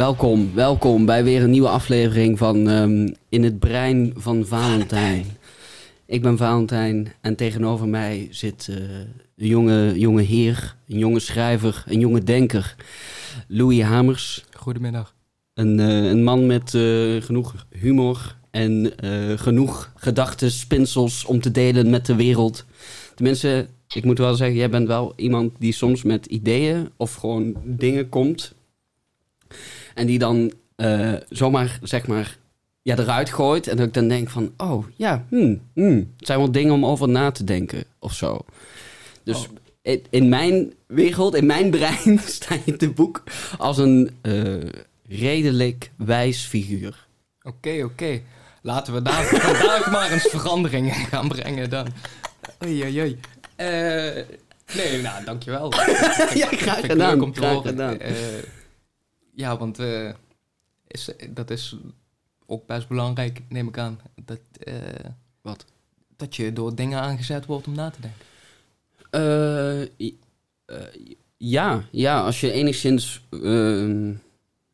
Welkom, welkom bij weer een nieuwe aflevering van ehm, In het Brein van Valentijn. Ik ben Valentijn en tegenover mij zit eh, een jonge, jonge heer, een jonge schrijver, een jonge denker. Louis Hamers, Goedemiddag. een, eh, een man met eh, genoeg humor en genoeg gedachten, spinsels om te delen met de wereld. Tenminste, ik moet wel zeggen, jij bent wel iemand die soms met ideeën of gewoon dingen komt. En die dan eh, zomaar, zeg maar, ja, eruit gooit. En dat ik dan denk van, oh ja, hmm, hmm, het zijn wel dingen om over na te denken of zo. Dus Oh. in, in mijn wereld, in mijn brein, sta je te boek als een eh, redelijk wijs figuur. Oké, oké. Laten we daar vandaag maar eens veranderingen gaan brengen dan. Oei, oei, oei. Eh, nee, nou, dankjewel. Ja, graag gedaan, leuk om te graag horen. gedaan. Ja, want eh, is, dat is ook best belangrijk, neem ik aan. Dat, eh, Wat? Dat je door dingen aangezet wordt om na te denken. Eh, ja, ja, als je enigszins ehm,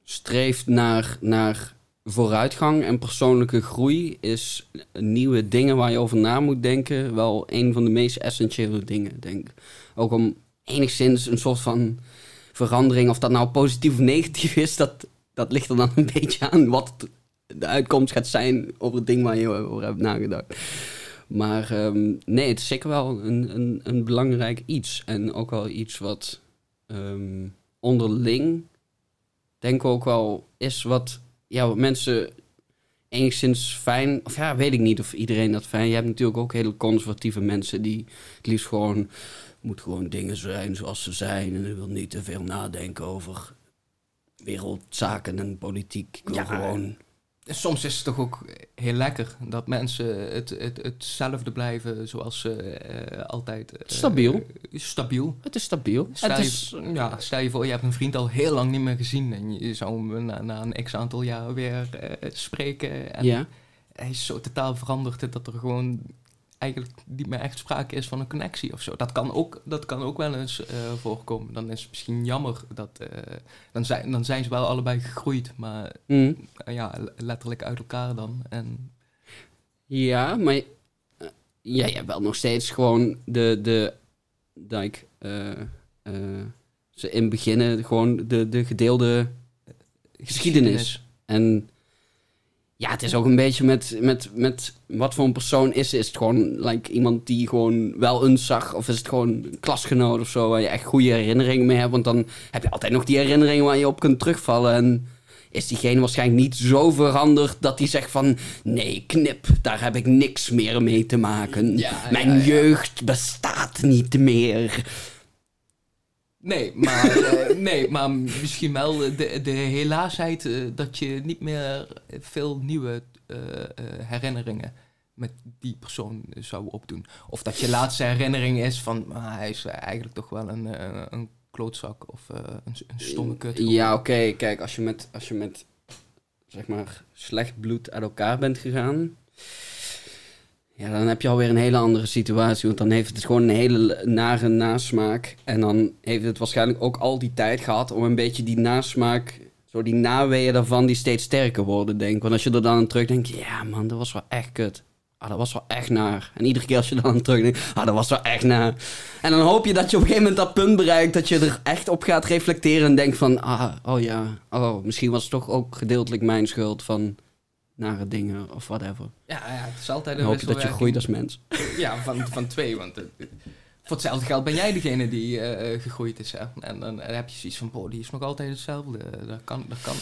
streeft naar, naar vooruitgang en persoonlijke groei, is nieuwe dingen waar je over na moet denken wel een van de meest essentiële dingen, denk ik. Ook om enigszins een soort van verandering, of dat nou positief of negatief is, dat, dat ligt er dan een beetje aan wat de uitkomst gaat zijn over het ding waar je over hebt nagedacht. Maar ehm, nee, het is zeker wel een, een, een belangrijk iets. En ook wel iets wat ehm, onderling, denk ik ook wel, is wat, ja, wat mensen enigszins fijn... Of ja, weet ik niet of iedereen dat fijn... Je hebt natuurlijk ook hele conservatieve mensen die het liefst gewoon... moet gewoon dingen zijn zoals ze zijn. En ik wil niet te veel nadenken over wereldzaken en politiek. Ik wil Ja, gewoon... Soms is het toch ook heel lekker dat mensen het, het, hetzelfde blijven zoals ze eh, altijd... eh, Stabiel. stabiel. Het is stabiel. Stel het je, is, ja, stel je voor, je hebt een vriend al heel lang niet meer gezien en je zou hem na, na een x aantal jaar weer eh, spreken. En ja. hij is zo totaal veranderd dat er gewoon eigenlijk niet meer echt sprake is van een connectie of zo. Dat kan ook, dat kan ook wel eens eh, voorkomen. Dan is het misschien jammer dat... eh, dan, zijn, dan zijn ze wel allebei gegroeid, maar Mm. eh, ja, letterlijk uit elkaar dan. En Ja, maar ja, je hebt wel nog steeds gewoon de, de like, ze in beginnen gewoon de, de gedeelde geschiedenis. En ja, het is ook een beetje met, met, met wat voor een persoon is. Is het gewoon like, iemand die gewoon wel eens zag? Of is het gewoon een klasgenoot of zo waar je echt goede herinneringen mee hebt? Want dan heb je altijd nog die herinneringen waar je op kunt terugvallen. En is diegene waarschijnlijk niet zo veranderd dat hij zegt van... Nee, knip, daar heb ik niks meer mee te maken. Ja, Mijn ja, ja. jeugd bestaat niet meer. Nee, maar, eh, nee, maar misschien wel de, de helaasheid eh, dat je niet meer veel nieuwe eh, herinneringen met die persoon zou opdoen. Of dat je laatste herinnering is van ah, hij is eigenlijk toch wel een, een klootzak of een, een stomme kut. Ja, oké. Kijk, als je, met, als je met, zeg maar, slecht bloed uit elkaar bent gegaan... Ja, dan heb je alweer een hele andere situatie. Want dan heeft het gewoon een hele nare nasmaak. En dan heeft het waarschijnlijk ook al die tijd gehad om een beetje die nasmaak... Zo die naweeën daarvan die steeds sterker worden, denk ik. Want als je er dan aan terugdenkt... Ja, man, dat was wel echt kut. Ah, dat was wel echt naar. En iedere keer als je dan aan terugdenkt... Ah, dat was wel echt naar. En dan hoop je dat je op een gegeven moment dat punt bereikt... dat je er echt op gaat reflecteren en denkt van... Ah, oh ja, oh, misschien was het toch ook gedeeltelijk mijn schuld van... nare dingen of whatever. Ja, ja, het is altijd Dan een hoop je dat je groeit als mens. Ja, van, van twee. Want voor hetzelfde geld ben jij degene die eh, eh, gegroeid is. Hè? En dan heb je zoiets van, boh, die is nog altijd hetzelfde. Daar kan, daar kan,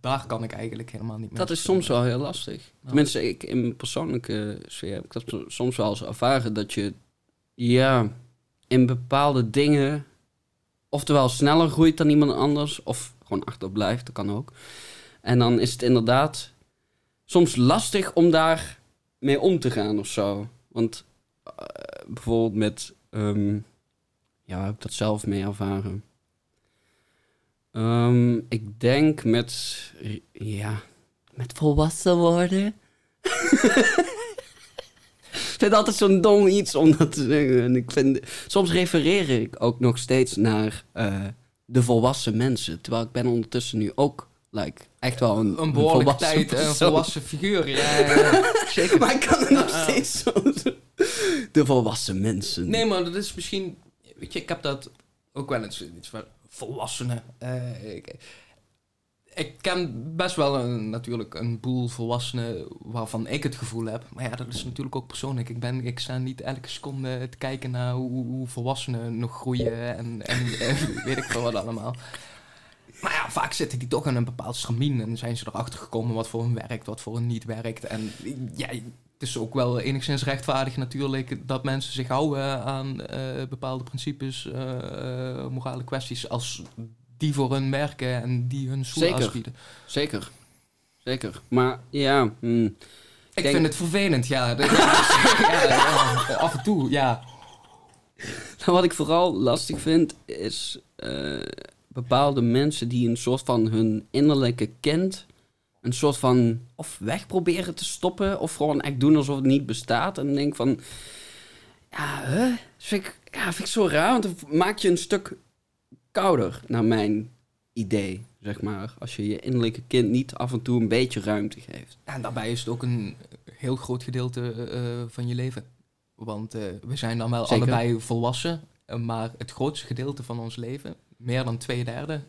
daar kan ik eigenlijk helemaal niet meer. Dat is soms wel heel lastig. Tenminste, ik, in mijn persoonlijke sfeer heb ik dat so- soms wel eens ervaren dat je, ja, in bepaalde dingen, oftewel sneller groeit dan iemand anders, of gewoon achterblijft, dat kan ook. En dan is het inderdaad soms lastig om daar mee om te gaan of zo. Want eh, bijvoorbeeld met, ehm, ja, heb ik dat zelf mee ervaren? Ehm, ik denk met, ja, met volwassen worden. ik vind altijd zo'n dom iets om dat te zeggen. En ik vind, soms refereer ik ook nog steeds naar eh, de volwassen mensen. Terwijl ik ben ondertussen nu ook Like, echt wel een, Een behoorlijke volwassen tijd, een persoon. volwassen figuur. Ja, ja, zeker. Maar ik kan het nog steeds zo... De volwassen mensen. Nee, maar dat is misschien... Weet je, ik heb dat ook wel eens iets van volwassenen. Eh, ik, ik ken best wel een, natuurlijk een boel volwassenen waarvan ik het gevoel heb. Maar ja, dat is natuurlijk ook persoonlijk. Ik, ben, ik sta niet elke seconde te kijken naar hoe, hoe volwassenen nog groeien en, en, en weet ik veel wat allemaal. Maar ja, vaak zitten die toch in een bepaald stramien en zijn ze erachter gekomen wat voor hun werkt, wat voor hun niet werkt. En ja, het is ook wel enigszins rechtvaardig natuurlijk dat mensen zich houden aan eh, bepaalde principes, eh, eh, morale kwesties, als die voor hun werken en die hun stoel Zeker. aanbieden. Zeker. Zeker. Maar ja... hm. Ik Denk- vind het vervelend, ja. Ja, ja, Af en toe, ja. Nou, wat ik vooral lastig vind, is bepaalde mensen die een soort van hun innerlijke kind een soort van of weg proberen te stoppen, of gewoon echt doen alsof het niet bestaat. En denk van, ja, hè? Dat vind ik, ja, vind ik zo raar, want dan maak je een stuk kouder, naar mijn idee, zeg maar. Als je je innerlijke kind niet af en toe een beetje ruimte geeft. En daarbij is het ook een heel groot gedeelte eh, van je leven. Want eh, we zijn dan wel Zeker. allebei volwassen, eh, maar het grootste gedeelte van ons leven, meer dan twee derde,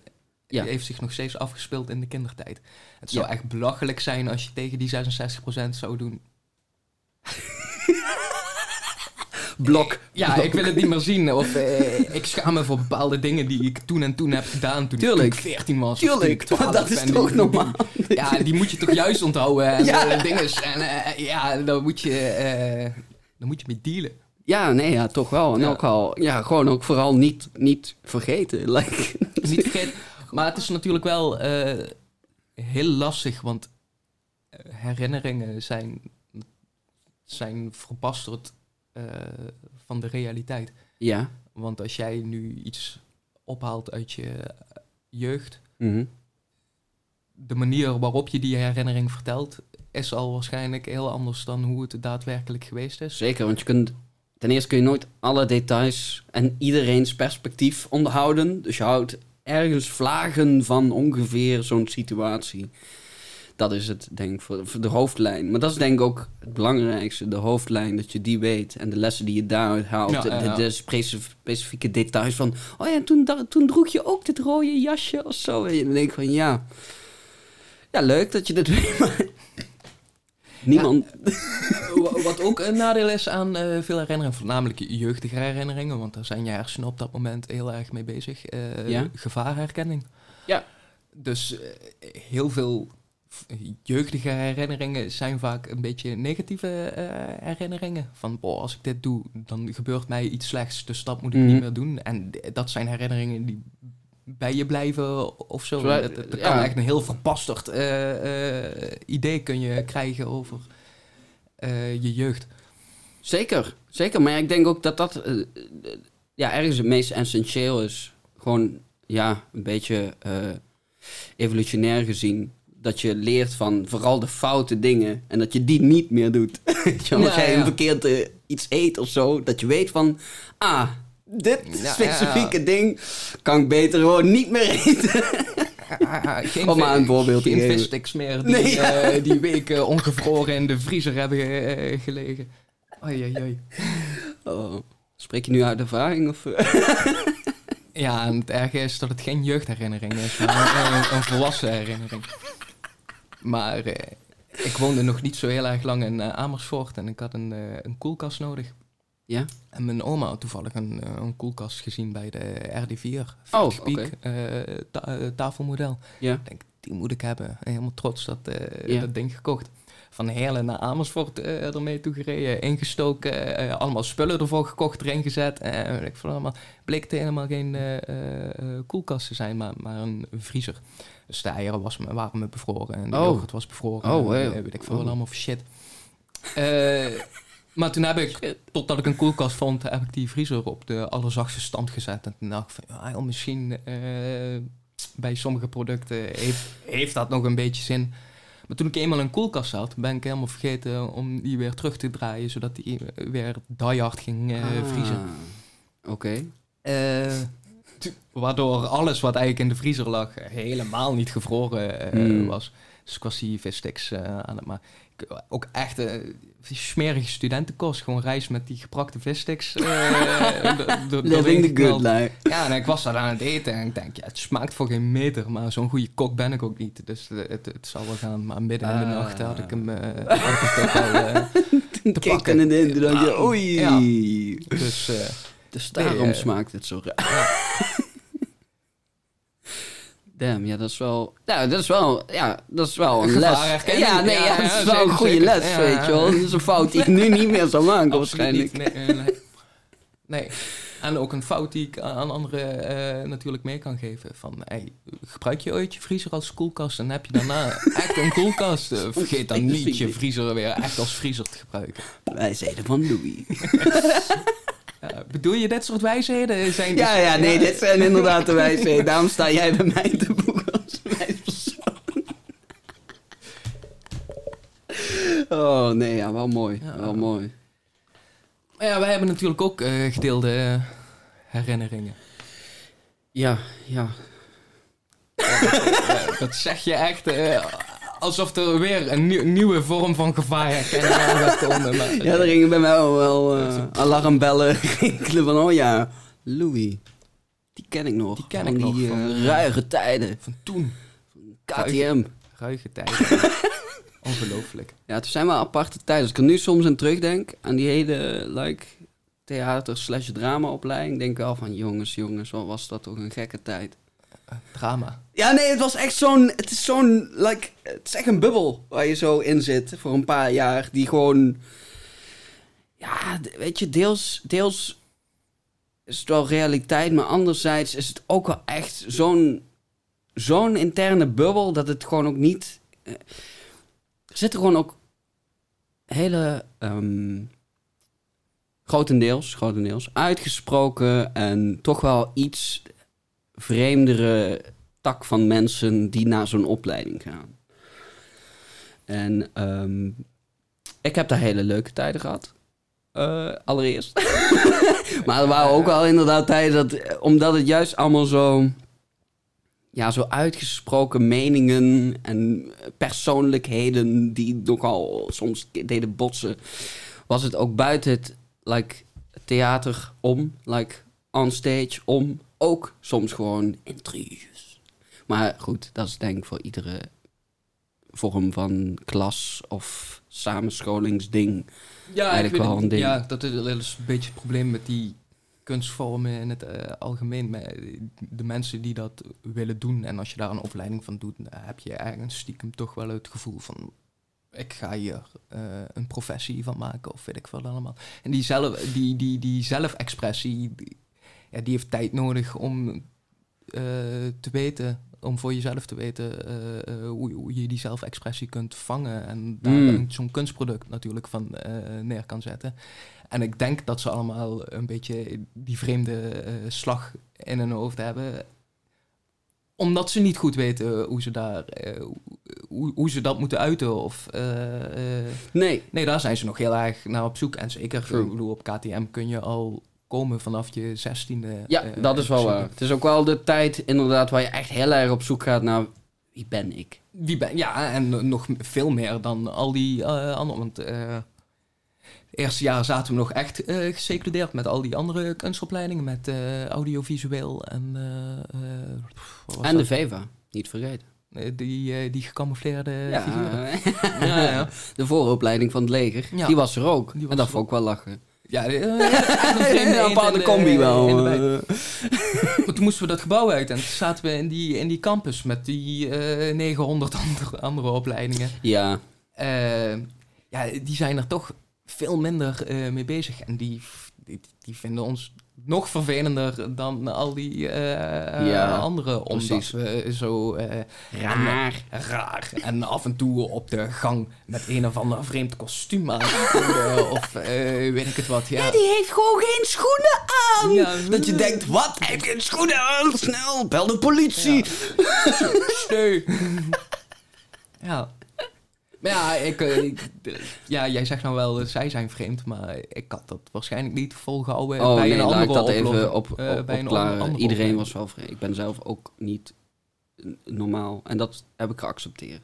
Ja. heeft zich nog steeds afgespeeld in de kindertijd. Het zou Ja. echt belachelijk zijn als je tegen die 66% zou doen. Blok. Ja, ik wil het niet meer zien. Of eh, ik schaam me voor bepaalde dingen die ik toen en toen heb gedaan toen, Tuurlijk. ik 14 was. Tuurlijk, 12 dat is toch die- normaal. Ja, die moet je toch juist onthouden en Ja. ja. dinges. En eh, ja, dan moet je, eh dan moet je mee dealen. Ja, nee, ja, toch wel. En Ja. ook al, ja, gewoon ook vooral niet, niet vergeten. Like, Niet vergeten. Maar het is natuurlijk wel eh, heel lastig, want eh, herinneringen zijn, zijn verbasterd eh, van de realiteit. ja. Want als jij nu iets ophaalt uit je jeugd, Mhm. de manier waarop je die herinnering vertelt, is al waarschijnlijk heel anders dan hoe het daadwerkelijk geweest is. Zeker, want je kunt... Ten eerste kun je nooit alle details en iedereen's perspectief onderhouden. Dus je houdt ergens vlagen van ongeveer zo'n situatie. Dat is het, denk ik, voor, voor de hoofdlijn. Maar dat is denk ik ook het belangrijkste, de hoofdlijn, dat je die weet. En de lessen die je daaruit haalt. Ja, de, ja, ja. de, de specif- specifieke details van... Oh ja, toen, toen droeg je ook dit rode jasje of zo. En dan denk ik van, ja... Ja, leuk dat je dit weet, maar... Niemand... Wa- Wat ook een nadeel is aan eh, veel herinneringen, voornamelijk jeugdige herinneringen, want daar zijn je hersenen op dat moment heel erg mee bezig. eh, Ja. Gevaarherkenning. Ja. Dus eh, heel veel jeugdige herinneringen zijn vaak een beetje negatieve eh, herinneringen. Van, boh, als ik dit doe, dan gebeurt mij iets slechts, dus dat moet ik Mhm. niet meer doen. En dat zijn herinneringen die bij je blijven of zo. Dat, dat- dat ja. kan echt een heel verpasterd eh, eh, idee kun je krijgen over eh, je jeugd. Zeker, zeker. Maar ik denk ook dat dat ja, ergens het meest essentieel is. Gewoon, ja, een beetje evolutionair gezien. Dat je leert van vooral de foute dingen en dat je die niet meer doet. Als Ja, jij een verkeerd iets eet of zo, dat je weet van, ah, dit Ja, specifieke ja. ding kan ik beter gewoon niet meer eten. Geen, Om maar een voorbeeld te geen geven. vissticks meer die, Nee, ja. eh, die weken ongevroren in de vriezer hebben eh, gelegen. Oei, oei, oei. Oh, spreek je nu uit ervaring? Of, eh? Ja, en het erge is dat het geen jeugdherinnering is, maar een, een volwassen herinnering. Maar ik woonde nog niet zo heel erg lang in Amersfoort en ik had een, een koelkast nodig. Ja? En mijn oma had toevallig een, eh, een koelkast gezien bij de RD4. Oh, 40 piek, oké. eh, ta- eh, tafelmodel. Ja. Ik denk, die moet ik hebben. En helemaal trots dat, Ja. dat ding gekocht. Van Heerlen naar Amersfoort ermee toegereden, ingestoken, eh, allemaal spullen ervoor gekocht, erin gezet. En ik veel allemaal. Bleek het helemaal geen koelkast te zijn, maar, maar een vriezer. Dus de eieren was, me- waren me bevroren en de Oh. yoghurt was bevroren. Oh, en, weet ik veel wat Oh. allemaal shit. Eh, maar toen heb ik, totdat ik een koelkast vond, heb ik die vriezer op de allerzachtste stand gezet. En toen dacht ik van, ja, misschien eh, bij sommige producten heeft, heeft dat nog een beetje zin. Maar toen ik eenmaal een koelkast had, ben ik helemaal vergeten om die weer terug te draaien, zodat die weer die hard ging eh, vriezen. Ah, Oké. Eh, Waardoor alles wat eigenlijk in de vriezer lag helemaal niet gevroren Hmm. was. Dus ik was die vissticks aan het maken. Ook echt die smerige studentenkost. Gewoon reis met die geprakte vissticks. eh, do- doorheen Living the good life. Ja, en ik was dat aan het eten en ik denk, ja, het smaakt voor geen meter, maar zo'n goede kok ben ik ook niet. Dus eh, het, het zal wel gaan. Maar midden in de Ah. nacht had ik hem eh, wel... eh, Toen het in, toen dacht je, oei. Ja. dus eh, Dus daarom Nee, eh, smaakt het zo raar. Damn, ja, dat is wel... Ja, dat is wel, ja, dat is wel een les. Ja, nee, ja, dat is wel een goede les, weet je wel. Dat is een fout die ik nu niet meer zou maken, waarschijnlijk. niet. Nee, nee, nee. Nee. En ook een fout die ik aan anderen eh, natuurlijk mee kan geven. Van, hey, gebruik je ooit je vriezer als koelkast en heb je daarna echt een koelkast? Eh, vergeet dan niet je vriezer weer echt als vriezer te gebruiken. Wij zeiden van Louis. Ja, bedoel je dit soort wijsheden? Zijn Ja, dus- ja, nee, dit zijn inderdaad de wijsheden. Daarom sta jij bij mij te boek als wijspersoon. Oh, nee, ja, wel mooi. Ja. Wel mooi. Maar ja, wij hebben natuurlijk ook eh, gedeelde eh, herinneringen. Ja, ja. Eh, dat zeg je echt eh, alsof er weer een nieuw- nieuwe vorm van gaat komen. Maar, Ja, er gingen bij mij wel, wel eh, alarmbellen rinkelen van, oh ja, Louis. Die ken ik nog. Die ken van ik nog, die van- eh, ruige tijden. Van toen, KTM. ruige tijden. Ongelooflijk. Ja, het zijn wel aparte tijden. Als ik er nu soms aan terugdenk, aan die hele like, theater slash drama opleiding, denk ik wel van, jongens, jongens, wat was dat toch een gekke tijd. Drama. Ja, nee, het was echt zo'n, het is zo'n, like, het is echt een bubbel waar je zo in zit voor een paar jaar, die gewoon, ja, weet je, deels, deels is het wel realiteit, maar anderzijds is het ook wel echt zo'n, zo'n interne bubbel dat het gewoon ook niet, eh, er gewoon ook hele, ehm, grotendeels, grotendeels, uitgesproken en toch wel iets vreemdere tak van mensen die naar zo'n opleiding gaan. En ehm, ik heb daar hele leuke tijden gehad. Eh, allereerst. maar er waren ook wel inderdaad tijden dat, eh, omdat het juist allemaal zo, ja, zo uitgesproken meningen en persoonlijkheden die nogal soms deden botsen, was het ook buiten het like, theater om, like on stage om, ook soms gewoon intriges. Maar goed, dat is denk ik voor iedere vorm van klas of samenscholingsding. Ja, Eigenlijk ik wel een ding. Ja, dat is, een beetje het probleem met die kunstvormen in het eh, algemeen. Met de mensen die dat willen doen. En als je daar een opleiding van doet, dan heb je eigenlijk stiekem toch wel het gevoel van... Ik ga hier eh, een professie van maken of weet ik wat allemaal. En die, zelf, die, die, die zelfexpressie, die, ja, die heeft tijd nodig om eh, te weten... Om voor jezelf te weten eh, eh, hoe, hoe je die zelfexpressie kunt vangen. En daar Mm. zo'n kunstproduct natuurlijk van neer kan zetten. En ik denk dat ze allemaal een beetje die vreemde slag in hun hoofd hebben. Omdat ze niet goed weten hoe ze, daar, hoe, hoe ze dat moeten uiten. Of, Nee. nee, daar zijn ze nog heel erg naar op zoek. En zeker ik bedoel, op KTM kun je al komen vanaf je zestiende. Ja, eh, dat is wel waar. Het is ook wel de tijd inderdaad waar je echt heel erg op zoek gaat naar wie ben ik. Wie ben, ja, en nog veel meer dan al die eh anderen. Want eh het eerste jaar zaten we nog echt eh gesecludeerd met al die andere kunstopleidingen. Met audiovisueel en... En de? VEVA, niet vergeten. Die, die gecamoufleerde Ja, figuren. Ja, ja. de vooropleiding van het leger, Ja. die was er ook. Die was en dat vond ik wel lachen. Ja, eh, een vreemde Een eend aparte in de- combi wel. eh. Maar toen moesten we dat gebouw uit en toen zaten we in die, in die campus met die eh 900 andere, andere opleidingen. ja, Eh, ja, die zijn er toch veel minder eh, mee bezig. En die, die, die vinden ons nog vervelender dan al die eh, Ja, andere. Omdat we zo eh, raar. raar en af en toe op de gang met een of ander vreemd kostuum aan. eh, of eh, weet ik het wat. Ja. die heeft gewoon geen schoenen aan. Ja. Dat je denkt, wat? Hij heeft geen schoenen aan. Snel, bel de politie. Steu. ja. Maar ja, ik, eh, ik- ja, jij zegt nou wel, zij zijn vreemd, maar ik had dat waarschijnlijk niet volgehouden Oh bij nee, een laat andere ik dat even op, Eh, op, bij een opklaren. andere Iedereen was wel vreemd. Ik ben zelf ook niet normaal. En dat heb ik geaccepteerd.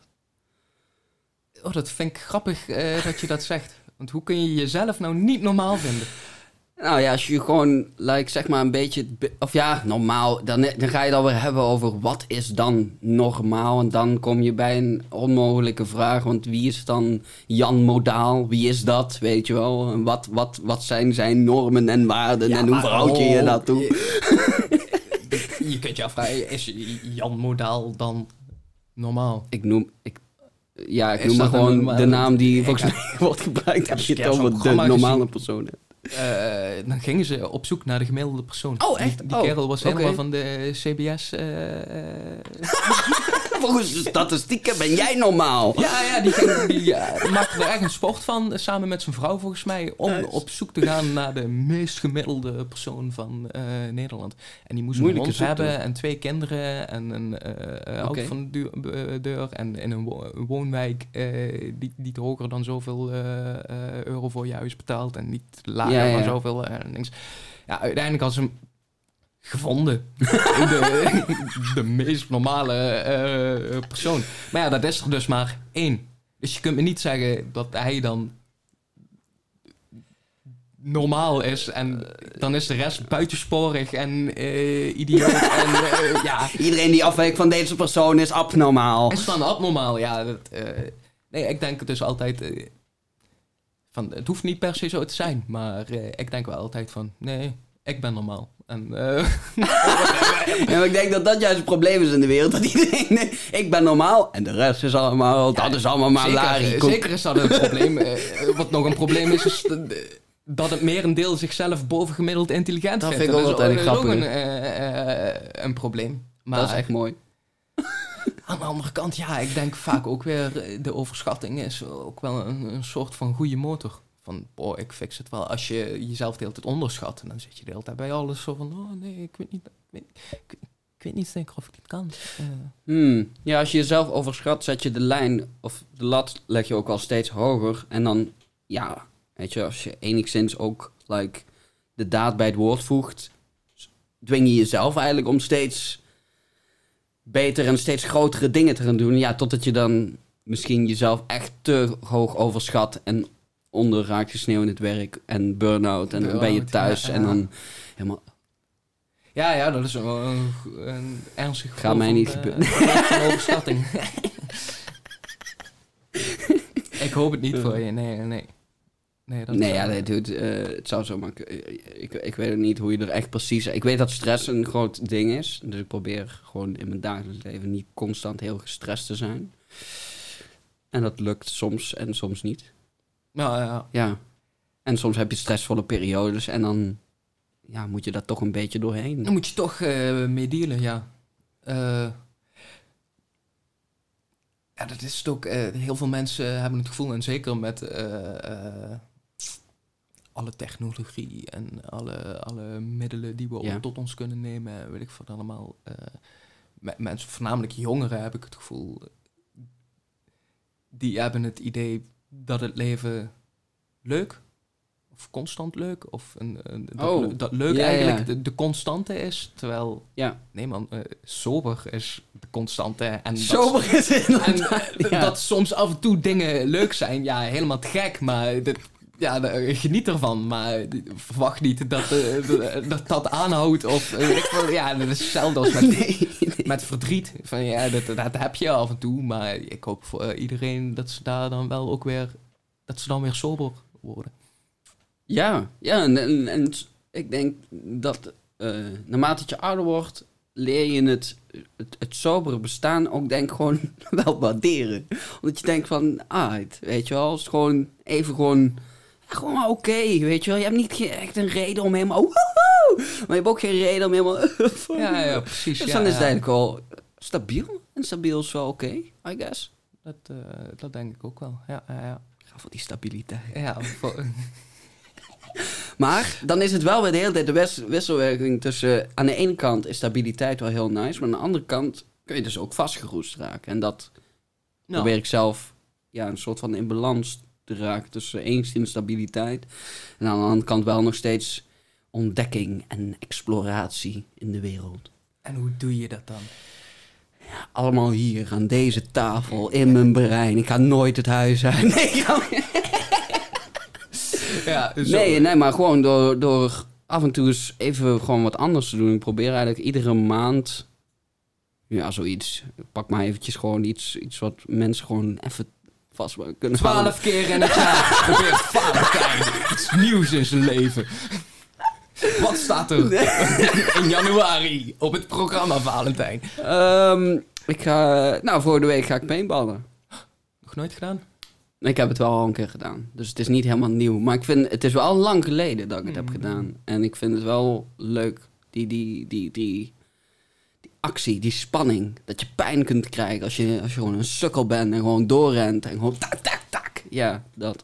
Oh, dat vind ik grappig eh, dat je dat zegt. Want hoe kun je jezelf nou niet normaal vinden? Nou ja, als je gewoon, like, zeg maar een beetje... Of ja, normaal. Dan, dan ga je het alweer hebben over wat is dan normaal. En dan kom je bij een onmogelijke vraag. Want wie is dan Jan Modaal? Wie is dat, weet je wel? En wat, wat, wat zijn zijn normen en waarden? en hoe verhoud je je daartoe? Je, je kunt je afvragen, is Jan Modaal dan normaal? Ik noem... Ik, ja, ik Is noem maar gewoon de naam die volgens mij wordt gebruikt als je het over de normale gezien. persoon hebt. Eh, dan gingen ze op zoek naar de gemiddelde persoon. Oh, echt? Die, die Oh, kerel was helemaal van de CBS. eh, eh, Volgens de statistieken ben jij normaal. ja, ja, die, ging, die eh, maakte er echt een sport van, eh, samen met zijn vrouw volgens mij, om Nice. op zoek te gaan naar de meest gemiddelde persoon van eh, Nederland. En die moest Moeilijke een hond hebben en twee kinderen en een auto van de duur- deur en in een wo- woonwijk eh, die niet hoger dan zoveel eh, eh, euro voor je huis betaalt en niet lager Ja, ja, dan zoveel. niks. Ja, uiteindelijk als hem gevonden. de, de meest normale eh, persoon. Maar ja, dat is er dus maar één. Dus je kunt me niet zeggen dat hij dan normaal is en dan is de rest buitensporig en eh, idioot en eh, ja, Iedereen die afwijkt van deze persoon is abnormaal. is dan abnormaal. Ja, dat, nee, ik denk het dus altijd van het hoeft niet per se zo te zijn, maar ik denk wel altijd van nee, ik ben normaal. En eh, Ja, maar ik denk dat dat juist het probleem is in de wereld. Dat iedereen, nee, ik ben normaal en de rest is allemaal, dat is allemaal maar zeker, larikoek. zeker is dat een probleem. Eh, wat nog een probleem is, is dat, eh, het merendeel zichzelf bovengemiddeld intelligent Dat vindt. vind ik ook dat is, ook een, eh, eh, een probleem. Maar Dat is echt mooi. aan de andere kant, ja, ik denk vaak ook weer, eh, de overschatting is ook wel een, een soort van goede motor. Van, boh, ik fix het wel. Als je jezelf de hele tijd onderschat, dan zit je de hele tijd bij alles zo van, oh nee, ik weet niet, ik weet, niet zeker of ik dit kan. Eh, Hmm. Ja, als je jezelf overschat, zet je de lijn of de lat leg je ook wel steeds hoger. En dan, ja, weet je, als je enigszins ook like, de daad bij het woord voegt, dwing je jezelf eigenlijk om steeds beter en steeds grotere dingen te gaan doen. Ja, totdat je dan misschien jezelf echt te hoog overschat en onder raakt gesneeuwd in het werk en burn-out. En dan ben je thuis ja, en dan helemaal Ja, ja, dat is een, een, een ernstig Gaat geval mij niet eh, gebeuren. van overschatting. ik hoop het niet voor je, nee, nee. Nee, dat nee, ja, nee, dude, eh, het zou zo maar... Ik, ik weet niet hoe je er echt precies... Ik weet dat stress een groot ding is. Dus ik probeer gewoon in mijn dagelijks leven niet constant heel gestrest te zijn. En dat lukt soms en soms niet. Nou, ja. Ja. En soms heb je stressvolle periodes en dan ja, moet je daar toch een beetje doorheen. Dan moet je toch eh, mee dealen, ja. Eh, ja, dat is het ook. eh, heel veel mensen hebben het gevoel, en zeker met alle technologie en alle, alle middelen die we Ja. tot ons kunnen nemen, weet ik wat allemaal. me- mensen, voornamelijk jongeren, heb ik het gevoel, die hebben het idee dat het leven leuk of constant leuk of een, een- dat, Oh, le- dat leuk ja, eigenlijk ja. De, de constante is, terwijl Ja. nee man, eh, sober is de constante en dat- Sober is het en ja. dat soms af en toe dingen leuk zijn, ja, helemaal te gek, maar dit, ja, de- geniet ervan, maar verwacht niet dat eh, dat, dat aanhoudt of eh, ja, dat is hetzelfde als met, Nee, nee. met verdriet. Van ja, dat, dat heb je af en toe, maar ik hoop voor eh, iedereen dat ze daar dan wel ook weer, dat ze dan weer sober worden. Ja, ja en, en, en ik denk dat eh, naarmate je ouder wordt, leer je het, het, het sobere bestaan ook denk gewoon wel waarderen. Omdat je denkt van, ah, het- weet je wel, het is gewoon even gewoon, gewoon oké, weet je wel. Je hebt niet echt een reden om helemaal, woehoe, maar je hebt ook geen reden om helemaal, Ja, ja, precies. Dus ja, dan is het eigenlijk wel stabiel. En stabiel is wel oké, I guess. Dat, eh, dat denk ik ook wel. Ja, ja, ja. Ik ga voor die stabiliteit. ja voor- Maar dan is het wel weer de hele tijd de wis- wisselwerking tussen... Aan de ene kant is stabiliteit wel heel nice, maar aan de andere kant kun je dus ook vastgeroest raken. En dat nou, probeer ik zelf ja, een soort van in balans te raken tussen enigszins stabiliteit en aan de andere kant wel nog steeds ontdekking en exploratie in de wereld. En hoe doe je dat dan? Allemaal hier aan deze tafel in mijn brein. Ik ga nooit het huis uit. Nee, Ja, nee, nee, maar gewoon door, door af en toe eens even gewoon wat anders te doen. Ik probeer eigenlijk iedere maand, ja, zoiets. Ik Pak maar eventjes gewoon iets, iets wat mensen gewoon even vast kunnen houden. Twaalf keer in het jaar probeert Valentijn iets nieuws in zijn leven. Wat staat er in januari op het programma Valentijn? Ehm, ik ga, nou, vorige week ga ik paintballen. Nog nooit gedaan? Ik heb het wel al een keer gedaan. Dus het is niet helemaal nieuw. Maar ik vind, het is wel lang geleden dat ik het heb Mm. gedaan. En ik vind het wel leuk. Die, die, die, die actie, die spanning. Dat je pijn kunt krijgen als je, als je gewoon een sukkel bent en gewoon doorrent. En gewoon tak, tak, tak. Ja, dat.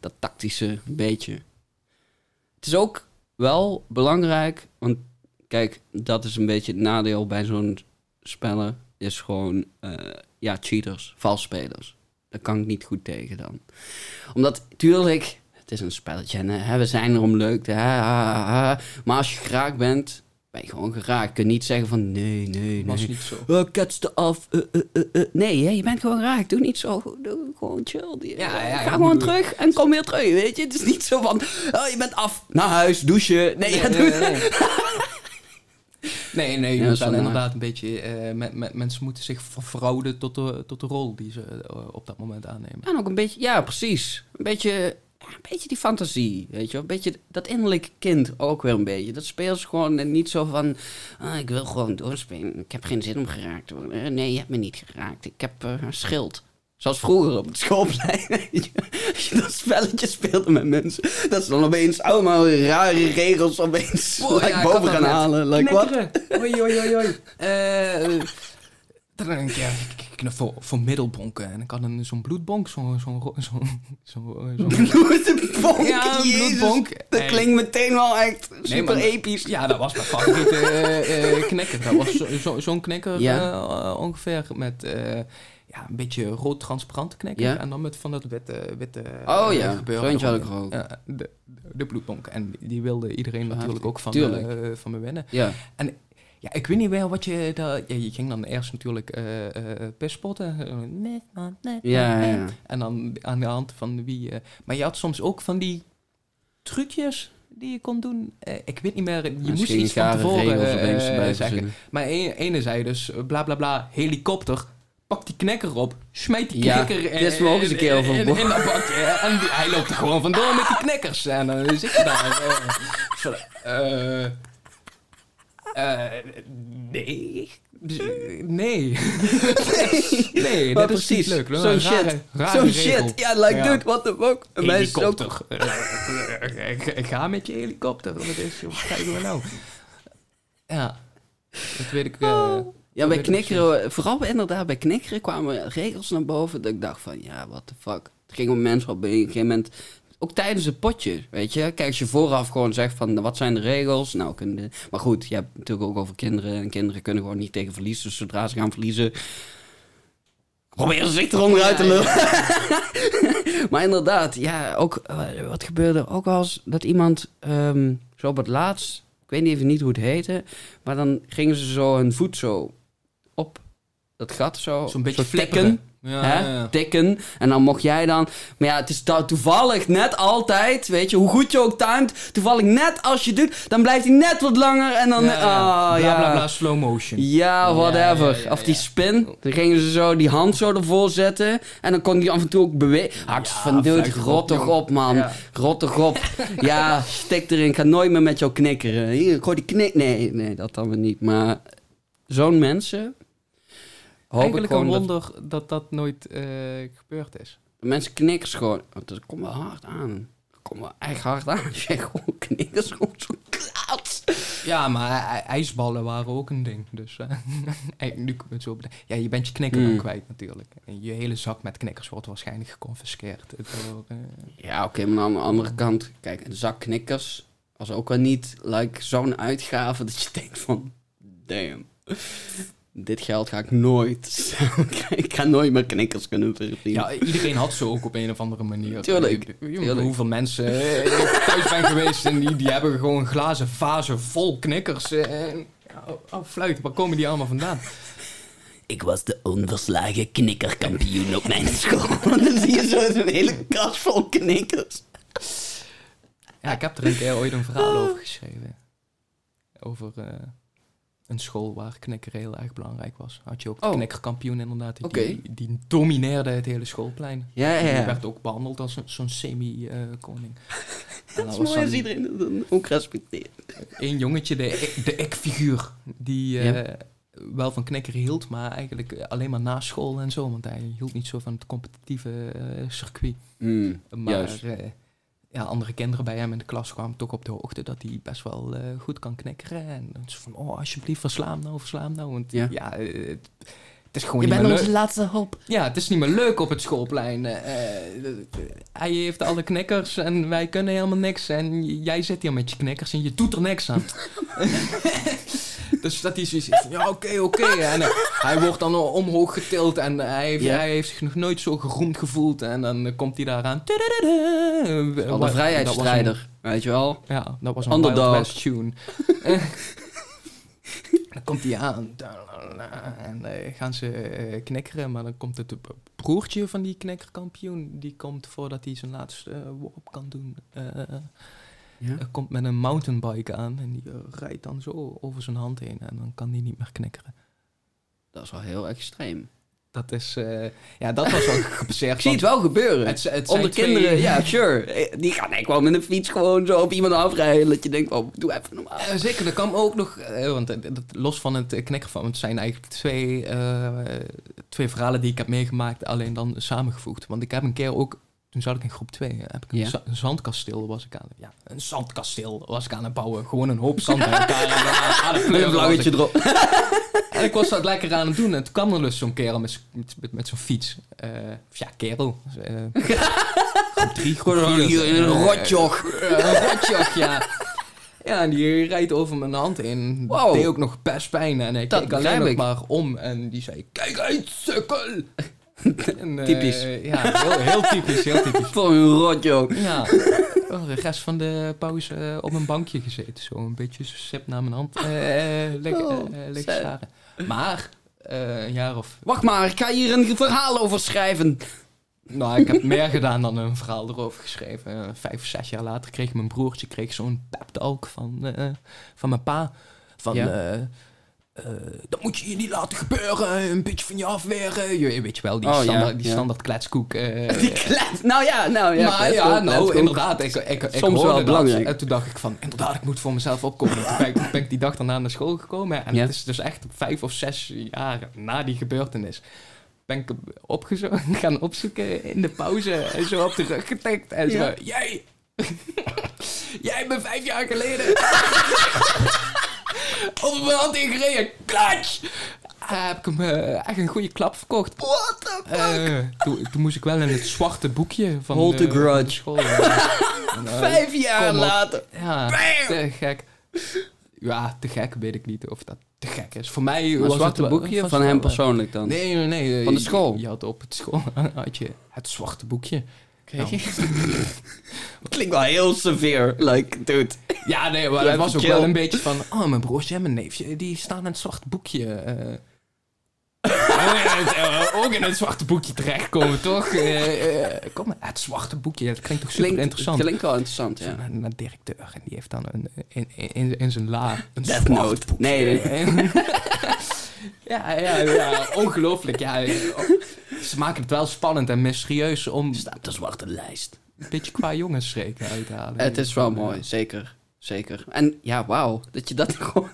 Dat tactische beetje. Het is ook wel belangrijk. Want kijk, dat is een beetje het nadeel bij zo'n spellen. Is gewoon, eh, ja, cheaters, valsspelers. Daar kan ik niet goed tegen dan. Omdat, tuurlijk, het is een spelletje en hè, we zijn er om leuk te... ha. Maar als je geraakt bent, ben je gewoon geraakt. Je kunt niet zeggen van nee, nee, Was nee. niet zo. Oh, ketste af. eh, eh, eh. Nee, hè, je bent gewoon geraakt. Doe niet zo. Doe gewoon chill. Die- Ja, ja, Ga ja, gewoon moet- terug en kom weer terug. Weet je, het is niet zo van. Oh, je bent af. Naar huis, douchen. Nee, nee, nee, nee. Nee, nee, je moet dan inderdaad een beetje... eh, me- me- mensen moeten zich ver- verhouden tot de, tot de rol die ze eh, op dat moment aannemen. En ook een beetje, ja, precies. Een beetje, ja, een beetje die fantasie, weet je wel. Een beetje dat innerlijke kind ook weer een beetje. Dat speelt gewoon en niet zo van, ah, ik wil gewoon doorspelen. Ik heb geen zin om geraakt te worden. Nee, je hebt me niet geraakt. Ik heb eh, een schild. Zoals vroeger op het schoolplein. Als je dat spelletje speelde met mensen. Dat ze dan opeens allemaal rare regels opeens Oh, ja, boven gaan halen. Like, wat? Oei, oei, oei, oei. Eh, dan ja, ik- voor, voor middelbonken. En ik had een- zo'n bloedbonk, zo'n... Zo'n zo'n zo, zo, Bloedbonk, Ja, een jezus. bloedbonk. Dat En- klinkt meteen wel echt super episch. Ja, dat was mijn favoriete eh, eh, knikker. Dat was zo- zo- zo'n knikker Ja. eh, ongeveer met ja, een beetje rood transparante knikker. Ja. en dan met van dat witte, witte Oh ja, zo'n had ik ook. De, de bloedbonk. En die wilde iedereen natuurlijk ook van, van me winnen. Ja. Ja, ik weet niet meer wat je... daar- ja, je ging dan eerst natuurlijk man, nee, Ja, ja. En dan aan de hand van wie... eh, maar je had soms ook van die trucjes die je kon doen. Ik weet niet meer, je moest iets van tevoren zeggen. Maar een, ene zei dus, bla bla bla, helikopter. Pak die knekker op, smijt die Ja, knekker dit is me ook eens een keer over dat. En die, hij loopt er gewoon vandoor met die knekkers. En dan zit je daar. Eh, eh, eh, nee. Nee. nee, dat is niet leuk. Zo'n shit. Zo'n shit. Ja, like, Ja. dude, what the fuck? En mij is het ook- Helikopter. Eh, ik- ik ga met je helikopter. Wat, is, wat nou? Ja, dat weet ik. eh, Ja, bij knikkeren, vooral inderdaad bij knikkeren kwamen regels naar boven. Dat ik dacht van, ja, what the fuck. Het ging om mensen op een gegeven moment, ook tijdens het potje, weet je. Kijk, als je vooraf gewoon zegt van, wat zijn de regels? Nou, kunnen de- maar goed, je hebt het natuurlijk ook over kinderen. En kinderen kunnen gewoon niet tegen verliezen. Dus zodra ze gaan verliezen, proberen ze zich eronder uit te Ja, lullen. maar inderdaad, ja, ook, eh, wat gebeurde ook als dat iemand, ehm, zo op het laatst, ik weet niet even niet hoe het heette, maar dan gingen ze zo hun voet zo op dat gat zo, Zo'n beetje zo flipperen. Ja, hè, ja, ja. tikken. En dan mocht jij dan... Maar ja, het is to- toevallig net altijd, weet je, hoe goed je ook timed, toevallig net als je doet, dan blijft hij net wat langer en dan... Ja, ja. ah, bla, ja. bla, bla, slow motion. Ja, whatever. Of die spin. Dan gingen ze zo die hand zo ervoor zetten. En dan kon die af en toe ook bewegen. Hart Ja, van, dude, rot toch op, man. Ja. Rot toch op. ja, stik erin. Ik ga nooit meer met jou knikkeren. Hier, gooi die knik... Nee, nee, dat dan weer niet. Maar zo'n mensen... Hoop Eigenlijk ik een gewoon wonder dat dat nooit eh, gebeurd is. mensen knikkers gewoon... want Dat komt wel hard aan. Dat komt wel echt hard aan. Als je gewoon knikkers gewoon zo klaats. Ja, maar ij- ijsballen waren ook een ding. Dus eh, nu kom ik het zo op. Ja, je bent je knikker dan Hmm. kwijt natuurlijk. En je hele zak met knikkers wordt waarschijnlijk geconfiskeerd. door, eh, Ja, oké, maar aan de andere kant, kijk, een zak knikkers was ook wel niet like, zo'n uitgave dat je denkt van, damn. Dit geld ga ik nooit... ik ga nooit meer knikkers kunnen verdienen. Ja, iedereen had ze ook op een of andere manier. Tuurlijk, Ik- tuurlijk. Hoeveel mensen eh, ik thuis ben geweest en die, die hebben gewoon glazen vazen vol knikkers. eh, en, oh, oh, fluit, waar komen die allemaal vandaan? Ik was de onverslagen knikkerkampioen op mijn school. Dan zie je zo zo'n hele kast vol knikkers. Ja, ik heb er een keer ooit een verhaal over geschreven. Over eh, een school waar knikker heel erg belangrijk was. Had je ook de Oh. knikkerkampioen inderdaad. Die, die domineerde het hele schoolplein. Ja, ja, Die werd ook behandeld als een- zo'n semi-koning. Dat is mooi als iedereen dat dan ook respecteert. Eén jongetje, de, ik- de ik-figuur, die eh, Ja. wel van knikker hield, maar eigenlijk alleen maar na school en zo. Want hij hield niet zo van het competitieve eh, circuit. Maar juist. Eh, ja, andere kinderen bij hem in de klas kwamen toch op de hoogte dat hij best wel eh, goed kan knikkeren. En is van, oh, alsjeblieft, versla hem nou, versla hem nou. Want Ja. ja, eh, het, het is gewoon Je niet bent meer onze laatste hoop. Ja, het is niet meer leuk op het schoolplein. Eh, eh, hij heeft alle knikkers en wij kunnen helemaal niks. En jij zit hier met je knikkers en je doet er niks aan. dus dat hij zoiets heeft ja, oké, oké. En eh, hij wordt dan omhoog getild en hij heeft, hij heeft zich nog nooit zo geroemd gevoeld. En dan komt hij daaraan. Al de vrijheidsstrijder, weet je wel. Ja, dat was een Underdog. Wild West tune. Eh, dan komt hij aan. En eh, gaan ze eh, knikkeren. Maar dan komt het broertje van die knikkerkampioen. Die komt voordat hij zijn laatste eh, worp kan doen. eh, Ja. komt met een mountainbike aan. En die eh, rijdt dan zo over zijn hand heen. En dan kan hij niet meer knikkeren. Dat is wel heel extreem. Dat is... eh, ja, dat was ook gebaseerd Ik zie het wel gebeuren. Het, het zijn Onder twee- kinderen, ja, sure. Die gaan echt gewoon met een fiets gewoon zo op iemand afrijden. Dat je denkt, oh, doe even normaal. Eh, zeker, dat kan ook nog, eh, want los van het knikken van, het zijn eigenlijk twee, twee verhalen die ik heb meegemaakt, alleen dan samengevoegd. Want ik heb een keer ook, toen zat ik in groep 2, heb ik een, Ja. zandkasteel was ik aan, ja, een zandkasteel was ik aan het bouwen. Gewoon een hoop zand bij elkaar en aan- aan het Met een vlaggetje erop. En ik was dat lekker aan het doen en toen kwam er dus zo'n kerel met, met, met, zo'n fiets. Of ja, kerel. eh, groep 3, groep een, Eh, rotjoch. een rotjoch, ja. Ja, en die rijdt over mijn hand heen. Wow. Deed ook nog best pijn. En ik keek alleen ik. maar om. En die zei, kijk uit, sukkel! En, eh, Typisch. Ja, heel, heel typisch, heel typisch. Voor een rotjoch. Ja, oh, de rest van de pauze eh, op een bankje gezeten. Zo een beetje sip naar mijn hand. eh liggen Oh, sad. staren. Maar, een jaar of... Wacht maar, ik ga hier een verhaal over schrijven. Nou, ik heb meer gedaan dan een verhaal erover geschreven. Eh, vijf zes jaar later kreeg mijn broertje kreeg zo'n pep-talk van, van mijn pa. Van, Ja. Eh, dat moet je je niet laten gebeuren. Een beetje van je afweren. Je, weet je wel, die Oh, ja, standaard, die ja. standaard kletskoek. eh, Die klets. Nou ja, nou ja. maar ja, nou, inderdaad. Ik, ik, ik Soms wel dat. belangrijk. En toen dacht ik van, inderdaad, ik moet voor mezelf opkomen. En toen ben ik, ben ik die dag daarna naar school gekomen. En Ja. het is dus echt vijf of zes jaar na die gebeurtenis. Ben ik opgezocht, gaan opzoeken in de pauze. En zo op de rug getikt. En zo, jij... jij bent vijf jaar geleden... over mijn hand ingereden. Klatsch! Ah, heb ik hem eh, echt een goede klap verkocht. What the fuck? Eh, toen, toen moest ik wel in het zwarte boekje van Hold de, the grudge. van school. eh, en, Vijf jaar op. later. Ja, Bam! te gek. Ja, te gek weet ik niet of dat te gek is. Voor mij Een was zwarte het wel- boekje van het hem persoonlijk dan? Nee, nee, nee. Van de je- school? Je, had op het school had je het zwarte boekje. Oké. Klinkt wel heel severe. Like, dude. Ja, nee, maar het was ook chill. wel een beetje van... Oh, mijn broertje en mijn neefje, die staan in het zwarte boekje. eh, ook in het zwarte boekje terechtkomen, toch? Eh, kom maar, het zwarte boekje, dat klinkt toch super Klinkt, interessant. klinkt wel interessant, ja. Een, een directeur en die heeft dan een, in, in, in zijn la een Death zwart Note. boekje. Nee, nee. Ja, ja, ja, ongelooflijk. Ja, ze maken het wel spannend en mysterieus om Staat op de zwarte lijst. een beetje qua jongensstreken uit te halen. Het is wel mooi, zeker. Zeker. En ja, wauw. Dat je dat gewoon,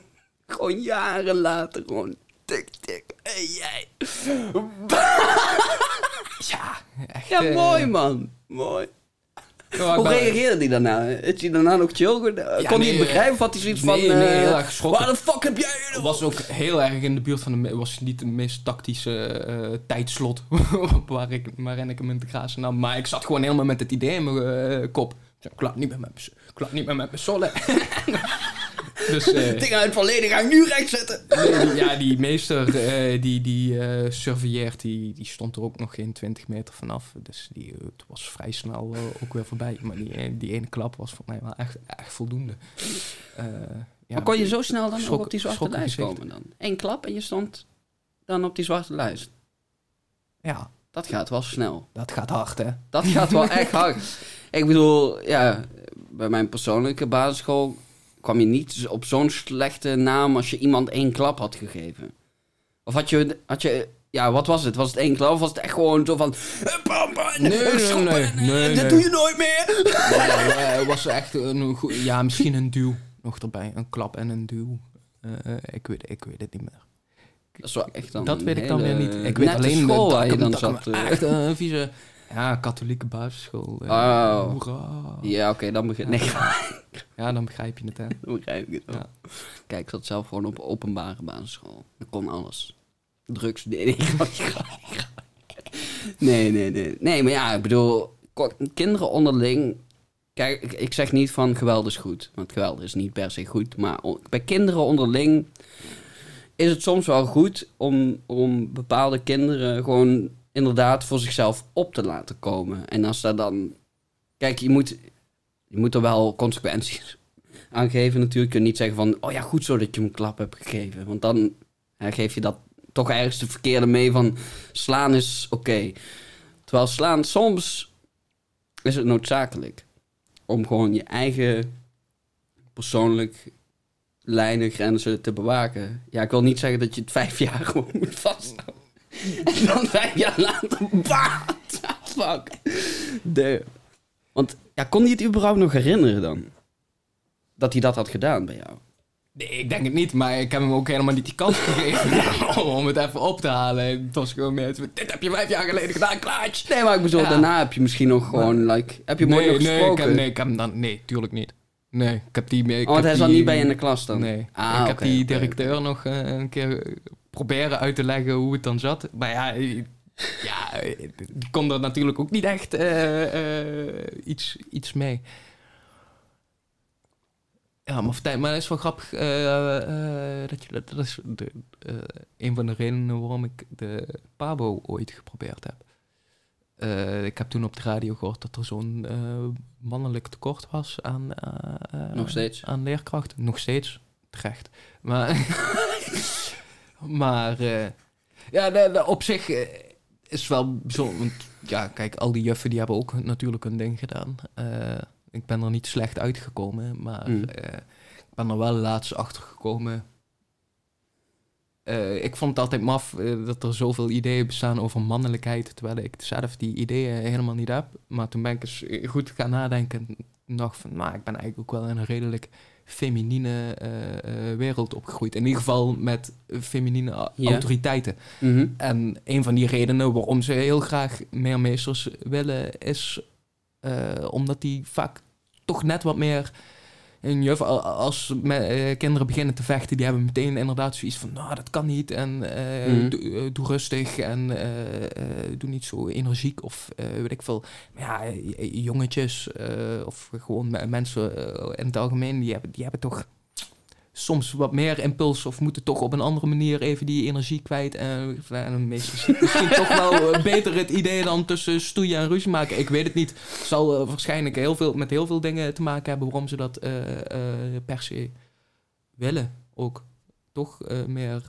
gewoon jaren later gewoon tik, tik. Hey, jij. Ja, echt. Ja, eh, mooi man. Mooi. Ja, Hoe ben- reageerde hij daarna? Is hij daarna nog chill? geworden? Ja, Kon hij nee, het begrijpen of had hij zoiets van... nee, nee, eh, heel erg geschrokken. Waar de fuck heb jij... Het was ook heel erg in de buurt van de... was niet de meest tactische eh, tijdslot waar ik, waarin ik hem in te grazen nam. Maar ik zat gewoon helemaal met het idee in mijn eh, kop. Ik laat niet meer met mijn, ik laat niet met mijn sollen. Dus, eh, Ding uit het verleden ga ik nu recht zetten. ja, die meester, eh, die, die eh surveilleert, die, die stond er ook nog geen 20 meter vanaf. Dus die, het was vrij snel ook weer voorbij. Maar die, die ene klap was voor mij wel echt, echt voldoende. Eh, ja, maar kon je zo snel dan ook schrok- op die zwarte lijst komen dan? Eén klap en je stond dan op die zwarte lijst. Ja, Dat gaat wel snel. dat gaat hard, hè? Dat gaat wel echt hard. Ik bedoel, ja, bij mijn persoonlijke basisschool kwam je niet op zo'n slechte naam als je iemand één klap had gegeven. Of had je, had je ja, wat was het? Was het één klap of was het echt gewoon zo van... eh, Nee, nee, nee, nee, Dat doe je nooit meer. Nee, het was echt een ja, misschien een duw nog erbij. Een klap en een duw. Eh, eh, ik, weet, ik weet het niet meer. Dat is wel echt dan dat weet ik dan weer niet. Ik weet alleen school waar je dan zat. Echt een vieze... Ja, katholieke basisschool. eh, Oh. hoera. Ja, oké, dan begin nee, Ja, dan begrijp je het, hè. dan begrijp ik het wel. Ja. Kijk, ik zat zelf gewoon op openbare basisschool. Dat kon alles. Drugs, nee, nee, nee, nee, nee. Nee, maar ja, ik bedoel, ko- kinderen onderling... Kijk, ik, ik zeg niet van geweld is goed. Want geweld is niet per se goed. Maar bij kinderen onderling is het soms wel goed om, om bepaalde kinderen gewoon inderdaad voor zichzelf op te laten komen. En als daar dan... Kijk, je moet, je moet er wel consequenties aan geven natuurlijk. Je kunt niet zeggen van, oh ja, goed zo dat je hem een klap hebt gegeven. Want dan geef je dat toch ergens de verkeerde mee van slaan is oké. Terwijl slaan soms is het noodzakelijk om gewoon je eigen persoonlijk lijnen, grenzen te bewaken. Ja, ik wil niet zeggen dat je het vijf jaar gewoon moet vasthouden. En dan vijf jaar later, bah, fuck. De. Want ja, kon hij het überhaupt nog herinneren dan? Dat hij dat had gedaan bij jou? Nee, ik denk het niet, maar ik heb hem ook helemaal niet die kans gegeven om het even op te halen. Het was gewoon meer, dit heb je vijf jaar geleden gedaan, klaartje. Nee, maar ik bedoel, Ja. daarna heb je misschien nog gewoon, like, heb je mooi nee, nog nee, ik gesproken? heb, nee, ik heb hem dan, nee, tuurlijk niet. Nee, ik heb die... Ik oh, want hij zat niet bij in de klas dan? Nee, Ah, ik heb die directeur nog eh, een keer eh, proberen uit te leggen hoe het dan zat. Maar ja, eh, ja die kon er natuurlijk ook niet echt eh, eh, iets, iets mee. Ja, maar, vertel, maar is wel grappig dat je dat, is de, een van de redenen waarom ik de Pabo ooit geprobeerd heb. Ik heb toen op de radio gehoord dat er zo'n mannelijk tekort was aan, eh, Nog steeds? aan leerkrachten. Nog steeds, terecht. Maar, maar eh, ja, de, de- op zich eh, is wel bijzonder. Want ja, kijk, al die juffen die hebben ook natuurlijk hun ding gedaan. Eh, ik ben er niet slecht uitgekomen, maar Mm. ik ben er wel laatst achter gekomen. Ik vond het altijd maf dat er zoveel ideeën bestaan over mannelijkheid, terwijl ik zelf die ideeën helemaal niet heb. Maar toen ben ik eens goed gaan nadenken en dacht van, nou, ik ben eigenlijk ook wel een redelijk feminine eh, eh, wereld opgegroeid. In ieder geval met feminine Ja. autoriteiten. Mhm. En een van die redenen waarom ze heel graag meer meesters willen, is eh, omdat die vaak toch net wat meer. Een juf, al- als me- eh, kinderen beginnen te vechten, die hebben meteen inderdaad zoiets van, nou, dat kan niet. En eh, Mhm. doe, eh, doe rustig en doe niet zo energiek of weet ik veel. Maar ja, jongetjes of gewoon me- mensen in het algemeen, die hebben, die hebben toch soms wat meer impuls of moeten toch op een andere manier even die energie kwijt. En, en meestal is misschien toch wel eh, beter het idee dan tussen stoeien en ruzie maken. Ik weet het niet. Het zal eh, waarschijnlijk heel veel, met heel veel dingen te maken hebben waarom ze dat eh, eh, per se willen. Ook toch eh, meer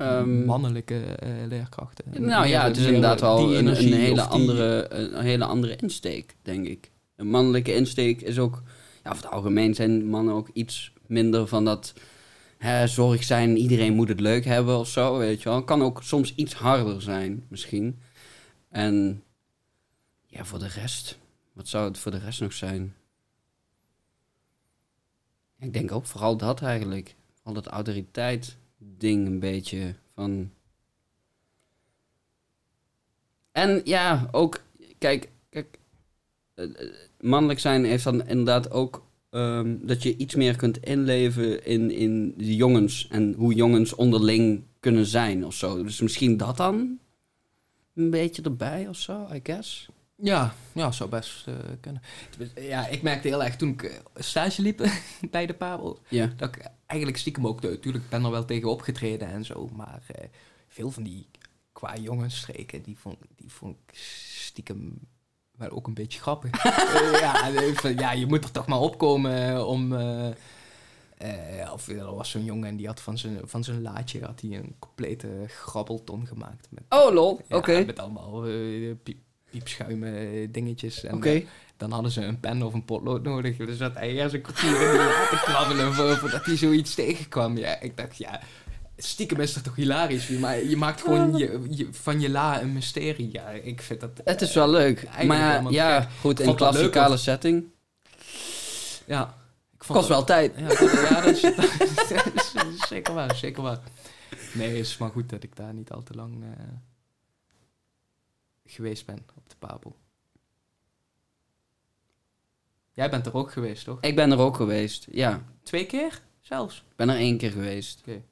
Ehm, mannelijke eh, leerkrachten. Nou ja, het is inderdaad wel een, hele die- andere, een hele andere insteek, denk ik. Een mannelijke insteek is ook... Ja, over het algemeen zijn mannen ook iets minder van dat... Hè, zorg zijn, iedereen moet het leuk hebben of zo, weet je wel. Kan ook soms iets harder zijn, misschien. En ja, voor de rest... Wat zou het voor de rest nog zijn? Ik denk ook vooral dat eigenlijk. Vooral dat autoriteit ding een beetje van... En ja, ook, kijk, kijk eh, eh, mannelijk zijn heeft dan inderdaad ook ehm, dat je iets meer kunt inleven in, in de jongens en hoe jongens onderling kunnen zijn of zo. Dus misschien dat dan een beetje erbij of zo, I guess. Ja, ja, zou best eh, kunnen. Ja, ik merkte heel erg toen ik eh, stage liep bij de Pabel, Ja. dat ik eigenlijk stiekem ook, natuurlijk ben er wel tegen opgetreden en zo, maar eh, veel van die qua jongensstreken, die vond, die vond ik stiekem wel ook een beetje grappig. Eh, ja, eh, van, ja, je moet er toch maar opkomen om... eh, eh, of er was zo'n jongen en die had van zijn, van zijn laadje had hij een complete grabbelton gemaakt. Met, Oh, lol. ja, Oké. met allemaal eh, piep, piepschuimen eh, dingetjes. Oké. eh, dan hadden ze een pen of een potlood nodig. Dus zat hij eerst een kwartier in te krabbelen voor- voordat hij zoiets tegenkwam. Ja, ik dacht, ja, stiekem is dat toch hilarisch. Maar je maakt gewoon je, je, van je la een mysterie. Ja, ik vind dat... Het is wel leuk. Eigenlijk Maar ja, gek. goed, in leuk, klassikale setting. Ja. Ik vond Kost wel tijd. Ja, dat, ja, dat, is, dat is zeker waar, zeker waar. Nee, het is maar goed dat ik daar niet al te lang eh, geweest ben op de Papel. Jij bent er ook geweest, toch? Ik ben er ook geweest. Ja, Twee keer zelfs? ik ben er één keer geweest. Oké.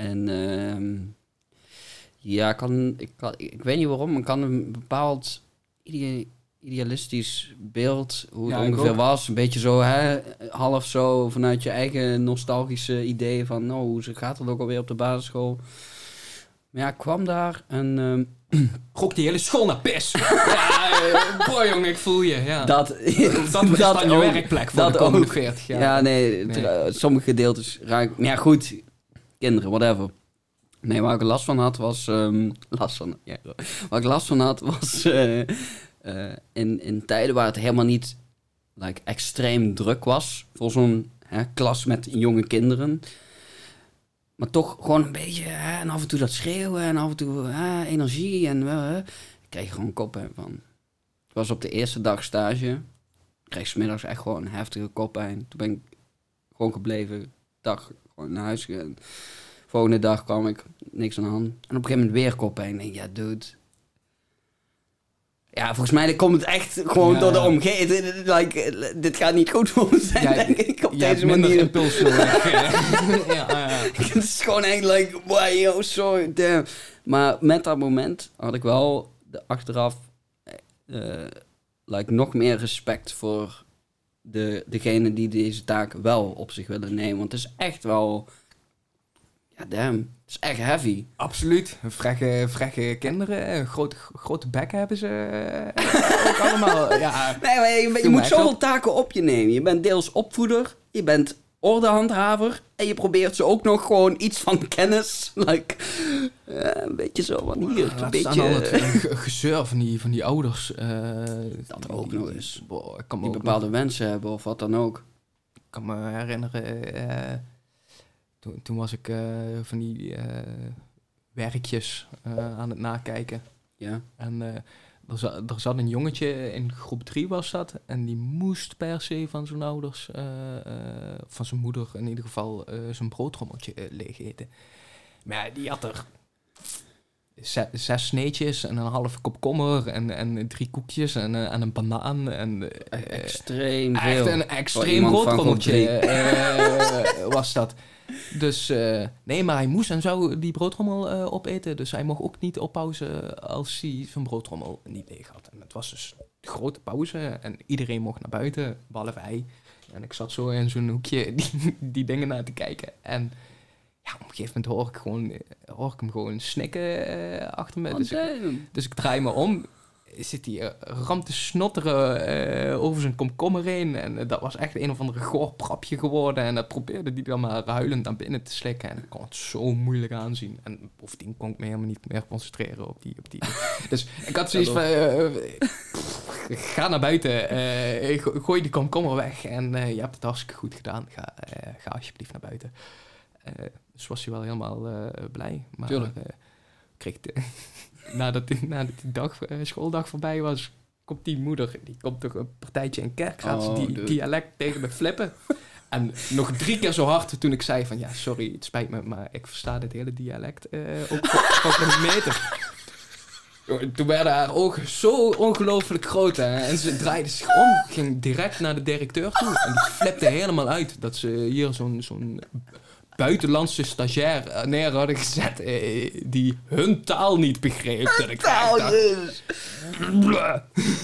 En ehm, ja, ik, kan, ik, kan, ik weet niet waarom, maar ik kan een bepaald ide- idealistisch beeld, hoe het Ja, ik ongeveer was. Een beetje zo, hè, half zo vanuit je eigen nostalgische ideeën van, nou, hoe gaat het ook alweer op de basisschool? Maar ja, ik kwam daar en ehm, Rok die hele school naar pis. ja, eh, boy jongen, ik voel je. Ja. dat... dat is dan je werkplek voor dat de komende ook. 40 Ja, jaar. nee, sommige gedeeltes raak Maar ja, goed, kinderen, whatever. Nee, waar ik last van had was... ehm, last van... Ja, ik last van had was... eh, eh, in, in tijden waar het helemaal niet like, extreem druk was... voor zo'n klas met jonge kinderen... Maar toch gewoon een beetje... Hè, en af en toe dat schreeuwen en af en toe hè, energie. En uh, ik kreeg gewoon koppijn van. Ik was op de eerste dag stage. Ik kreeg 's middags echt gewoon een heftige koppijn. Toen ben ik gewoon gebleven. Dag gewoon naar huis gegaan. Volgende dag kwam ik, niks aan de hand. En op een gegeven moment weer koppijn. Ik denk, ja, dude. Ja, volgens mij komt het echt gewoon Ja. door de omgeving. Like, dit gaat niet goed voor me zijn, Ja, denk ik, op deze manier. impuls nodig. ja, het is gewoon echt like, wow, yo, sorry, damn. Maar met dat moment had ik wel de achteraf eh, like, nog meer respect voor de, degene die deze taak wel op zich willen nemen. Want het is echt wel, ja damn, het is echt heavy. Absoluut. Frekke, frekke kinderen. Een grote, grote bek hebben ze eh, ook allemaal. Ja, Nee, maar je, moet zoveel op. taken op je nemen. Je bent deels opvoeder, je bent ordehandhaver en je probeert ze ook nog gewoon iets van kennis. Like, eh, een beetje zo van hier, een Laat beetje... het gezeur van die, van die ouders. eh, Dat ook nog eens. boah, ik kan die bepaalde nog- wensen hebben of wat dan ook. ik kan me herinneren, eh, toen, toen was ik van die werkjes aan het nakijken. Ja. En er, zat, er zat een jongetje, in groep 3 was dat, en die moest per se van zijn ouders, eh, eh, van zijn moeder in ieder geval, eh, zijn broodrommeltje leeg eten. Maar ja, die had er ze- zes sneetjes en een halve kop kommer en, en drie koekjes en, en een banaan. En, Extreem Echt veel. een Voor extreem broodrommeltje was dat. Dus eh, nee, maar hij moest en zou die broodrommel eh, opeten. Dus hij mocht ook niet op pauze als hij zijn broodrommel niet leeg had. En het was dus een grote pauze en iedereen mocht naar buiten, behalve hij. En ik zat zo in zo'n hoekje die, die dingen naar te kijken. En ja, op een gegeven moment hoor ik, gewoon, hoor ik hem gewoon snikken eh, achter me. Dus ik, Damn. dus ik draai me om. Zit hij eh, ram te snotteren eh, over zijn komkommer heen. En eh, dat was echt een of andere goor prapje geworden. En dat probeerde hij dan maar huilend naar binnen te slikken. En ik kon het zo moeilijk aanzien. En bovendien kon ik me helemaal niet meer concentreren op die... Op die. dus ik had zoiets van... ga naar buiten. go- gooi die komkommer weg. En je hebt het hartstikke goed gedaan. Ga, ga alsjeblieft naar buiten. Dus was hij wel helemaal blij. Maar kreeg de, nadat, die, nadat die dag, eh, schooldag voorbij was, komt die moeder, die komt toch een partijtje in kerk, gaat ze Oh, die dude. dialect tegen me flippen. En nog drie keer zo hard toen ik zei van, ja, sorry, het spijt me, maar ik versta dit hele dialect eh ook van geen meter. Toen werden haar ogen zo ongelooflijk groot. Hè? En ze draaide zich om, ging direct naar de directeur toe. En die flipte helemaal uit dat ze hier zo'n zo'n buitenlandse stagiair eh, neer hadden gezet eh, die hun taal niet begreep. Ik Taal, Jezus.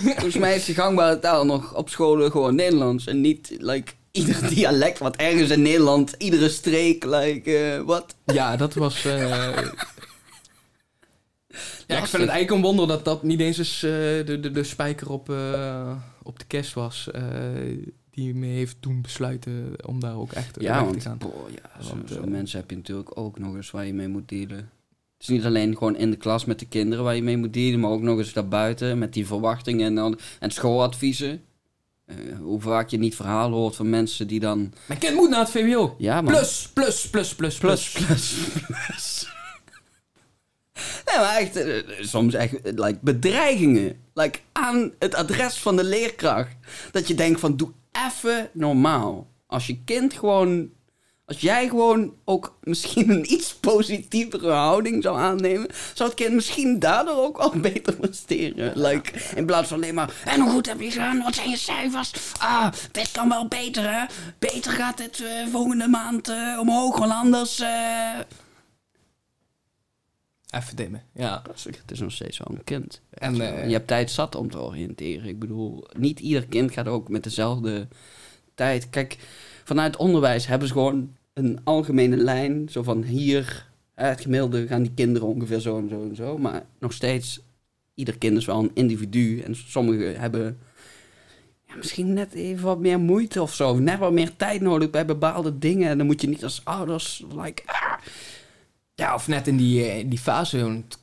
Volgens mij is de gangbare taal nog op scholen gewoon Nederlands. En niet, like, ieder dialect wat ergens in Nederland, iedere streek, like, eh, wat? Ja, dat was. eh, ja, ik vind het eigenlijk een wonder dat dat niet eens eens, eh, de, de, de spijker op, eh, op de kerst was. Die me heeft doen besluiten om daar ook echt Ja, weg te want gaan. ja, zo, Want, zo eh, mensen heb je natuurlijk ook nog eens waar je mee moet dealen. Het is niet alleen gewoon in de klas met de kinderen waar je mee moet dealen, maar ook nog eens daarbuiten met die verwachtingen en, dan, en schooladviezen. Eh, hoe vaak je niet verhalen hoort van mensen die dan... Mijn kind moet naar het VWO. Ja, man. Plus, plus, plus, plus, plus, plus. Nee, maar echt, eh, soms echt, like, bedreigingen. Like, aan het adres van de leerkracht. Dat je denkt van, doe even normaal. Als je kind gewoon... Als jij gewoon ook misschien een iets positievere houding zou aannemen... zou het kind misschien daardoor ook wel beter presteren. Like, in plaats van alleen maar... En hoe goed heb je gedaan? Wat zijn je cijfers? Ah, dit kan wel beter, hè? Beter gaat het eh, volgende maand eh, omhoog, want anders... eh, Even dimmen, ja. het is nog steeds wel een kind. En, eh, je hebt tijd zat om te oriënteren. Ik bedoel, niet ieder kind gaat ook met dezelfde tijd. Kijk, vanuit onderwijs hebben ze gewoon een algemene lijn. Zo van hier, het gemiddelde gaan die kinderen ongeveer zo en zo en zo. Maar nog steeds, ieder kind is wel een individu. En sommigen hebben ja, misschien net even wat meer moeite of zo. Net wat meer tijd nodig bij bepaalde dingen. En dan moet je niet als ouders, like, ah, Ja, of net in die, eh, die fase, het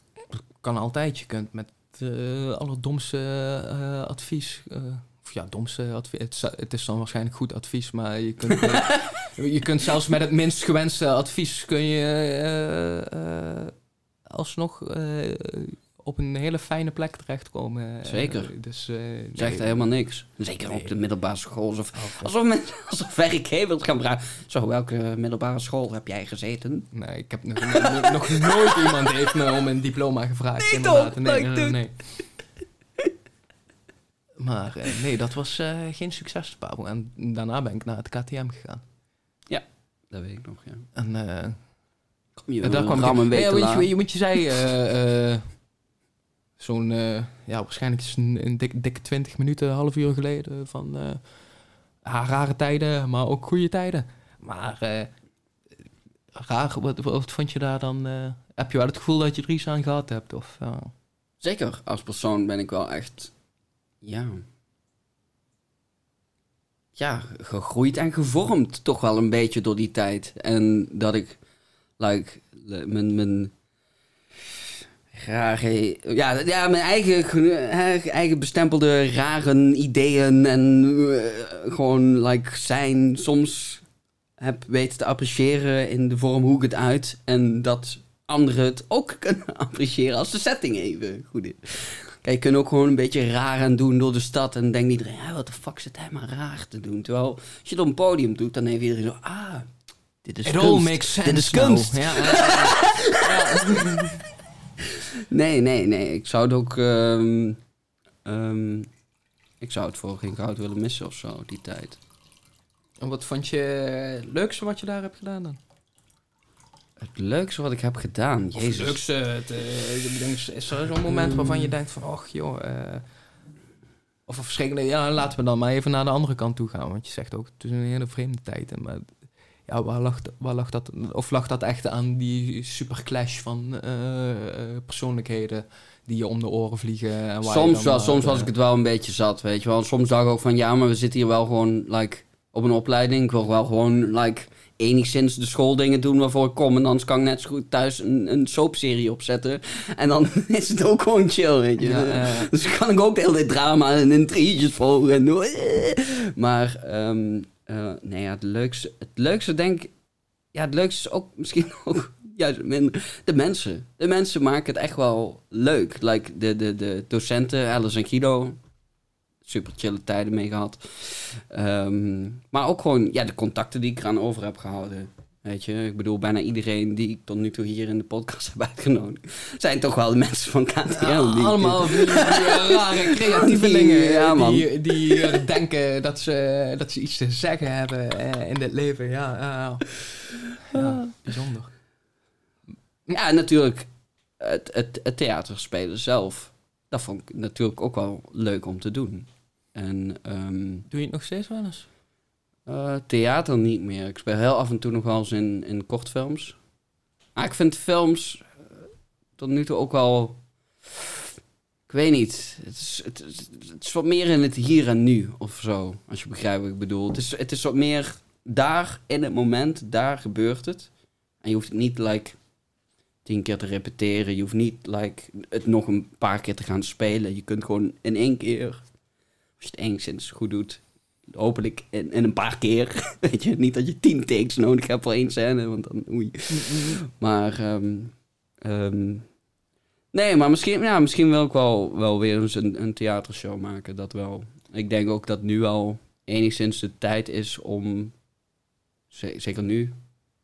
kan altijd. Je kunt met eh allerdomste eh, advies... of ja, domste advies. Het, is- het is dan waarschijnlijk goed advies, maar je kunt, je kunt zelfs met het minst gewenste advies... kun je alsnog op een hele fijne plek terechtkomen. Eh, Zeker. dus, zegt nee. helemaal niks. Zeker Nee. op de middelbare school. Alsof, Of- alsof, mensen, alsof werkgevers gaan vragen... Zo, welke middelbare school heb jij gezeten? Nee, ik heb nog, nog, nog nooit iemand heeft me om een diploma gevraagd. Nee, inderdaad. toch? Nee, nee, nee. Maar eh, nee, dat was geen succes, Pablo. En daarna ben ik naar het KTM gegaan. Dat weet ik nog, ja. En Kom je daar kwam kwam een ik... week Ja, te je, je, want je zei... Zo'n... eh, ja, waarschijnlijk is een, dik, dikke 20 minuten, half uur geleden... van ah, rare tijden, maar ook goede tijden. Maar... eh, raar, wat, wat vond je daar dan... heb je wel het gevoel dat je er iets aan gehad hebt? Of, Zeker, als persoon ben ik wel echt... Ja... Ja, gegroeid en gevormd toch wel een beetje door die tijd. En dat ik, like, mijn... mijn rare... Ja, ja mijn eigen, eigen bestempelde rare ideeën en eh, gewoon, like, zijn soms heb weten te appreciëren in de vorm hoe ik het uit. En dat anderen het ook kunnen appreciëren als de setting even goed is. Kijk, je kunt ook gewoon een beetje raar aan doen door de stad. En denkt iedereen, ja, wat de fuck zit hij maar raar te doen. Terwijl, als je het op een podium doet, dan heeft iedereen zo, ah, dit is It kunst. all makes sense Dit is kunst. Ja, ja, ja. Nee, nee, nee. Ik zou het ook... ehm, ehm, ik zou het voor geen goud willen missen of zo, die tijd. En wat vond je het leukste wat je daar hebt gedaan dan? Het leukste wat ik heb gedaan, Of jezus. het leukste, het, eh, is er zo'n moment waarvan je denkt van, och joh... eh, of een verschrikkelijke, ja, laten we dan maar even naar de andere kant toe gaan. Want je zegt ook, het is een hele vreemde tijd. En, maar ja, waar lag, waar lag dat? Of lag dat echt aan die super clash van eh, eh, persoonlijkheden die je om de oren vliegen? En waar Soms, wel, maar, soms eh, was ik het wel een beetje zat, weet je wel. Soms dacht ik ook van, ja, maar we zitten hier wel gewoon, like, op een opleiding. Ik wil wel gewoon, like, enigszins de schooldingen doen waarvoor ik kom. En anders kan ik net zo goed thuis een, een soapserie opzetten. En dan is het ook gewoon chill, weet je. Ja, eh, Dus kan ik ook de hele tijd drama en intriges volgen. En maar, ehm, eh, nee, ja, het leukste, het leukste denk. Ja, het leukste is ook misschien ook juist minder... De mensen. De mensen maken het echt wel leuk. Like de, de, de docenten, Alice en Guido. Super chille tijden mee gehad. Ehm, maar ook gewoon ja, de contacten die ik eraan over heb gehouden. Weet je, ik bedoel, bijna iedereen die ik tot nu toe hier in de podcast heb uitgenodigd, zijn toch wel de mensen van KTL. Ja, die- allemaal die, die, eh, rare creatievelingen Die- ja, man. die, die eh, denken dat ze, dat ze iets te zeggen hebben eh, in dit leven. Ja, ja, ja. ja bijzonder. Ja, natuurlijk, het, het, het theaterspelen zelf, dat vond ik natuurlijk ook wel leuk om te doen. En ehm, Doe je het nog steeds wel eens? Eh, theater niet meer. Ik speel heel af en toe nog wel eens in, in kortfilms. Maar ik vind films eh, tot nu toe ook wel... Ik weet niet. Het is, het, is- het is wat meer in het hier en nu of zo. Als je begrijpt wat ik bedoel. Het is, het is wat meer daar in het moment. Daar gebeurt het. En je hoeft het niet like, tien keer te repeteren. Je hoeft niet like, het nog een paar keer te gaan spelen. Je kunt gewoon in één keer, als je het enigszins goed doet, hopelijk in, in een paar keer. Weet je, niet dat je tien takes nodig hebt voor één scène, want dan oei. Maar, ehm, ehm, nee, maar misschien, ja, misschien wil ik wel, wel weer eens een, een theatershow maken, dat wel. Ik denk ook dat nu al enigszins de tijd is om, ze- zeker nu,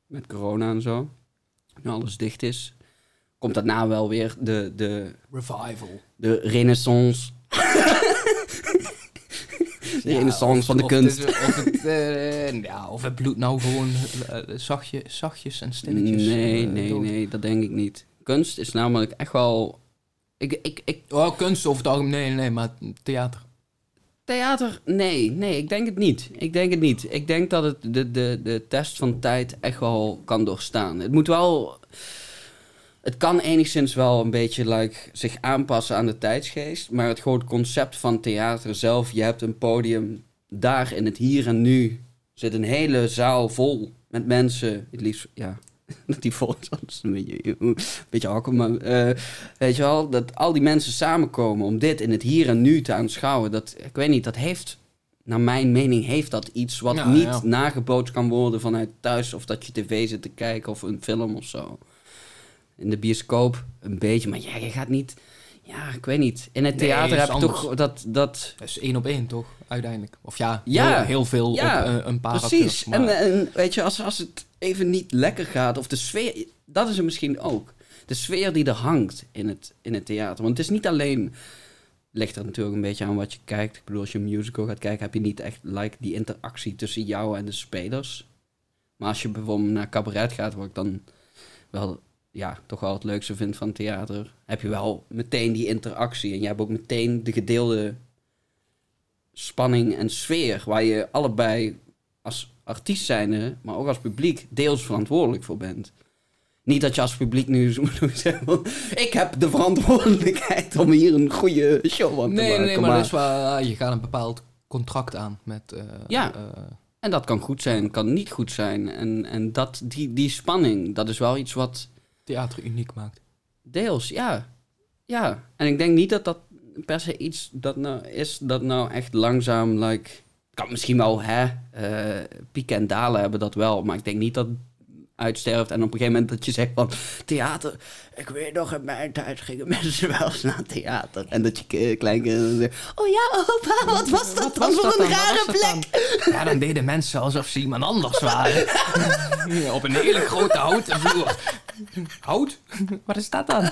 met corona en zo, nu alles dicht is, komt daarna wel weer de, de, Revival. de renaissance. de renaissance van de kunst. Het, of, het, eh, ja, of het bloedt nou gewoon eh, zachtje, zachtjes en stilletjes. Nee, eh, nee, dood. nee, dat denk ik niet. Kunst is namelijk echt wel. Ik, ik, ik, Oh, kunst over het algemeen, nee, nee, maar theater. theater, nee, nee, ik denk het niet. Ik denk het niet. Ik denk dat het de, de, de test van tijd echt wel kan doorstaan. Het moet wel. Het kan enigszins wel een beetje like, zich aanpassen aan de tijdsgeest. Maar het groot concept van theater zelf. Je hebt een podium daar in het hier en nu. Zit een hele zaal vol met mensen. Het liefst, ja, dat die vol is. Dat is een beetje, een beetje awkward, maar eh, weet je wel, dat al die mensen samenkomen om dit in het hier en nu te aanschouwen. Dat, ik weet niet, dat heeft, naar mijn mening, heeft dat iets wat Ja, niet ja. nagebootst kan worden vanuit thuis of dat je tv zit te kijken of een film of zo. In de bioscoop een beetje, maar ja, je gaat niet, ja, ik weet niet. In het theater heb je toch dat, dat is één op één, toch? Uiteindelijk. Of ja, Ja, heel, heel veel ja, op eh, een paar Precies. maar- En, en weet je, als, als het even niet lekker gaat, of de sfeer, dat is er misschien ook. De sfeer die er hangt in het, in het theater. Want het is niet alleen, ligt er natuurlijk een beetje aan wat je kijkt. Ik bedoel, als je een musical gaat kijken, heb je niet echt like, die interactie tussen jou en de spelers. Maar als je bijvoorbeeld naar cabaret gaat, wat ik dan wel, ja, toch wel het leukste vind van theater, heb je wel meteen die interactie. En je hebt ook meteen de gedeelde spanning en sfeer, waar je allebei als artiest zijnde, maar ook als publiek, deels verantwoordelijk voor bent. Niet dat je als publiek nu zo moet zeggen, ik heb de verantwoordelijkheid om hier een goede show van te Nee, maken. nee, maar, wel, je gaat een bepaald contract aan met... eh, Ja. eh, En dat kan goed zijn, kan niet goed zijn. En, en dat, die, die spanning, dat is wel iets wat theater uniek maakt. deels, ja. Ja, en ik denk niet dat dat per se iets dat nou is dat nou echt langzaam, like... Kan misschien wel, hè, eh, pieken en dalen hebben dat wel. Maar ik denk niet dat uitsterft en op een gegeven moment dat je zegt van... Theater, ik weet nog, in mijn tijd gingen mensen wel eens naar theater. En dat je ki- kleinkinderen zeggen... Oh ja, opa, wat was dat dan was voor dat een dan? Rare plek? dan? Ja, dan deden mensen alsof ze iemand anders waren. Op een hele grote houten vloer. Hout? Wat is dat dan?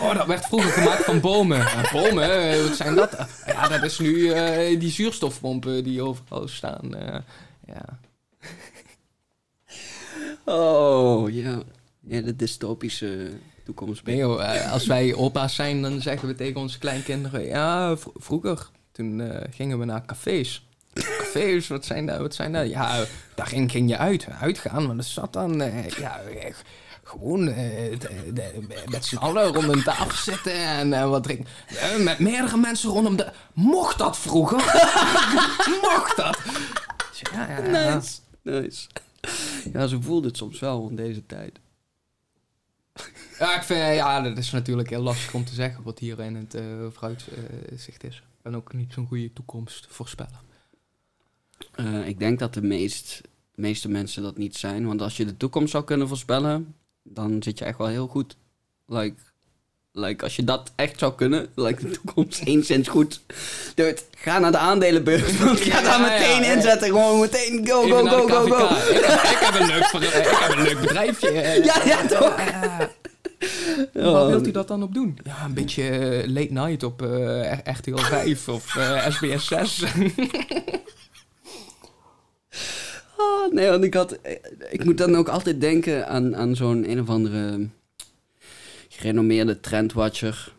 Oh, dat werd vroeger gemaakt van bomen. Ja, bomen, eh, wat zijn dat? Ja, dat is nu eh, die zuurstofpompen die overal staan. eh, ja. Oh, ja. Ja, de dystopische toekomst. Nee joh, als wij opa's zijn, dan zeggen we tegen onze kleinkinderen... Ja, vroeger, toen gingen we naar cafés. Cafés, wat zijn dat? Wat zijn dat? Ja, daar ging, je uit, uitgaan, maar dat zat dan... eh, ja, eh, gewoon eh, de- de- met z'n allen rond een tafel zitten en eh, wat drinken. Met meerdere mensen rondom de... Mocht dat vroeger? Mocht dat? Ja, ja. Nice. Nice. Ja, zo voelde het soms wel in deze tijd. Ja, ik vind, ja, dat is natuurlijk heel lastig om te zeggen wat hier in het eh vooruitzicht is. Ben ook niet zo'n goede toekomst voorspellen. Eh, ik denk dat de meest, meeste mensen dat niet zijn. Want als je de toekomst zou kunnen voorspellen, dan zit je echt wel heel goed. Like, like, als je dat echt zou kunnen, like, de toekomst enigszins goed. Dude, ga naar de aandelenbeurs. Want ga daar Ja, ja, meteen ja. inzetten. Gewoon meteen go, go, go, go, go. Ik, heb, een leuk, ik heb een leuk bedrijfje. eh. Ja, ja, toch? Waar Oh. wilt u dat dan op doen? Ja, een beetje eh, late night op eh, RTL 5 of eh, SBS 6. Oh, nee, want ik had... Ik moet dan ook altijd denken aan, aan zo'n een of andere gerenommeerde trendwatcher.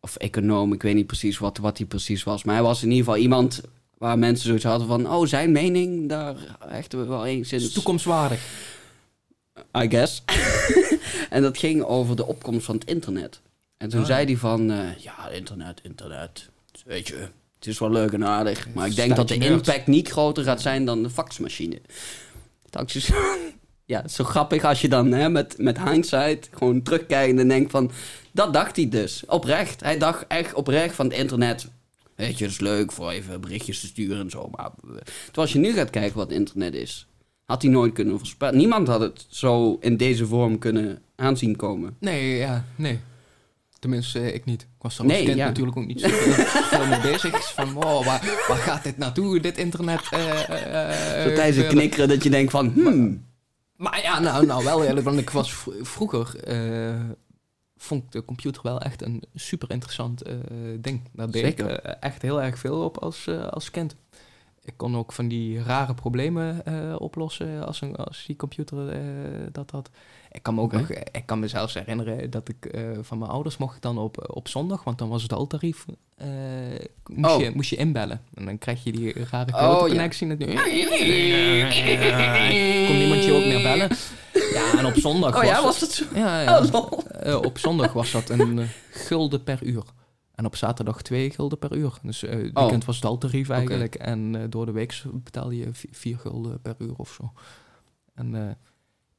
Of econoom, ik weet niet precies wat, wat hij precies was. Maar hij was in ieder geval iemand waar mensen zoiets hadden van... Oh, zijn mening, daar hechten we wel enigszins... Toekomstwaardig. I guess. en dat ging over de opkomst van het internet. En toen Ah. zei hij van... eh, ja, internet, internet. Weet je, het is wel leuk en aardig. Maar ik denk dat de impact niet groter gaat zijn dan de faxmachine. Zo- ja, zo grappig als je dan hè, met, met hindsight gewoon terugkijkt en denkt van... Dat dacht hij dus, oprecht. Hij dacht echt oprecht van het internet... Weet je, het is leuk voor even berichtjes te sturen en zo. Maar terwijl als je nu gaat kijken wat internet is... Had hij nooit kunnen voorspellen. Niemand had het zo in deze vorm kunnen aanzien komen. Nee, ja, nee. Tenminste, eh, ik niet. Ik was er als Nee, kind ja. natuurlijk ook niet zo veel mee bezig. Van, wow, waar, waar gaat dit naartoe, dit internet? eh, eh, Zo tijdens het knikkeren dat je denkt van... Hmm, Maar ja, nou, nou wel eerlijk, want ik was vroeger... vond ik de computer wel echt een super interessant ding. Daar deed Zeker. ik echt heel erg veel op als, eh, als kind. Ik kon ook van die rare problemen oplossen als, een, als die computer dat had. Ik kan me ook nog, ik kan me zelfs herinneren dat ik eh, van mijn ouders mocht dan op, op zondag, want dan was het al tarief, eh, moest, Oh. je, moest je inbellen. En dan krijg je die rare Oh, ja. connectie natuurlijk. Kon niemand je ook meer bellen. Ja, en op zondag Oh ja, was dat zo? ja, ja. Oh. Eh, op zondag was dat een eh, gulden per uur. En op zaterdag twee gulden per uur. Dus eh het Oh. weekend was het eigenlijk. En eh, door de week betaalde je vi- vier gulden per uur of zo. En eh,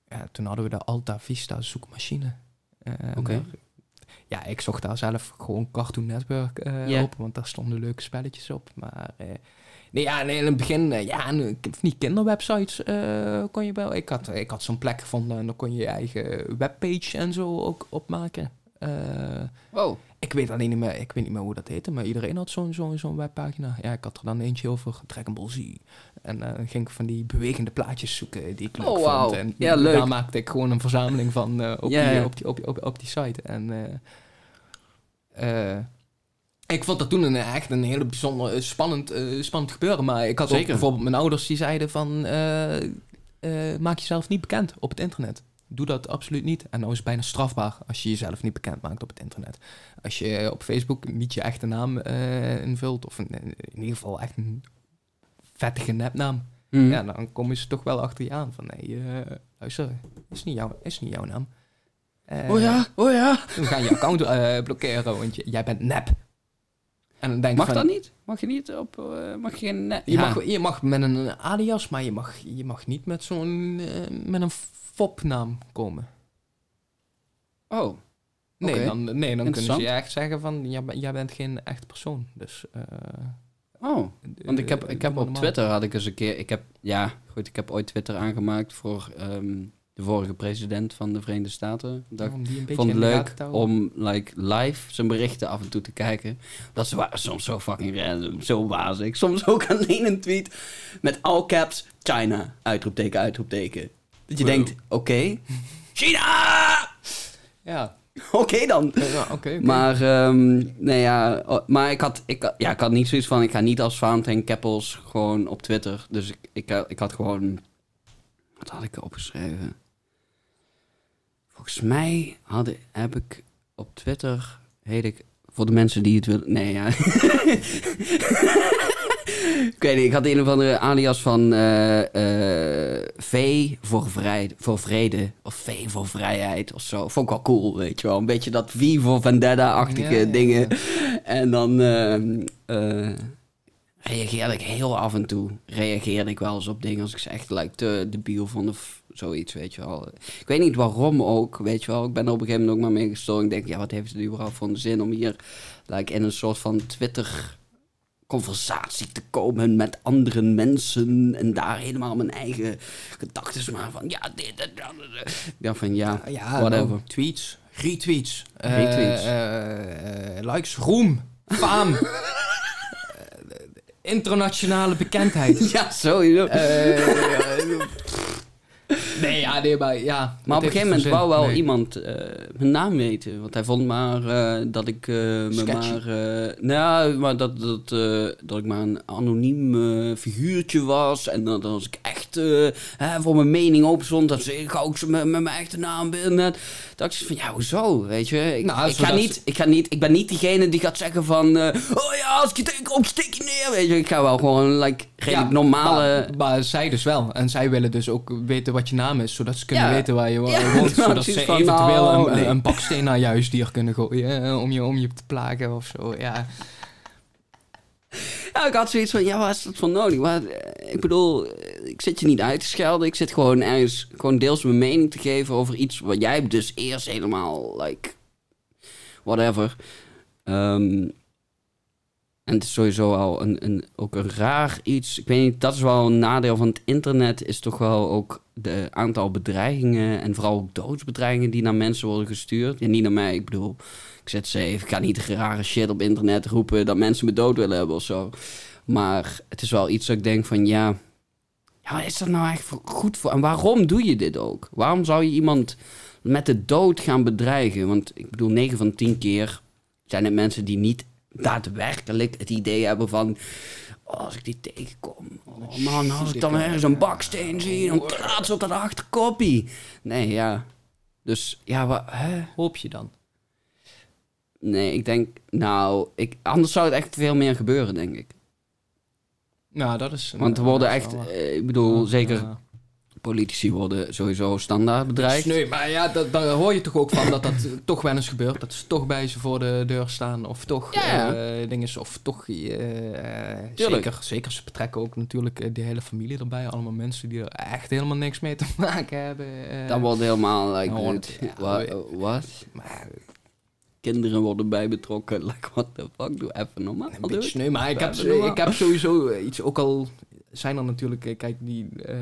ja, toen hadden we de Alta Vista zoekmachine. Eh, Oké. ja, ik zocht daar zelf gewoon Cartoon Network Ja. op, want daar stonden leuke spelletjes op. Maar eh, nee, ja, nee, in het begin, ja, die kinderwebsites kon je wel. Ik had, ik had zo'n plek gevonden en dan kon je je eigen webpage en zo ook opmaken. Wow. Ik weet alleen niet meer, ik weet niet meer hoe dat heette, maar iedereen had zo'n zo'n zo'n webpagina. Ja, ik had er dan eentje over Dragon Ball Z. En eh, dan ging ik van die bewegende plaatjes zoeken die ik leuk Oh, wauw. vond. En Ja, leuk. daar maakte ik gewoon een verzameling van eh, op, die. Op, die, op, op, op die site. En eh, ik vond dat toen een, echt een hele bijzonder spannend, spannend gebeuren. Maar ik had ook Zeker. bijvoorbeeld mijn ouders die zeiden van... maak jezelf niet bekend op het internet. Doe dat absoluut niet. En nou is het bijna strafbaar als je jezelf niet bekend maakt op het internet. Als je op Facebook niet je echte naam eh, invult, of in ieder geval echt een vettige nepnaam, Hmm. ja, dan komen ze toch wel achter je aan van nee, eh, luister, is niet, jouw, is niet jouw naam. Eh, Oh ja, oh ja. We gaan je account blokkeren, want je, jij bent nep. En dan denk Mag van, dat niet? Mag je niet op... mag je geen... net- Je, Ja. mag, je mag met een alias, maar je mag, je mag niet met zo'n met een fopnaam komen. Oh, Nee, dan, nee, dan kunnen ze je echt zeggen van, jij, jij bent geen echt persoon. Dus, eh, oh. Want ik heb, ik heb op. Twitter had ik eens een keer... Ik heb, ja, goed, ik heb ooit Twitter aangemaakt voor ehm, de vorige president van de Verenigde Staten. Dat beetje vond het leuk om like, live zijn berichten af en toe te kijken. Dat waren soms zo fucking random, zo wazig. Soms ook alleen een tweet met all caps China, uitroepteken, uitroepteken. Dat je Wow. denkt, oké, China! Ja, Oké dan. ja oké. oké. Maar, ehm, nee, ja, maar ik, had, ik, ja, ik had niet zoiets van, ik ga niet als Valentijn Keppels gewoon op Twitter. Dus ik, ik, had- ik had gewoon, wat had ik opgeschreven? Volgens mij had, ik- heb ik op Twitter, heet ik, voor de mensen die het willen, nee ja. ik weet niet, ik had een of andere alias van eh V voor, vrij, voor vrede. Of V voor vrijheid of zo. Vond ik wel cool, weet je wel. Een beetje dat V voor Vendetta-achtige Ja, ja, dingen. ja. En dan ehm, eh, reageerde ik heel af en toe. Reageerde ik wel eens op dingen als ik ze echt like, te debiel vond of zoiets, weet je wel. Ik weet niet waarom ook, weet je wel. Ik ben er op een gegeven moment ook maar mee gestoord. Ik denk, ja, wat heeft het überhaupt voor een zin om hier like, in een soort van Twitter conversatie te komen met andere mensen en daar helemaal mijn eigen gedachten maar van ja dit en dat. Ik dacht van ja, ja, whatever. nou, tweets. Retweets. eh, Retweets. eh, eh, likes, roem, faam. internationale bekendheid. Ja, sowieso. Eh, nee, ja, nee, maar ja. Maar op een gegeven moment wou wel nee. iemand eh, mijn naam weten. Want hij vond maar eh, dat ik me maar... nou, maar dat, dat, dat ik maar een anoniem figuurtje was. En dat als ik echt hè, voor mijn mening open stond... dan ik ze met, met mijn echte naam binnen. Dacht ik van, ja, hoezo? Weet je? Ik, Nou, ik, ga niet, ik, ga niet, ik ben niet diegene die gaat zeggen van... eh, oh ja, als ik je tegenkom, steek je neer. Weet je, ik ga wel gewoon like, Ja, normale... Maar, maar zij dus wel. En zij willen dus ook weten wat je naam is, zodat ze kunnen Ja. weten waar je Ja, woont. zodat ze van, eventueel nou, een, nee. een baksteen naar je huisdier kunnen gooien eh, om je, om je te plagen of zo. Ja. Ja, ik had zoiets van, ja, waar is dat voor nodig? Eh, ik bedoel, eh, ik zit je niet uit te schelden. Ik zit gewoon ergens, gewoon deels mijn mening te geven over iets wat jij dus eerst helemaal, like, whatever. Ehm, en het is sowieso al een, een, ook een raar iets. Ik weet niet, dat is wel een nadeel van het internet. Is toch wel ook de aantal bedreigingen en vooral ook doodsbedreigingen die naar mensen worden gestuurd. En niet naar mij, ik bedoel, ik zet ze even, ik ga niet rare shit op internet roepen dat mensen me dood willen hebben of zo. Maar het is wel iets dat ik denk van ja, ja, is dat nou echt goed voor? En waarom doe je dit ook? Waarom zou je iemand met de dood gaan bedreigen? Want ik bedoel, 9 van 10 keer zijn het mensen die niet daadwerkelijk het idee hebben van... Oh, als ik die tegenkom, oh man, als ik dan ergens een baksteen zie, dan klaat ze op dat achterkoppie. Nee, ja. Dus ja, wat, hè? Hoop je dan? Nee, ik denk, nou, ik, anders zou het echt veel meer gebeuren, denk ik. Nou, dat is... Want er worden echt, eh, ik bedoel, zeker politici worden sowieso standaard bedreigd. Nee, maar ja, dat, daar hoor je toch ook van dat dat toch wel eens gebeurt. Dat ze toch bij ze voor de deur staan. Of toch Ja, eh, dingen, of toch... Tuurlijk. zeker, zeker, ze betrekken ook natuurlijk eh, de hele familie erbij. Allemaal mensen die er echt helemaal niks mee te maken hebben. Dat wordt helemaal, like, het- ja, wat? Kinderen worden bij betrokken. Like, what the fuck, doe even normaal. een beetje maar ik heb, ik heb sowieso eh, iets, ook al zijn er natuurlijk, eh, kijk, die eh,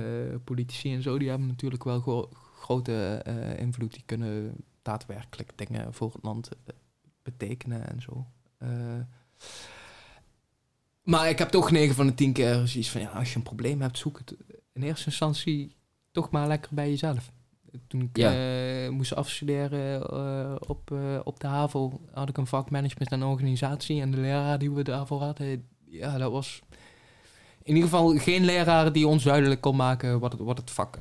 politici en zo, die hebben natuurlijk wel gro- grote invloed. Die kunnen daadwerkelijk dingen voor het land betekenen en zo. Maar ik heb toch 9 van de 10 keer zoiets van, ja, als je een probleem hebt, zoek het in eerste instantie toch maar lekker bij jezelf. Toen ik Ja. eh, moest afstuderen eh, op, eh, op de HAVO, had ik een vak management en organisatie. En de leraar die we daarvoor hadden, ja, dat was in ieder geval geen leraar die ons duidelijk kon maken wat het, wat het vak.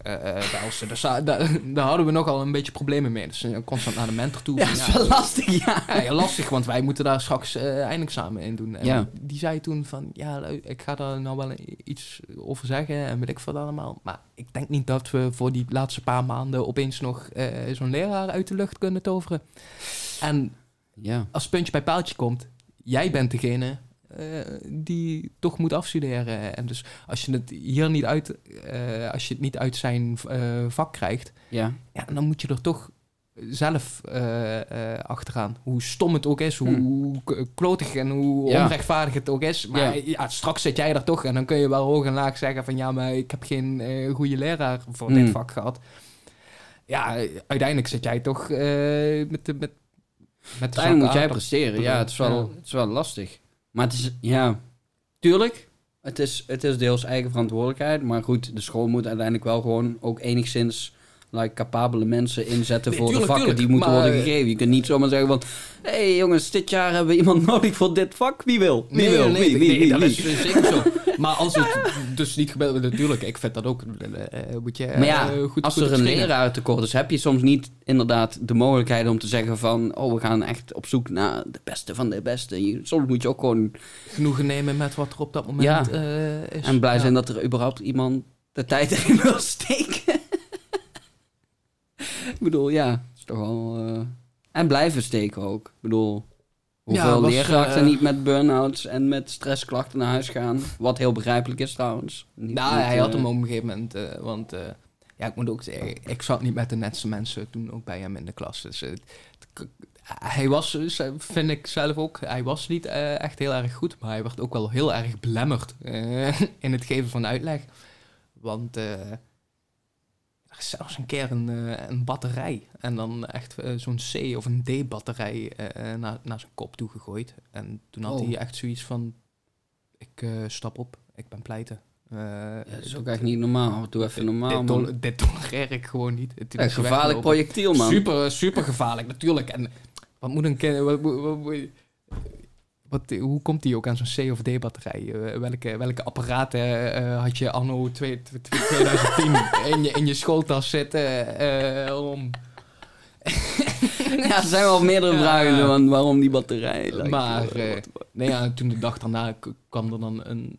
Dus daar, daar, daar hadden we nogal een beetje problemen mee. Dus constant naar de mentor toe. Ja, dat is wel lastig, ja. lastig, want wij moeten daar straks eindexamen in doen. En Ja. die zei toen van, ja, ik ga daar nou wel iets over zeggen en weet ik wat allemaal. Maar ik denk niet dat we voor die laatste paar maanden opeens nog zo'n leraar uit de lucht kunnen toveren. En Ja, als puntje bij paaltje komt, jij bent degene eh, die toch moet afstuderen. En dus als je het hier niet uit, eh, als je het niet uit zijn eh, vak krijgt, ja. ja, dan moet je er toch zelf achteraan. Hoe stom het ook is, hoe, Hmm. hoe klotig en hoe Ja. onrechtvaardig het ook is. Maar Ja. ja. straks zit jij er toch en dan kun je wel hoog en laag zeggen van ja, maar ik heb geen goede leraar voor Hmm. dit vak gehad. Ja, uiteindelijk zit jij toch met de met, met de Uiteindelijk moet jij presteren. Ja, het is wel, Ja. het is wel lastig. Maar het is, ja, tuurlijk. Het is, het is deels eigen verantwoordelijkheid. Maar goed, de school moet uiteindelijk wel gewoon ook enigszins like, capabele mensen inzetten Nee, voor tuurlijk, de vakken tuurlijk. die moeten Maar, worden gegeven. Je kunt niet zomaar zeggen van... Hé hey, jongens, dit jaar hebben we iemand nodig voor dit vak. Wie wil? Wie Nee, wil? nee, wie, nee, wie, wie, dat is eh, zeker zo. Maar als het dus niet gebeurt, natuurlijk, ik vind dat ook, eh, eh, moet je eh, Maar ja, goed, als goed er een leraar tekort is, heb je soms niet inderdaad de mogelijkheid om te zeggen van... Oh, we gaan echt op zoek naar de beste van de beste. Soms moet je ook gewoon genoegen nemen met wat er op dat moment Ja. is. En blij Ja. zijn dat er überhaupt iemand de tijd erin wil steken. ik bedoel, ja, het is toch wel... eh, En blijven steken ook. Ik bedoel, hoeveel Ja, leerkrachten eh, niet met burn-outs en met stressklachten naar huis gaan. Wat heel begrijpelijk is trouwens. Niet, Nou, niet, hij had eh, hem op een gegeven moment, want ja, ik moet ook zeggen, ik zat niet met de netste mensen toen ook bij hem in de klas. Dus het- hij was, vind ik zelf ook, hij was niet echt heel erg goed, maar hij werd ook wel heel erg belemmerd in het geven van uitleg. Want zelfs een keer een, eh, een batterij. En dan echt eh, zo'n C of een D-batterij eh, naar, naar zijn kop toe gegooid. En toen had Oh. hij echt zoiets van... Ik stap op, ik ben pleiten. Eh, Ja, dat is ook echt niet normaal. Doe even normaal, dit, man. dit tolereer ik gewoon niet. Hij gevaarlijk projectiel, man. Super, super gevaarlijk, natuurlijk. En wat moet een kind... Wat, hoe komt die ook aan zo'n C of D batterij? Eh, welke, welke apparaten eh, had je anno 2 2010 in je, in je schooltas zitten eh, om... Ja, er zijn wel meerdere vragen van waarom die batterij. Maar, Nee, ja, toen de dag daarna kwam er dan een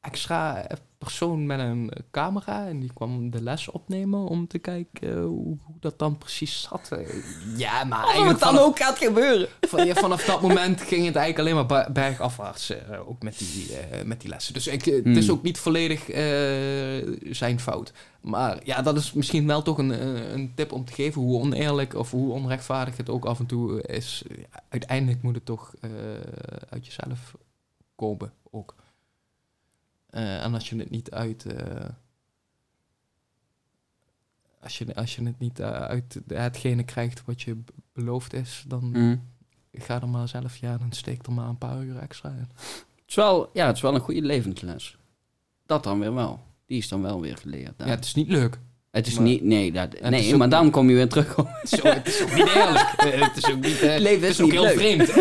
extra persoon met een camera en die kwam de les opnemen om te kijken eh, hoe, hoe dat dan precies zat. Eh, Ja, maar eigenlijk het dan vanaf, ook gaat gebeuren. van- ja, vanaf dat moment ging het eigenlijk alleen maar bergafwaarts, eh, ook met die, eh, met die lessen. Dus ik, eh, het is Hmm. ook niet volledig eh, zijn fout. Maar ja, dat is misschien wel toch een, eh, een tip om te geven hoe oneerlijk of hoe onrechtvaardig het ook af en toe is. Ja, uiteindelijk moet het toch eh, uit jezelf komen ook. Eh, en als je het niet uit. eh, als, je, als je het niet eh, uit hetgene krijgt wat je beloofd is, dan Hm. ga er maar zelf, ja, dan steek er maar een paar uur extra in. Het, is wel, ja, het is wel een goede levensles. Dat dan weer wel. Die is dan wel weer geleerd. Ja, het is niet leuk. het is maar- niet... Nee, dat, nee maar dan kom je weer terug op... Het is ook, het is ook niet eerlijk. Het is ook niet... Het leven het is ook niet heel leuk. vreemd.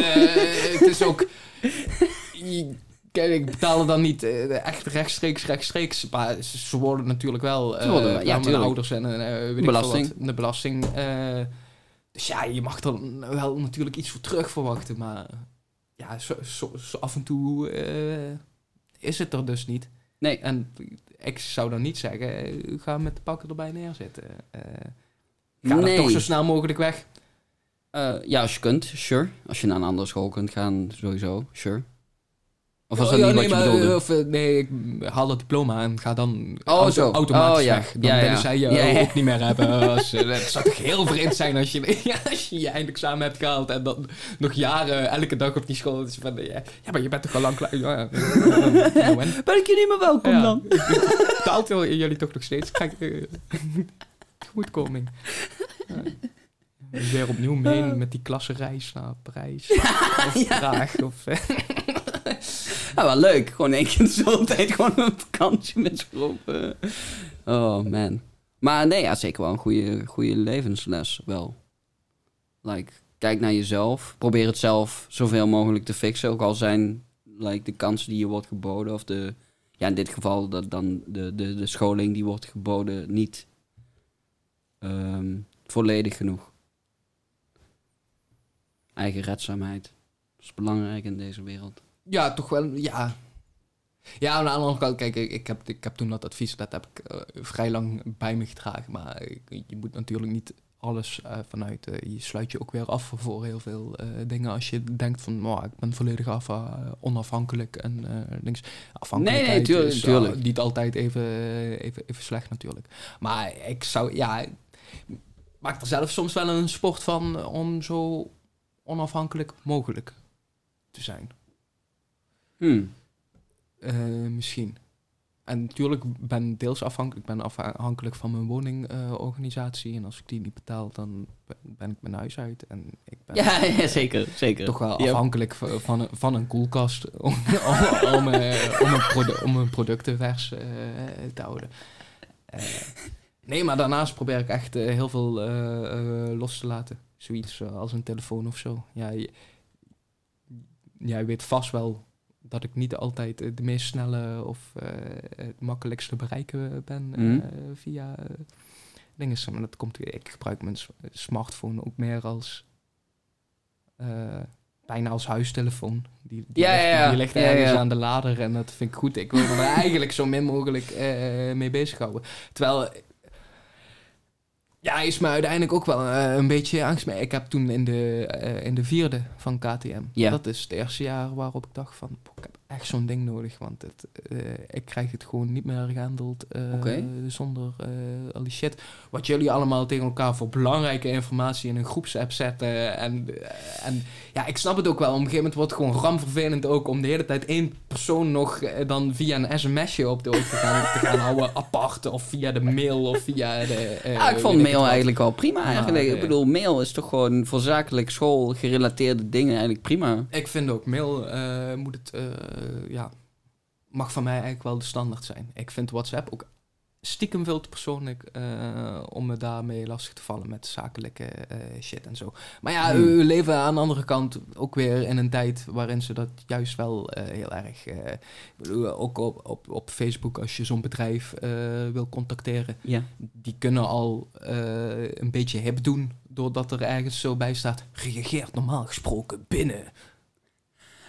Het is ook... ik betaal er dan niet eh, echt rechtstreeks, rechtstreeks. Maar ze worden natuurlijk wel... eh Ze worden wel, ja, mijn ouders en eh, weet ik Belasting. wat, de belasting. dus ja, je mag er wel natuurlijk iets voor terug verwachten. Maar ja, zo, zo, zo af en toe is het er dus niet. Nee. En ik zou dan niet zeggen, ga met de pakken erbij neerzitten. Eh ga Nee. toch zo snel mogelijk weg. Ja, als je kunt, sure. Als je naar een andere school kunt gaan, sowieso, sure. Of was dat Oh, ja, niet nee, wat je maar, bedoelde? eh, Of, eh, nee, ik haal het diploma en ga dan Oh, auto- zo. automatisch Oh, ja. weg. Dan Ja, ja. willen zij je Ja, ja. ook niet meer hebben. Als, eh, het zou toch heel vreemd zijn als je, ja, als je je eindexamen hebt gehaald en dan nog jaren elke dag op die school is van, eh, ja, ja, maar je bent toch al lang klaar. Ja, ja, eh, en? Ben ik je niet meer welkom Ja. dan? Betaalt jullie toch nog steeds? Kijk, eh, tegemoetkoming. Ja. Weer opnieuw mee met die klassenreis naar Parijs. of Praag. Of, eh, Ja, wel leuk. Gewoon één keer de zoveel tijd gewoon een vakantie met z'n. Oh, man. Maar nee, ja, zeker wel een goede, goede levensles, wel. Like, kijk naar jezelf. Probeer het zelf zoveel mogelijk te fixen. Ook al zijn like, de kansen die je wordt geboden... of de, ja, in dit geval dat dan de, de, de scholing die wordt geboden... niet ehm, volledig genoeg. Eigen redzaamheid. Is belangrijk in deze wereld. Ja, toch wel, ja. Ja, aan de andere kant, kijk, ik heb, ik heb toen dat advies, dat heb ik eh, vrij lang bij me gedragen. Maar je moet natuurlijk niet alles eh, vanuit, eh, je sluit je ook weer af voor heel veel dingen. Als je denkt van, nou, ik ben volledig af, onafhankelijk en links. Afhankelijkheid Nee, nee, tuurlijk, is, tuurlijk. niet altijd even, even, even slecht natuurlijk. Maar ik zou, ja, maak er zelf soms wel een sport van om zo onafhankelijk mogelijk te zijn. Hmm. Eh, misschien. En natuurlijk ben ik deels afhankelijk. Ik ben afhankelijk van mijn woningorganisatie. en als ik die niet betaal, dan ben- ik mijn huis uit. En ik ben Ja, ja, zeker, zeker. toch wel afhankelijk van, van, een, van een koelkast om, om, om, eh, om, een, produ- om een producten vers eh, te houden. Nee, maar daarnaast probeer ik echt heel veel los te laten. Zoiets als een telefoon of zo. Ja, jij weet vast wel dat ik niet altijd eh, de meest snelle of eh, het makkelijkste bereiken ben eh, Mhm. via dingen. Maar dat komt, ik gebruik mijn smartphone ook meer als bijna als huistelefoon. Die, die, Ja, ligt, ja, die ligt Ja, ergens ja. aan de lader en dat vind ik goed. Ik wil er eigenlijk zo min mogelijk mee bezighouden. Terwijl, ja, is me uiteindelijk ook wel eh, een beetje angst mee. Ik heb toen in de, eh, in de vierde van KTM, Ja. dat is het eerste jaar waarop ik dacht van, "Poh, ik heb echt zo'n ding nodig, want het, eh, ik krijg het gewoon niet meer gehandeld eh, zonder eh, al die shit. Wat jullie allemaal tegen elkaar voor belangrijke informatie in een groepsapp zetten. En, en ja, ik snap het ook wel. Op een gegeven moment wordt het gewoon ramvervelend ook om de hele tijd één persoon nog dan via een sms'je op de hoogte te gaan, te gaan houden apart. Of via de mail of via de... Ja, ik vond mail eigenlijk wel prima. Ja, eigenlijk. Ik bedoel, mail is toch gewoon voor zakelijk school gerelateerde dingen eigenlijk prima. Ik vind ook mail moet het, eh, ja, mag van mij eigenlijk wel de standaard zijn. Ik vind WhatsApp ook stiekem veel te persoonlijk eh, om me daarmee lastig te vallen met zakelijke eh, shit en zo. Maar ja, Hmm. we leven aan de andere kant ook weer in een tijd waarin ze dat juist wel heel erg, ook op, op, op Facebook als je zo'n bedrijf wil contacteren, Ja. die kunnen al een beetje hip doen doordat er ergens zo bij staat, reageert normaal gesproken binnen.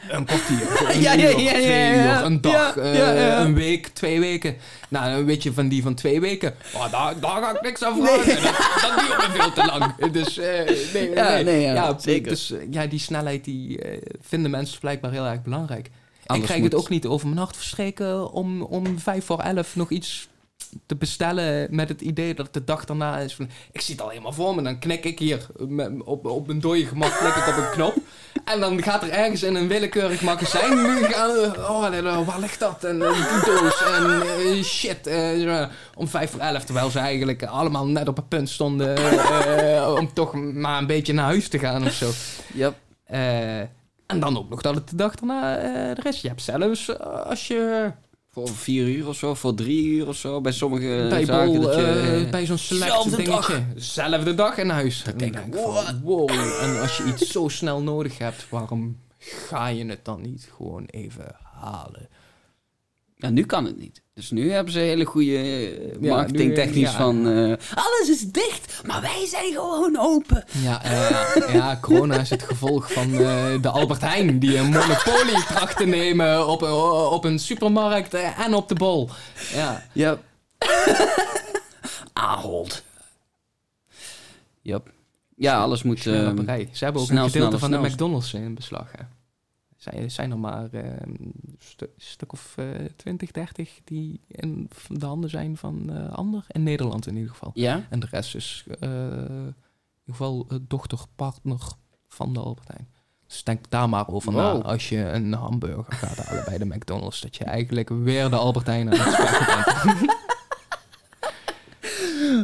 Een kwartier, een Ja, ja, uur, ja, ja, twee ja. uur, een dag, Ja, eh, een week, twee weken. Nou, dan weet je van die van twee weken, oh, daar, daar ga ik niks aan vragen. Dat, dat duurt me veel te lang. Dus eh, nee, Ja, nee. nee, ja, zeker. Dus eh, ja, die snelheid die vinden mensen blijkbaar heel erg belangrijk. ik krijg moet- het ook niet over mijn nacht verstreken om, om vijf voor elf nog iets te bestellen met het idee dat het de dag daarna is van... Ik zie het al helemaal voor me, dan knik ik hier op, op een dode gemak klik ik op een knop. En dan gaat er ergens in een willekeurig magazijn nu gaan... Oh, nou, waar ligt dat? En die doos en eh, shit. eh, om vijf voor elf, terwijl ze eigenlijk allemaal net op het punt stonden... eh, om toch maar een beetje naar huis te gaan of zo. Yep. En dan ook nog dat het de dag daarna er is. Je hebt zelfs als je Voor vier uur of zo, voor drie uur of zo. Bij sommige bij, zaken bol, dat je... eh, bij zo'n select dingetje. Zelfde dag in huis. Ik, denk ik van, wow. En als je iets zo snel nodig hebt, waarom ga je het dan niet gewoon even halen? Ja, nu kan het niet. Dus nu hebben ze hele goede eh, Ja, marketingtechnisch nu, ja. van... eh, alles is dicht, maar wij zijn gewoon open. Ja, eh, ja, corona is het gevolg van de Albert Heijn... die een monopolie tracht te nemen op, een- op een supermarkt en op de bol. Ja, Yep. Ahold. Yep. Ja, alles moet... ehm. Ze hebben ook snel, een gedeelte snel, van de. McDonald's in beslag. Hè. Zijn, zijn er maar een stu- stuk of eh 20, 30 die in de handen zijn van eh ander. In Nederland in ieder geval. ja? En de rest is eh, in ieder geval dochterpartner van de Albert Heijn. Dus denk daar maar over na als je een hamburger gaat halen bij de McDonald's. Dat je eigenlijk weer de Albert Heijn aan het bent.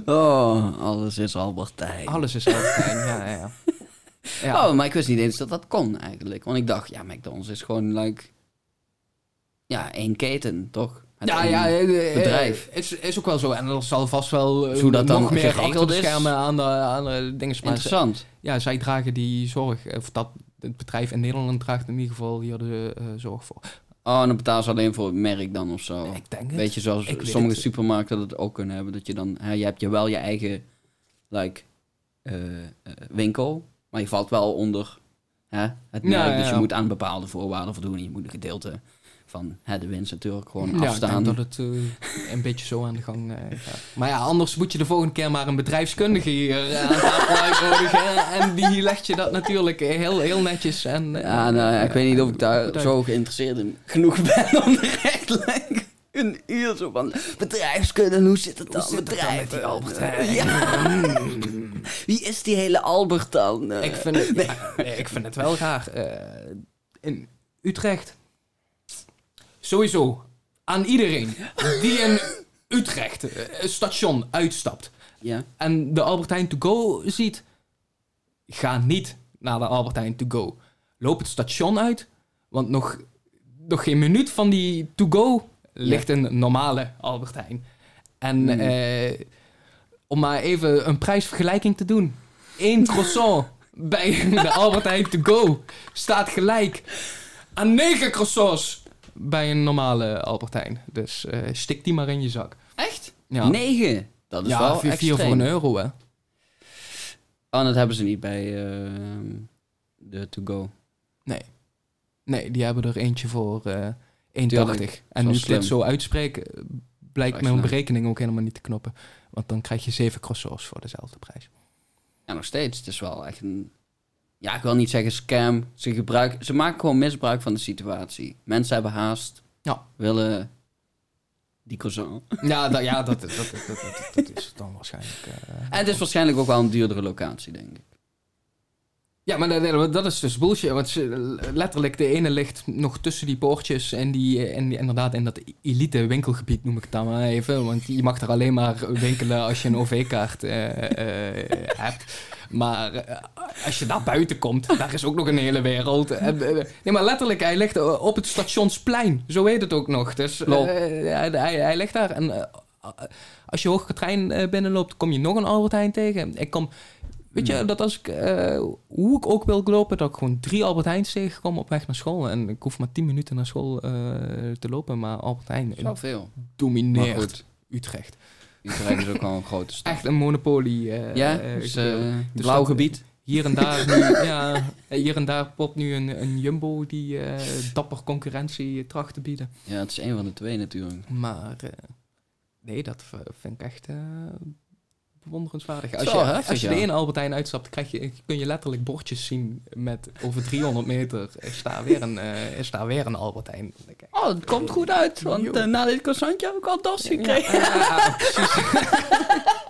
Oh, alles is Albertijn. Alles is Albert Heijn, ja, ja, ja. Oh, maar ik wist niet eens dat dat kon eigenlijk. Want ik dacht, ja, McDonald's is gewoon like... Ja, één keten, toch? Met Ja, ja, eh, eh, bedrijf. Is, is ook wel zo. En er zal vast wel eh, Hoe dat dan nog meer geregeld achter de is. schermen aan de, aan de dingen. Maar ze- Interessant. ja, zij dragen die zorg. Of dat het bedrijf in Nederland draagt in ieder geval hier de eh, zorg voor. Oh, en dan betalen ze alleen voor het merk dan of zo. Ik denk het. Weet je, zoals Ik weet sommige het. supermarkten dat ook kunnen hebben. Dat je dan, hè, je hebt je wel je eigen like, eh, eh, winkel, maar je valt wel onder hè, het merk. Ja, Dus je moet aan bepaalde voorwaarden voldoen. En je moet een gedeelte van hè, de winst natuurlijk gewoon ja, afstaan. dat het eh, een beetje zo aan de gang eh, gaat. Maar ja, anders moet je de volgende keer maar een bedrijfskundige hier eh, aan tafel uitnodigen. En die legt je dat natuurlijk heel, heel netjes. En, Ja, nou, ik weet niet of ik daar zo geïnteresseerd in genoeg ben om de rechtlijnen een uur zo van bedrijfskunde, hoe zit het dan? Hoe zit het dan met die? Albert? Ja. Wie is die hele Albert dan? Eh, Ik vind het, ja, nee, ik vind het wel raar. Eh, in Utrecht. Sowieso. Aan iedereen die in Utrecht eh, station uitstapt. Ja. En de Albert Heijn to go ziet. Ga niet naar de Albert Heijn to go. Loop het station uit. Want nog, nog geen minuut van die to go ligt een normale Albert Heijn. En Hmm. Om maar even een prijsvergelijking te doen. Eén croissant bij de Albert Heijn to go staat gelijk aan negen croissants bij een normale Albert Heijn. Dus eh, stik die maar in je zak. Echt? Ja, Negen? Dat is ja wel vier, vier voor een euro hè. Oh, dat hebben ze niet bij eh, de To Go. Nee. Nee, die hebben er eentje voor eh 1,80. Tuurlijk, En nu ik dit zo uitspreek, eh, blijkt mijn berekening ook helemaal niet te knoppen. Want dan krijg je zeven croissants voor dezelfde prijs. Ja, nog steeds. Het is wel echt een... Ja, ik wil niet zeggen scam. Ze, gebruiken, ze maken gewoon misbruik van de situatie. Mensen hebben haast. Ja. Willen die croissant. Ja, da- ja dat, dat, dat, dat, dat, dat is het dan waarschijnlijk. eh. En het is waarschijnlijk ook wel een duurdere locatie, denk ik. Ja, maar dat, dat is dus bullshit. Want ze- letterlijk, de ene ligt nog tussen die poortjes en, die, en die, inderdaad in dat elite winkelgebied, noem ik het dan maar even. Want je mag er alleen maar winkelen als je een OV-kaart eh, eh, hebt. Maar eh, als je daar buiten komt, daar is ook nog een hele wereld. En, eh, nee, maar letterlijk, hij ligt eh, op het stationsplein. Zo heet het ook nog. Dus eh, hij, hij, ligt daar. En eh, als je Hoogkaterijn eh binnenloopt, kom je nog een Albert Heijn tegen. Ik kom... Weet je, dat als ik, eh, hoe ik ook wil lopen, dat ik gewoon drie Albert Heijns tegenkom op weg naar school. En ik hoef maar tien minuten naar school eh, te lopen, maar Albert Heijn veel. Domineert Utrecht. Utrecht is ook wel een grote stad. Echt een monopolie. eh, Ja, dus, Dus blauw dat- gebied. Hier en daar, nu, ja, hier en daar popt nu een, een Jumbo die dapper concurrentie tracht te bieden. Ja, het is een van de twee natuurlijk. Maar nee, dat vind ik echt bewonderenswaardig. Als je, heftig, als je ja. de ene Albert Heijn uitstapt, krijg je, kun je letterlijk bordjes zien met over 300 meter is daar weer een, eh, is daar weer een Albert Heijn. Dan denk ik, Oh, het komt goed uit, want eh, na dit croissantje heb ik al dorst Ja, ja.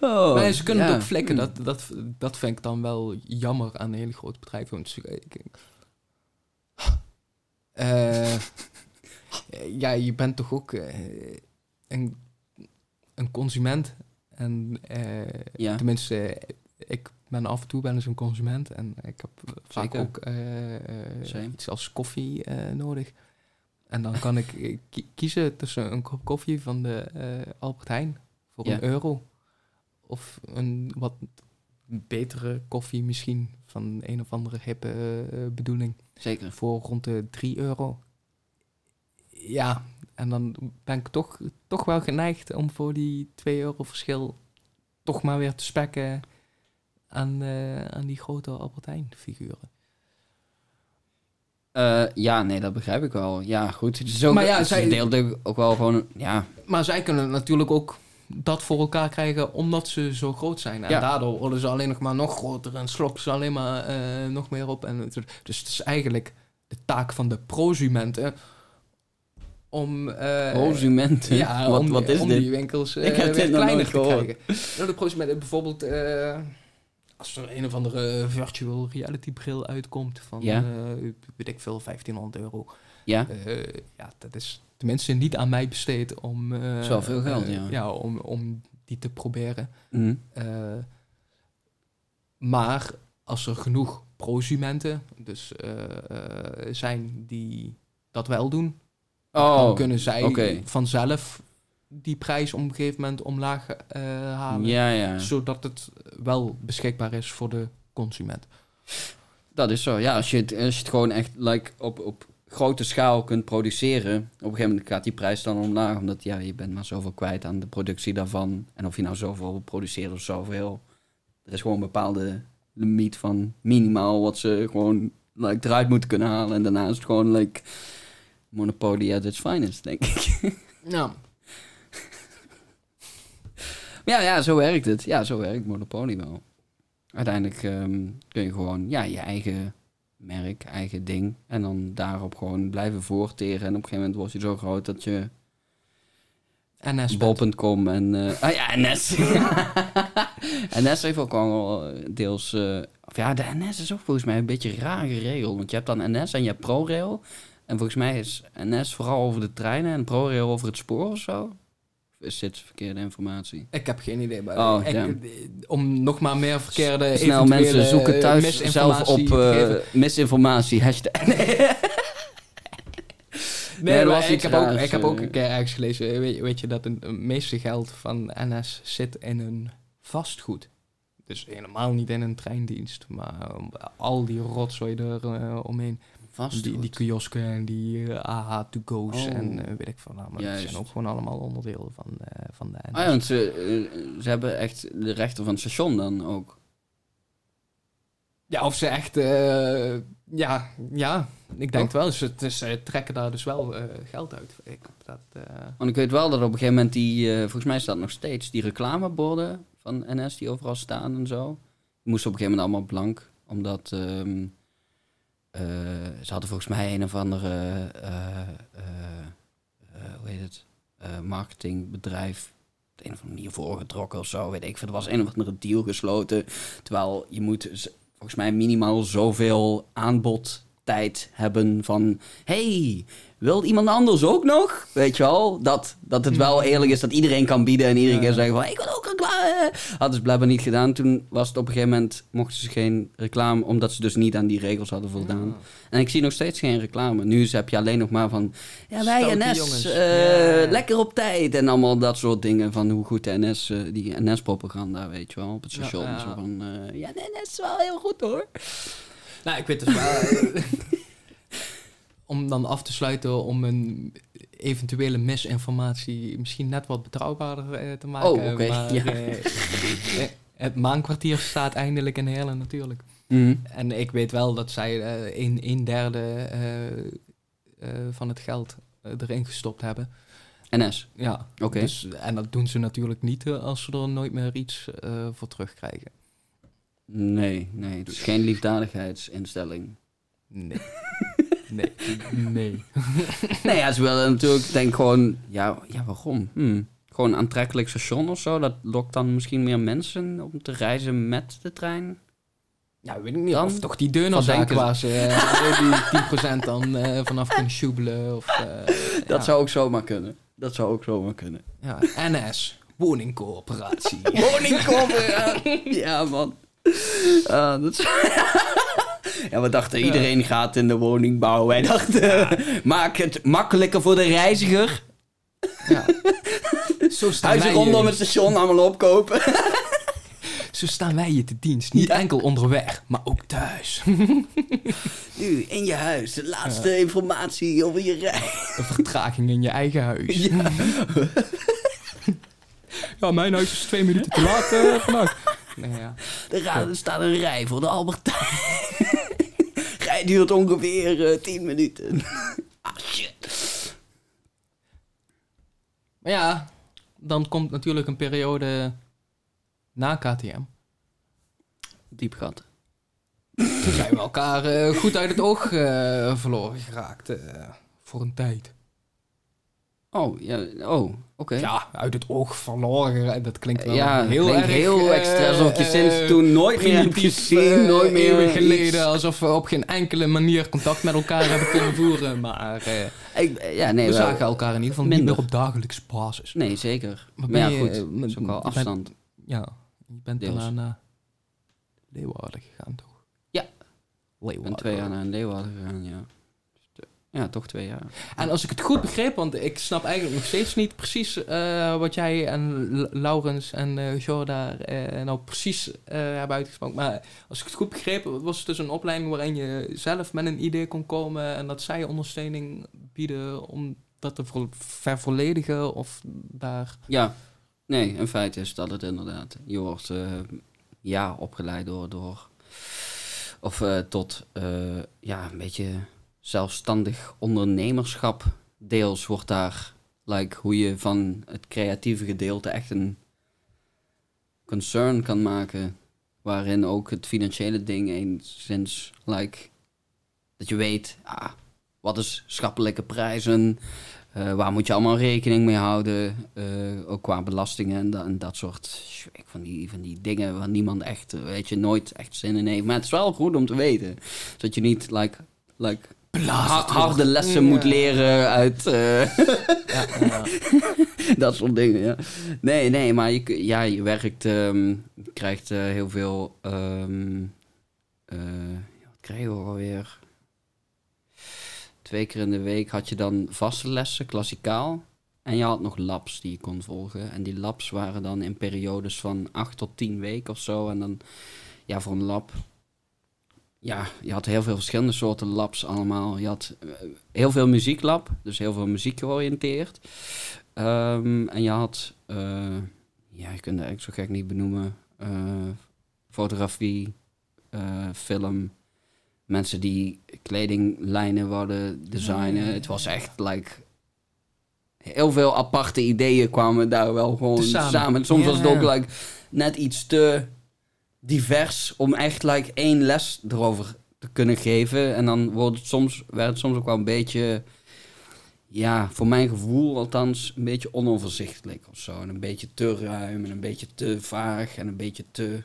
Oh, maar ze kunnen ja. het ook flikken. Hm. Dat, dat, dat vind ik dan wel jammer aan hele grote bedrijven. Want Eh, ja, je bent toch ook eh, een, een consument. En eh, Ja. tenminste, ik ben af en toe wel eens een consument. En ik heb vaak Zeker. ook eh, eh, iets als koffie eh, nodig. En dan kan ik eh, ki- kiezen tussen een kop koffie van de eh, Albert Heijn voor Ja. een euro. Of een wat betere koffie misschien van een of andere hippe eh, bedoeling Zeker. voor rond de 3 euro. Ja, en dan ben ik toch, toch wel geneigd om voor die 2 euro verschil toch maar weer te spekken aan, aan die grote Albert Heijn figuren. Eh, ja, nee, dat begrijp ik wel. Ja, goed. Het is ook, Maar ja, het zij- ook- wel gewoon... Ja, Maar zij kunnen natuurlijk ook dat voor elkaar krijgen omdat ze zo groot zijn. En Ja. daardoor worden ze alleen nog maar nog groter en slokken ze alleen maar eh, nog meer op. En, dus het is eigenlijk de taak van de prosumenten om... eh, consumenten. Ja, wat, om, wat is om dit? die winkels eh, Ik heb dit nog kleiner te gehoord. krijgen. Nou, de prosumenten, bijvoorbeeld, eh, als er een of andere virtual reality bril uitkomt van, Ja. eh, weet ik veel, 1500 euro. Ja, Eh, ja, dat is tenminste niet aan mij besteed om... eh, is wel veel geld, eh, ja. om, om die te proberen. Mhm. Eh, maar als er genoeg prosumenten dus, eh, eh, zijn die dat wel doen, Oh, kunnen zij vanzelf die prijs op een gegeven moment omlaag eh, halen. ja, ja. Zodat het wel beschikbaar is voor de consument. Dat is zo. Ja, als je het, als je het gewoon echt like, op, op grote schaal kunt produceren, op een gegeven moment gaat die prijs dan omlaag, omdat ja, je bent maar zoveel kwijt aan de productie daarvan. En of je nou zoveel produceert of zoveel, er is gewoon een bepaalde limiet van minimaal wat ze gewoon like, eruit moeten kunnen halen. En daarna is het gewoon like Monopoly at its finest, denk ik. Maar ja, ja, zo werkt het. Ja, zo werkt Monopoly wel. Uiteindelijk ehm, kun je gewoon ja, je eigen merk, eigen ding. En dan daarop gewoon blijven voorteren. En op een gegeven moment word je zo groot dat je NS. bol.com en... eh, ah ja, NS. NS heeft ook al eh, deels... eh, of ja, de NS is ook volgens mij een beetje raar geregeld. Want je hebt dan NS en je hebt ProRail. En volgens mij is NS vooral over de treinen en ProRail over het spoor of zo. Is dit verkeerde informatie? Ik heb geen idee. Maar Oh, ik- eh, Om nog maar meer verkeerde Snel mensen zoeken eh, thuis zelf op eh, misinformatie. Hashtag. Nee, maar ik heb, ook, ik heb ook eh. een keer ergens gelezen, weet, weet je, dat het meeste geld van NS zit in een vastgoed. Dus helemaal niet in een treindienst, maar um, al die rotzooi er uh, omheen. Vast. Die, die kiosken en die uh, AH-to-go's Oh. en uh, weet ik van. Nou, maar dat zijn ook gewoon allemaal onderdelen van, uh, van de NS. Ah ja, want ze, eh, ze hebben echt de rechter van het station dan ook. Ja, of ze echt, ja, ja, ik denk wel. Ze, ze trekken daar dus wel geld uit. Ik, dat. Want ik weet wel dat op een gegeven moment die, volgens mij staat nog steeds, die reclameborden van NS die overal staan en zo. Moesten op een gegeven moment allemaal blank. Omdat ehm, eh, ze hadden volgens mij een of andere, eh, eh, hoe heet het, marketingbedrijf op een of andere manier voorgetrokken of zo, weet ik veel. Er was een of andere deal gesloten. Terwijl je moet volgens mij minimaal zoveel aanbodtijd hebben van... hey, wil iemand anders ook nog? Weet je wel? Dat, dat het wel eerlijk is dat iedereen kan bieden en iedereen Ja. kan zeggen van... ik wil ook reclame. Hadden ze blijkbaar niet gedaan. Toen was het op een gegeven moment... mochten ze geen reclame, omdat ze dus niet aan die regels hadden voldaan. En ik zie nog steeds geen reclame. Nu heb je alleen nog maar van... Ja, wij Stoute NS, eh, Ja. lekker op tijd. En allemaal dat soort dingen van hoe goed de NS... eh, die NS-propaganda, weet je wel, op het station. Zo van, eh, ja, de NS is wel heel goed hoor. Nou, ik weet dus wel... om dan af te sluiten om een eventuele misinformatie misschien net wat betrouwbaarder eh, te maken. Oh, oké, ja. eh, eh, het maankwartier staat eindelijk in Heerlen natuurlijk. Mhm. En ik weet wel dat zij eh, een, een derde van het geld erin gestopt hebben. NS, Ja, oké. dus, en dat doen ze natuurlijk niet als ze er nooit meer iets voor terugkrijgen. Nee, nee, het is geen liefdadigheidsinstelling. Nee. nee. Nee. nee, ja, ze willen natuurlijk, denk gewoon, ja, ja waarom? Hm. Gewoon een aantrekkelijk station of zo, dat lokt dan misschien meer mensen om te reizen met de trein. Ja, weet ik niet. Dan- of toch die ze? waar ze eh, die 10% dan eh, vanaf kunnen sjoebelen. Of, eh, Dat ja. zou ook zomaar kunnen. Dat zou ook zomaar kunnen. Ja, NS, woningcoöperatie. Woningcoöperatie. ja, man. Ah, dat is... ja, we dachten iedereen gaat in de woningbouw. Wij dachten, maak het makkelijker voor de reiziger. ja. Zo staan, Huizen wij, rondom je- het station allemaal opkopen. zo staan wij je te dienst. Niet Ja. enkel onderweg, maar ook thuis. nu, in je huis, de laatste informatie over je reis. Een vertraging in je eigen huis. Ja. Ja, mijn huis is twee minuten te laat eh, vandaag. Nee, ja. Er, er staat een rij voor de Albertijn. Rij duurt ongeveer eh, 10 minuten. ah, shit. Maar ja, dan komt natuurlijk een periode na KTM. Diep gat. Toen zijn we elkaar eh, goed uit het oog eh, verloren geraakt. eh, voor een tijd. Oh, ja, oh, oké. Ja, uit het oog verloren geraakt. Dat klinkt wel Ja, heel klinkt erg... heel eh, extra. Alsof je eh, sinds toen nooit meer hebt gezien. eh, nooit meer eeuwen iets- geleden. Alsof we op geen enkele manier contact met elkaar hebben kunnen voeren. Maar eh, Ik, ja, nee, we wel- zagen elkaar in ieder geval niet minder. meer op dagelijkse basis. Nee, zeker. Maar Maar, ja, je, goed. eh, met- is ook al bent- afstand. Ja, je bent Deels. daarna naar Leeuwarden gegaan, toch? Ja. Ik Leeuwarden. ben twee jaar naar Leeuwarden gegaan, ja. Ja, toch twee jaar. En als ik het goed begreep, want ik snap eigenlijk nog steeds niet precies eh, wat jij en Laurens en eh Jo daar eh, nou precies hebben uitgesproken. Maar als ik het goed begreep, was het dus een opleiding waarin je zelf met een idee kon komen en dat zij ondersteuning bieden om dat te ver- vervolledigen of daar... Ja, nee, in feite is dat het inderdaad. Je wordt ja, opgeleid door, door of tot ja, een beetje zelfstandig ondernemerschap. Deels wordt daar, like, hoe je van het creatieve gedeelte echt een concern kan maken. Waarin ook het financiële ding enigszins, like, dat je weet, ah, wat is schappelijke prijzen, eh, waar moet je allemaal rekening mee houden? eh, ook qua belastingen en, da- en dat soort van die, van die dingen waar niemand echt, weet je, nooit echt zin in heeft. Maar het is wel goed om te weten. Zodat je niet, like, like ha- harde lessen moet leren uit eh, Ja, ja. dat soort dingen. Ja. Nee, nee, maar je, ja, je werkt, ehm, je krijgt eh, heel veel. ehm, eh, wat kregen we alweer? Twee keer in de week had je dan vaste lessen, klassikaal. En je had nog labs die je kon volgen. En die labs waren dan in periodes van acht tot tien weken of zo. En dan, ja, voor een lab. Ja, je had heel veel verschillende soorten labs allemaal. Je had eh, heel veel muzieklab, dus heel veel muziek georiënteerd. Ehm, en je had, eh, ja, je kunt het eigenlijk zo gek niet benoemen. eh, fotografie, film, mensen die kledinglijnen wilden designen. Het was echt, like, heel veel aparte ideeën kwamen daar wel gewoon samen. Soms was het ook, like, net iets te divers om echt like één les erover te kunnen geven. En dan wordt het soms, werd het soms ook wel een beetje, ja, voor mijn gevoel althans, een beetje onoverzichtelijk of zo. En een beetje te ruim en een beetje te vaag en een beetje te...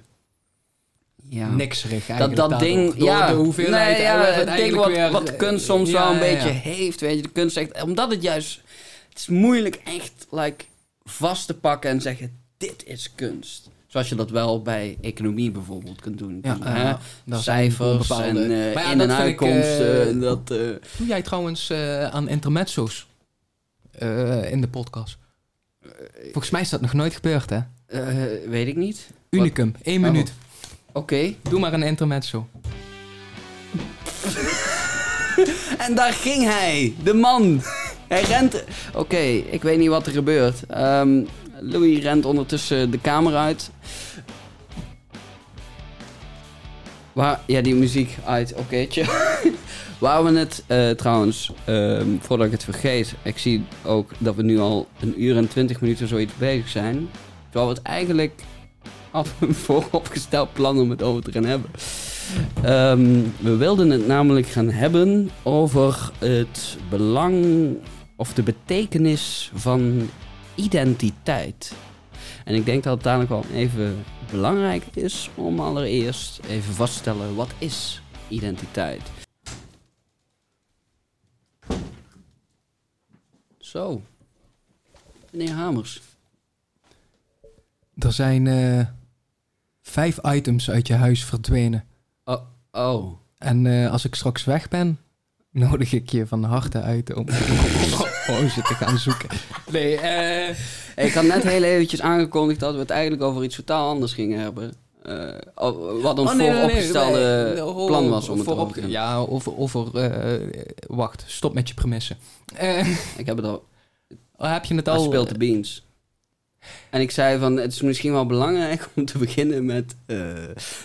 Ja. Nikserig Dat, eigenlijk dat daardoor. ding, Door ja, de hoeveelheid nee, ja, het ding wat, weer, wat eh, kunst soms ja, wel een ja, beetje heeft, weet je. De kunst echt, omdat het juist, het is moeilijk echt like, vast te pakken en zeggen, dit is kunst. Zoals je dat wel bij economie bijvoorbeeld kunt doen. Ja, Dus, ja. Daar zijn Cijfers en eh, ja, in- dat en uitkomsten. eh, dat, eh, Doe jij trouwens eh, aan intermezzo's eh, in de podcast? Volgens mij is dat nog nooit gebeurd, hè? eh, weet ik niet. Unicum, één Oh. minuut. Oké. Doe maar een intermezzo. En daar ging hij, de man. Hij rent. Oké, ik weet niet wat er gebeurt. Ehm, Louis rent ondertussen de kamer uit. Waar, ja, die muziek uit. Oké. Waar we het eh, trouwens, ehm, voordat ik het vergeet, ik zie ook dat we nu al een uur en twintig minuten zoiets bezig zijn. Terwijl we het eigenlijk hadden een vooropgesteld plan om het over te gaan hebben. Ehm, we wilden het namelijk gaan hebben over het belang of de betekenis van identiteit. En ik denk dat het dadelijk wel even belangrijk is om allereerst even vast te stellen wat is identiteit. Zo. Meneer Hamers. Er zijn eh, vijf items uit je huis verdwenen. Oh, oh. En eh, als ik straks weg ben, nodig ik je van harte uit om, ze te gaan zoeken. Nee, eh... Ik had net heel eventjes aangekondigd dat we het eigenlijk over iets totaal anders gingen hebben. Eh, wat ons Oh, nee, nee, nee, vooropgestelde nee, plan was om het voorop, te. Ja, over... over eh, wacht, stop met je premissen. Ik heb het al. heb je het al... speelt de beans. En ik zei van, het is misschien wel belangrijk om te beginnen met eh,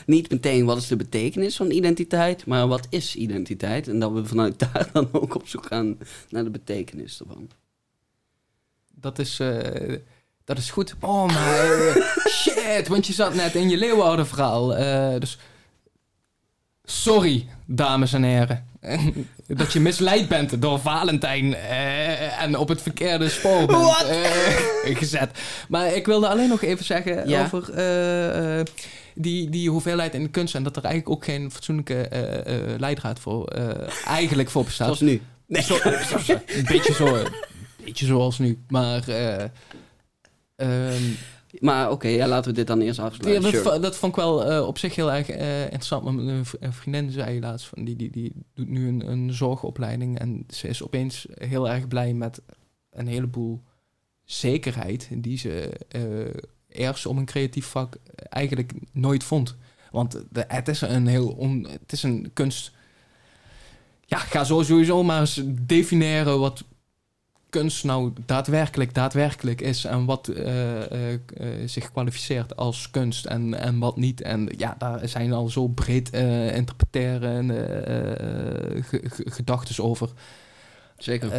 niet meteen wat is de betekenis van identiteit, maar wat is identiteit? En dat we vanuit daar dan ook op zoek gaan naar de betekenis ervan. Dat is, eh, dat is goed. Oh, maar eh, shit, want je zat net in je Leeuwarden verhaal. eh, dus sorry, dames en heren. dat je misleid bent door Valentijn eh, en op het verkeerde spoor bent eh, gezet. Maar ik wilde alleen nog even zeggen Ja. over eh, die, die hoeveelheid in de kunst en dat er eigenlijk ook geen fatsoenlijke leidraad voor eigenlijk voor bestaat. Zoals nu. Zo- een beetje zo, een beetje zoals nu, maar eh, ehm, Maar oké, ja, laten we dit dan eerst ja, afsluiten. dat, Sure. va- dat vond ik wel eh, op zich heel erg eh, interessant. Want Een een vriendin zei laatst van die, die, die doet nu een, een zorgopleiding en ze is opeens heel erg blij met een heleboel zekerheid die ze eh, eerst om een creatief vak eigenlijk nooit vond. Want de, het is een heel on, het is een kunst. Ja, ga zo sowieso maar eens definiëren wat kunst nou daadwerkelijk daadwerkelijk is en wat eh, eh, eh, zich kwalificeert als kunst en, en wat niet. En ja, daar zijn al zo breed interpreteren gedachten over. Zeker.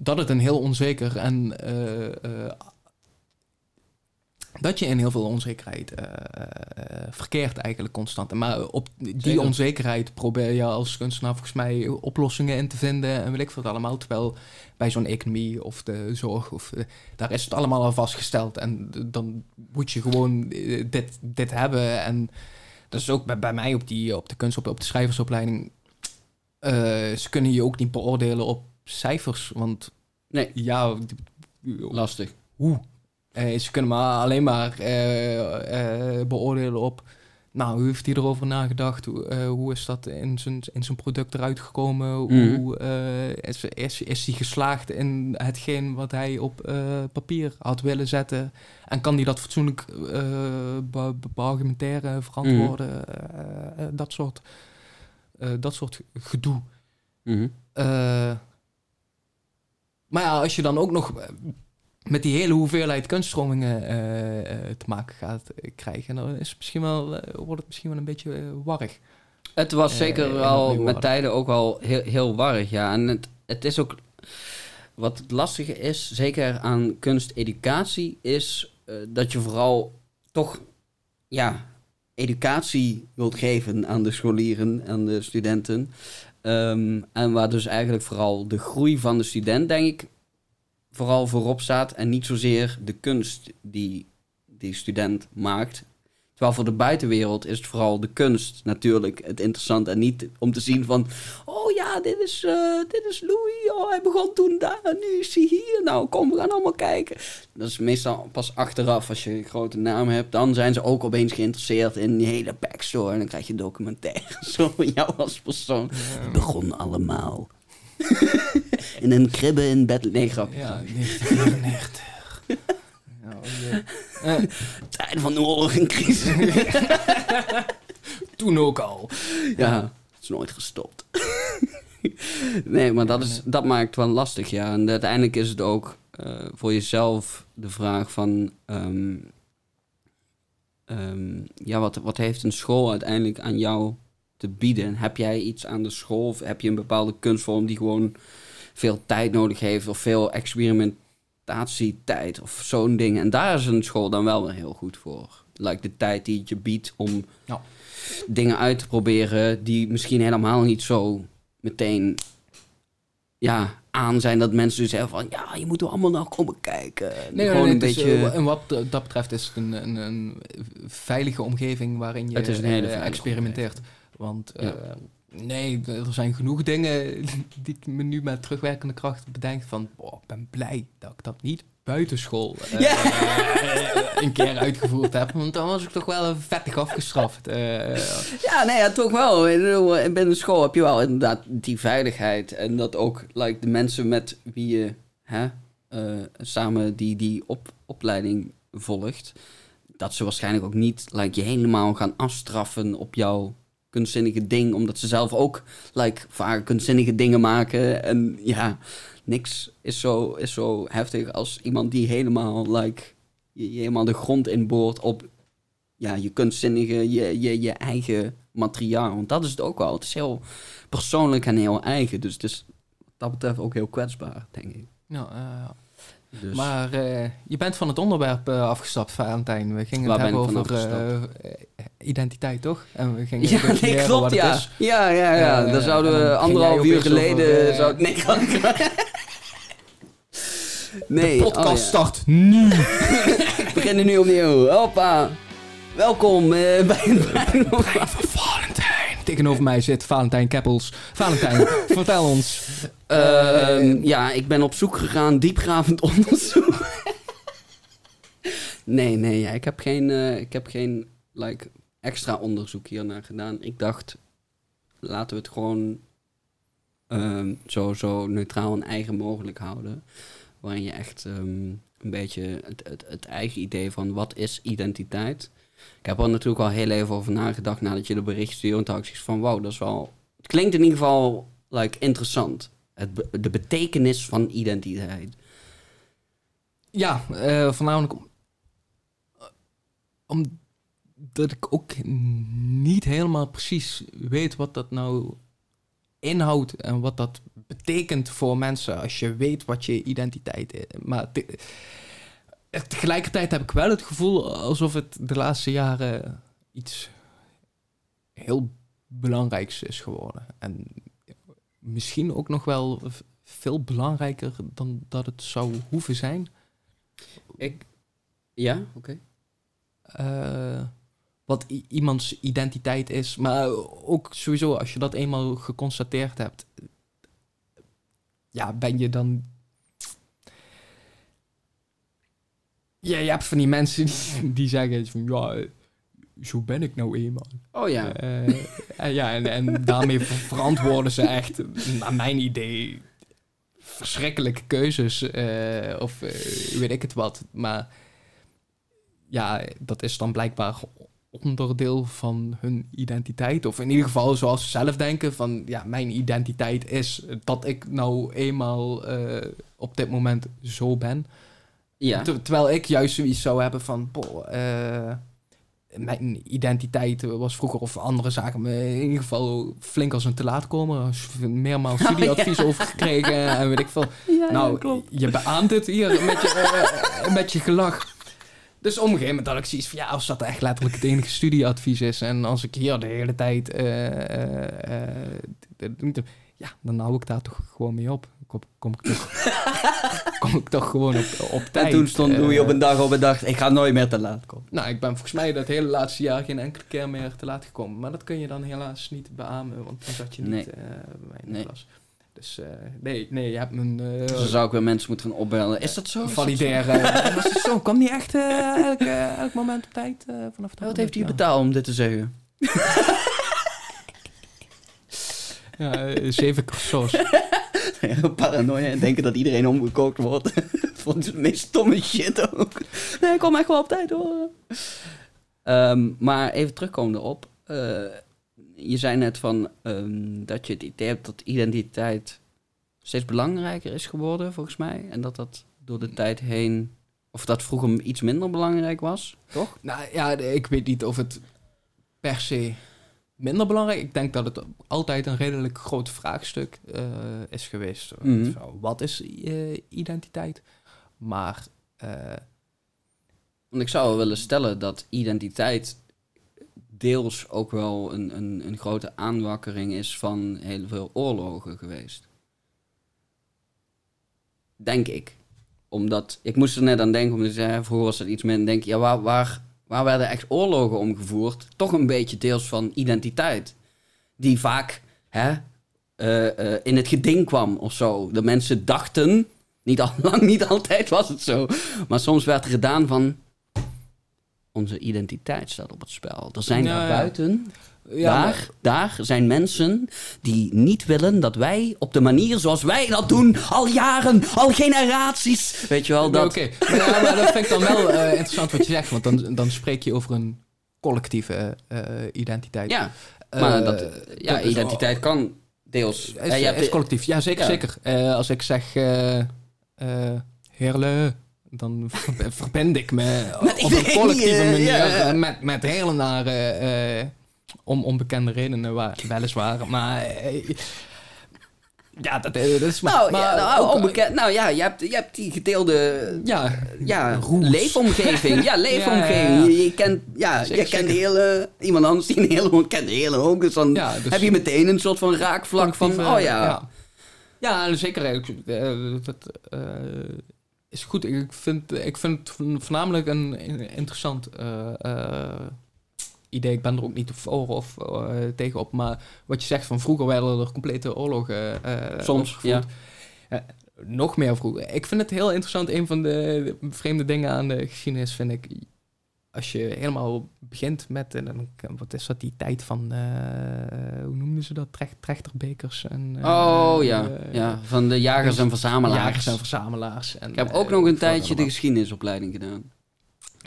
Dat het een heel onzeker en dat je in heel veel onzekerheid eh, eh, verkeert eigenlijk constant. Maar op die Zeker. onzekerheid probeer je als kunstenaar volgens mij oplossingen in te vinden en weet ik wat allemaal. Terwijl bij zo'n economie of de zorg, of, eh, daar is het allemaal al vastgesteld. En dan moet je gewoon eh, dit, dit hebben. En dat is ook bij, bij mij op, die, op de kunst, op, op de schrijversopleiding. eh, ze kunnen je ook niet beoordelen op cijfers. Want Nee. ja, Lastig. hoe? Eh, ze kunnen maar alleen maar eh, eh, beoordelen op... Nou, hoe heeft hij erover nagedacht? Hoe, hoe is dat in zijn, in zijn product eruit gekomen? Mhm. Hoe is, is, is hij geslaagd in hetgeen wat hij op papier had willen zetten? En kan hij dat fatsoenlijk be- be- beargumenteren, verantwoorden? Dat, soort, dat soort gedoe. Mhm. Maar ja, als je dan ook nog met die hele hoeveelheid kunststromingen eh, eh, te maken gaat krijgen, dan is het misschien wel, eh, wordt het misschien wel een beetje warrig. Het was zeker opnieuw met tijden ook wel heel, heel warrig, ja. En het, het is ook... Wat het lastige is, zeker aan kunsteducatie, is dat je vooral toch ja, educatie wilt geven aan de scholieren en de studenten. Ehm, en waar dus eigenlijk vooral de groei van de student, denk ik, vooral voorop staat. En niet zozeer de kunst die die student maakt. Terwijl voor de buitenwereld is het vooral de kunst natuurlijk het interessant. En niet om te zien van, oh ja, dit is, eh, dit is Louis. Oh, hij begon toen daar en nu is hij hier. Nou, kom, we gaan allemaal kijken. Dat is meestal pas achteraf. Als je een grote naam hebt, dan zijn ze ook opeens geïnteresseerd in die hele backstory. En dan krijg je documentaire zo van jou als persoon. Het begon allemaal. in een kribbe in bed. Nee, grapje. Ja, 1994. ja, oh jee. Eh, Tijden van de oorlog en crisis. toen ook al. Ja, het is nooit gestopt. nee, maar dat, is, dat maakt wel lastig, ja. En uiteindelijk is het ook eh, voor jezelf de vraag van... ehm, ehm, ja, wat, wat heeft een school uiteindelijk aan jou te bieden? Heb jij iets aan de school of heb je een bepaalde kunstvorm die gewoon veel tijd nodig heeft of veel experimentatietijd of zo'n ding? En daar is een school dan wel weer heel goed voor. Like de tijd die het je biedt om Ja. dingen uit te proberen die misschien helemaal niet zo meteen ja, aan zijn dat mensen dus zeggen van ja, je moet er allemaal naar komen kijken. Nee, Gewoon nee, een is, beetje. eh, en wat dat betreft is het een, een, een veilige omgeving waarin je eh, experimenteert. Want eh, Ja. nee, er zijn genoeg dingen die ik me nu met terugwerkende kracht bedenk van, ik ben blij dat ik dat niet buitenschool Ja. eh, een keer uitgevoerd heb. Want dan was ik toch wel vettig afgestraft. Eh, Ja, nee, ja, toch wel. Binnen school heb je wel inderdaad die veiligheid. En dat ook like, de mensen met wie je hè, samen die, die op, opleiding volgt, dat ze waarschijnlijk ook niet like, je helemaal gaan afstraffen op jouw kunstzinnige ding, omdat ze zelf ook like, vaak kunstzinnige dingen maken. En ja, niks is zo, is zo heftig als iemand die helemaal, like, je, helemaal de grond inboort op ja, je kunstzinnige, je, je, je eigen materiaal. Want dat is het ook wel. Het is heel persoonlijk en heel eigen. Dus het is dat betreft ook heel kwetsbaar, denk ik. ja, eh, Dus, Maar eh, je bent van het onderwerp eh, afgestapt, Valentijn. We gingen Waar het hebben over eh, identiteit, toch? En we gingen ja, nee, klopt, ja. is. Ja, ja, ja. Daar zouden en we anderhalf uur geleden... over, zou nee, nee, De podcast oh ja. start nu. We beginnen nu opnieuw. Hoppa. Welkom bij. Tegenover mij zit Valentijn Keppels. Valentijn, vertel ons. Ehm, ja, ik ben op zoek gegaan, diepgravend onderzoek. nee, nee, ja, ik heb geen, eh, ik heb geen like, extra onderzoek hiernaar gedaan. Ik dacht, laten we het gewoon zo, zo neutraal en eigen mogelijk houden. Waarin je echt ehm, een beetje het, het, het eigen idee van wat is identiteit. Ik heb er natuurlijk al heel even over nagedacht nadat je de bericht stuurde. En van, wauw, dat is wel... Het klinkt in ieder geval like, interessant. Het de betekenis van identiteit. Ja, eh, voornamelijk om, omdat ik ook niet helemaal precies weet wat dat nou inhoudt en wat dat betekent voor mensen als je weet wat je identiteit is. Maar tegelijkertijd heb ik wel het gevoel alsof het de laatste jaren iets heel belangrijks is geworden. En misschien ook nog wel veel belangrijker dan dat het zou hoeven zijn. Ik... Ja, oké. eh, wat iemands identiteit is. Maar ook sowieso, als je dat eenmaal geconstateerd hebt, ja, ben je dan. Ja, je hebt van die mensen die, die zeggen van ja, eh, zo ben ik nou eenmaal. Oh ja. En ja, en, en daarmee ver- verantwoorden ze echt, naar mijn idee, verschrikkelijke keuzes. of weet ik het wat. Maar ja, dat is dan blijkbaar onderdeel van hun identiteit. Of in ieder geval zoals ze zelf denken van... ja, mijn identiteit is dat ik nou eenmaal op dit moment zo ben. Ja. Ter- terwijl ik juist zoiets zou hebben van... Boh, eh, mijn identiteit was vroeger, of anderen zagen me in ieder geval flink als een te laat komen. Er meermaals Oh, studieadvies over gekregen en weet ik veel. Ja, nou, je beaamt het hier met je, eh, met je gelach. Dus op een gegeven moment had ik zoiets van... Ja, als dat echt letterlijk het enige studieadvies is... en als ik hier de hele tijd... eh, eh, eh, ja, dan hou ik daar toch gewoon mee op. Kom, kom, ik, toch, kom ik toch gewoon op, op tijd. En toen stond eh, Louis op een dag op en dacht, ik ga nooit meer te laat komen. Nou, ik ben volgens mij dat hele laatste jaar geen enkele keer meer te laat gekomen. Maar dat kun je dan helaas niet beamen, want dan zat je niet Nee. eh, bij mij in de Nee. klas. Dus eh, nee, nee, je hebt mijn eh, Dus dan zou ik weer mensen moeten gaan opbellen. Is dat zo? Is dat zo? valideren. Kwam die echt eh, elk, eh, elk moment op tijd eh, vanaf het Wat heeft hij betaald om dit te zeggen? Ja, eh, zeven croissants. Paranoia en denken dat iedereen omgekookt wordt. Vond de meest stomme shit ook. Nee, ik kom echt wel op tijd hoor. Ehm, maar even terugkomende op. eh, je zei net van ehm, dat je het idee hebt dat identiteit steeds belangrijker is geworden, volgens mij. En dat dat door de tijd heen, of dat vroeger iets minder belangrijk was, toch? Nou ja, ik weet niet of het per se minder belangrijk Ik denk dat het altijd een redelijk groot vraagstuk eh, is geweest. Mhm. Zo, Wat is eh, identiteit? Maar eh, Want ik zou willen stellen dat identiteit deels ook wel een, een, een grote aanwakkering is van heel veel oorlogen geweest. Denk ik. Omdat, ik moest er net aan denken, omdat je zei, vroeger was dat iets meer, denk ik, ja, waar, waar, waar werden echt oorlogen omgevoerd? Toch een beetje deels van identiteit. Die vaak hè, eh, eh, in het geding kwam of zo. De mensen dachten, niet al, lang niet altijd was het zo, maar soms werd er gedaan van, onze identiteit staat op het spel. Er zijn daar buiten, ja, daar, maar- daar zijn mensen die niet willen dat wij op de manier zoals wij dat doen, al jaren, al generaties. Weet je wel, dat... Oké, maar, ja, maar dat vind ik dan wel eh, interessant wat je zegt, want dan, dan spreek je over een collectieve eh, identiteit. Ja, maar Eh, dat, ja, dat identiteit kan deels... Is, hebt- is collectief, ja zeker, Ja. zeker. Als ik zeg Heerle, dan ver- verbind ik me Met op een collectieve manier ja, ja. met, met hele nare, om onbekende redenen, waar, weliswaar. Maar eh, ja, dat, eh, dat is maar... nou, maar ja, nou, ook- onbekend, nou ja, je hebt, je hebt die gedeelde ja, ja, Roes. leefomgeving. Ja, leefomgeving. Ja. Je, je kent, ja, Zeker, je kent hele... Iemand anders die een hele kent de hele ook. Dus dan dus- heb je meteen een soort van raakvlak van... Oh ja, Ja, zeker. Ik, eh, dat eh, is goed. Ik vind, ik vind het vo- voornamelijk een in- interessant eh, eh, idee. Ik ben er ook niet voor of eh, tegen op. Maar wat je zegt van vroeger werden er complete oorlogen eh, soms. Ja. gevoerd. Nog meer vroeger. Ik vind het heel interessant. Een van de vreemde dingen aan de geschiedenis vind ik... Als je helemaal begint met... En dan, wat is dat, die tijd van... eh, hoe noemden ze dat? Trecht, trechterbekers en... eh, Oh ja, eh, ja, van de jagers en verzamelaars. Jagers en verzamelaars. En, Ik heb eh, ook nog een tijdje de geschiedenisopleiding gedaan.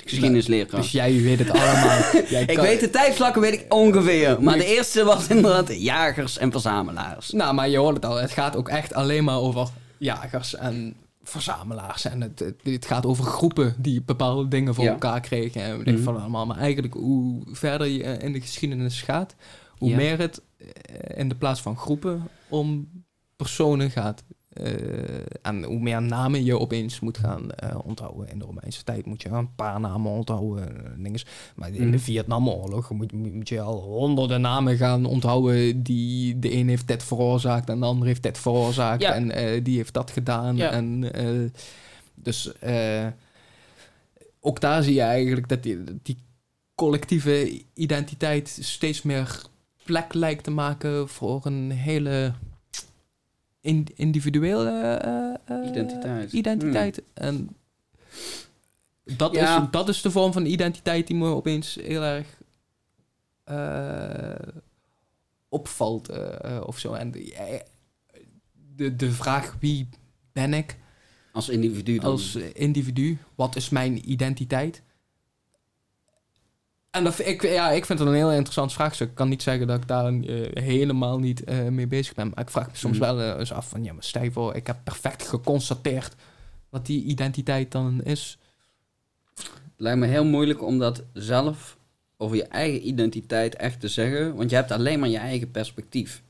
De geschiedenisleraar. Dus jij weet het allemaal. Jij ik kan- weet de tijdvlakken weet ik ongeveer. Maar de eerste was inderdaad jagers en verzamelaars. Nou, maar je hoort het al. Het gaat ook echt alleen maar over jagers en verzamelaars. En het, het, het gaat over groepen die bepaalde dingen voor Ja. elkaar kregen. En weet ik Mhm. van allemaal. Maar eigenlijk, hoe verder je in de geschiedenis gaat, hoe Ja. meer het eh, in de plaats van groepen om personen gaat. Eh, en hoe meer namen je opeens moet gaan eh, onthouden. In de Romeinse tijd moet je een paar namen onthouden. eh, dinges. Maar in Mhm. de Vietnamoorlog moet, moet je al honderden namen gaan onthouden. Die de een heeft dit veroorzaakt en de ander heeft dit veroorzaakt. Ja. En die heeft dat gedaan. Ja. En, dus ook daar zie je eigenlijk dat die, die collectieve identiteit steeds meer plek lijkt te maken voor een hele in, individuele eh, eh, Identiteit. identiteit. En dat, Ja. is, dat is de vorm van identiteit die me opeens heel erg eh, opvalt eh, eh, of zo. En de, eh, de, de vraag wie ben ik Als individu dan. als individu? Wat is mijn identiteit? En dat, ik, ja, ik vind het een heel interessant vraagstuk. Ik kan niet zeggen dat ik daar eh, helemaal niet eh, mee bezig ben. Maar ik vraag me soms Mhm. wel eh, eens af van... Ja, maar stel voor, ik heb perfect geconstateerd wat die identiteit dan is. lijkt me heel moeilijk om dat zelf over je eigen identiteit echt te zeggen. Want je hebt alleen maar je eigen perspectief.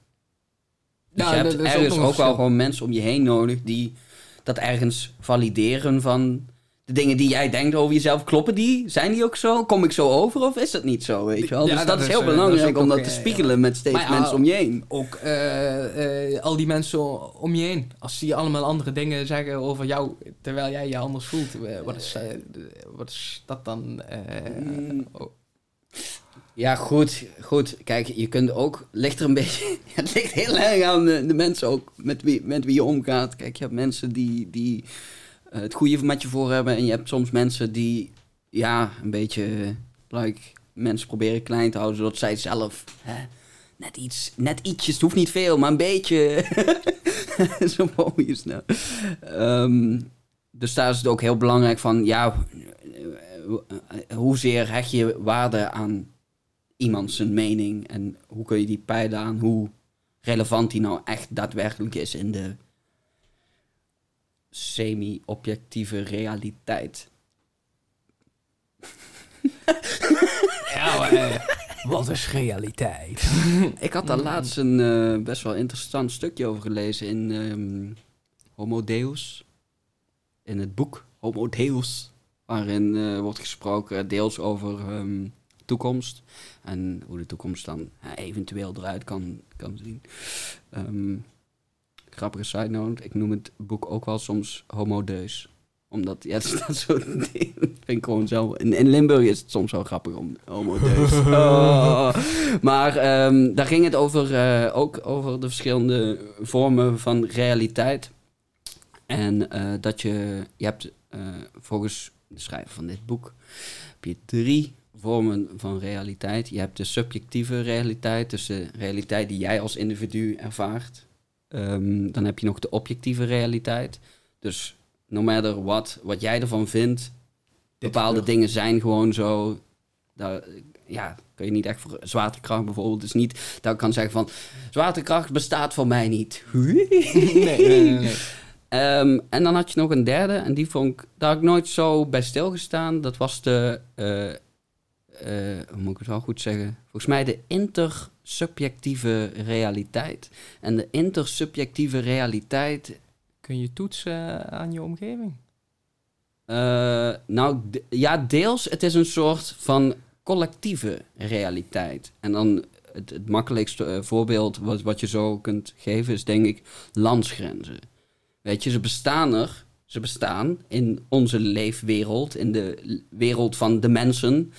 Dus Ja, je hebt ook ergens ook, een wel gewoon mensen om je heen nodig die dat ergens valideren van... de dingen die jij denkt over jezelf, kloppen die? Zijn die ook zo? Kom ik zo over of is dat niet zo, weet je wel? Ja, dus dat, dat is heel eh, is belangrijk ook om dat te eh, spiegelen met steeds Maar mensen om je heen. Ook eh, al die mensen om je heen. Als die allemaal andere dingen zeggen over jou, terwijl jij je anders voelt. wat, is, wat is dat dan? eh, Mm. oh, Ja, goed, goed. Kijk, je kunt ook, ligt er een beetje, het ligt heel erg aan de, de mensen ook met wie, met wie je omgaat. Kijk, je hebt mensen die, die het goede met je voor hebben. En je hebt soms mensen die, ja, een beetje, eh, like, mensen proberen klein te houden zodat zij zelf hè, net iets, net ietsjes, het hoeft niet veel, maar een beetje, zo mooi is nou. Ehm, dus daar is het ook heel belangrijk van, ja, eh, eh, hoezeer hecht je waarde aan iemand zijn mening? En hoe kun je die peilen aan? Hoe relevant die nou echt daadwerkelijk is in de semi-objectieve realiteit. ja, maar, eh, wat is realiteit? Ik had daar laatst een eh, best wel interessant stukje over gelezen in ehm, Homo Deus. In het boek Homo Deus. Waarin eh, wordt gesproken deels over ehm, toekomst. En hoe de toekomst dan eventueel eruit kan, kan zien. Ehm, grappige side note. Ik noem het boek ook wel soms Homo Deus omdat, ja, er staat zo'n ding. Dat vind ik gewoon zo. In, in Limburg is het soms wel grappig om homo deus. Oh. Maar ehm, daar ging het over, eh, ook over de verschillende vormen van realiteit. En eh, dat je, je hebt eh, volgens de schrijver van dit boek, heb je drie vormen van realiteit. Je hebt de subjectieve realiteit, dus de realiteit die jij als individu ervaart. Ehm, dan heb je nog de objectieve realiteit. Dus no matter what, wat jij ervan vindt, bepaalde dingen zijn gewoon zo. Daar, ja, kun je niet echt voor zwaartekracht bijvoorbeeld. Dus niet dat ik kan zeggen van zwaartekracht bestaat voor mij niet. nee, nee, nee, nee. Ehm, en dan had je nog een derde, en die vond ik, daar had ik nooit zo bij stilgestaan. Dat was de, eh, eh, hoe moet ik het wel goed zeggen? Volgens mij de intersubjectieve realiteit. En de intersubjectieve realiteit Kun je toetsen aan je omgeving? Eh, nou, ja, deels. Het is een soort van collectieve realiteit. En dan het, het makkelijkste eh, voorbeeld wat, wat je zo kunt geven is denk ik landsgrenzen. Weet je, ze bestaan er. Ze bestaan in onze leefwereld, in de wereld van de mensen.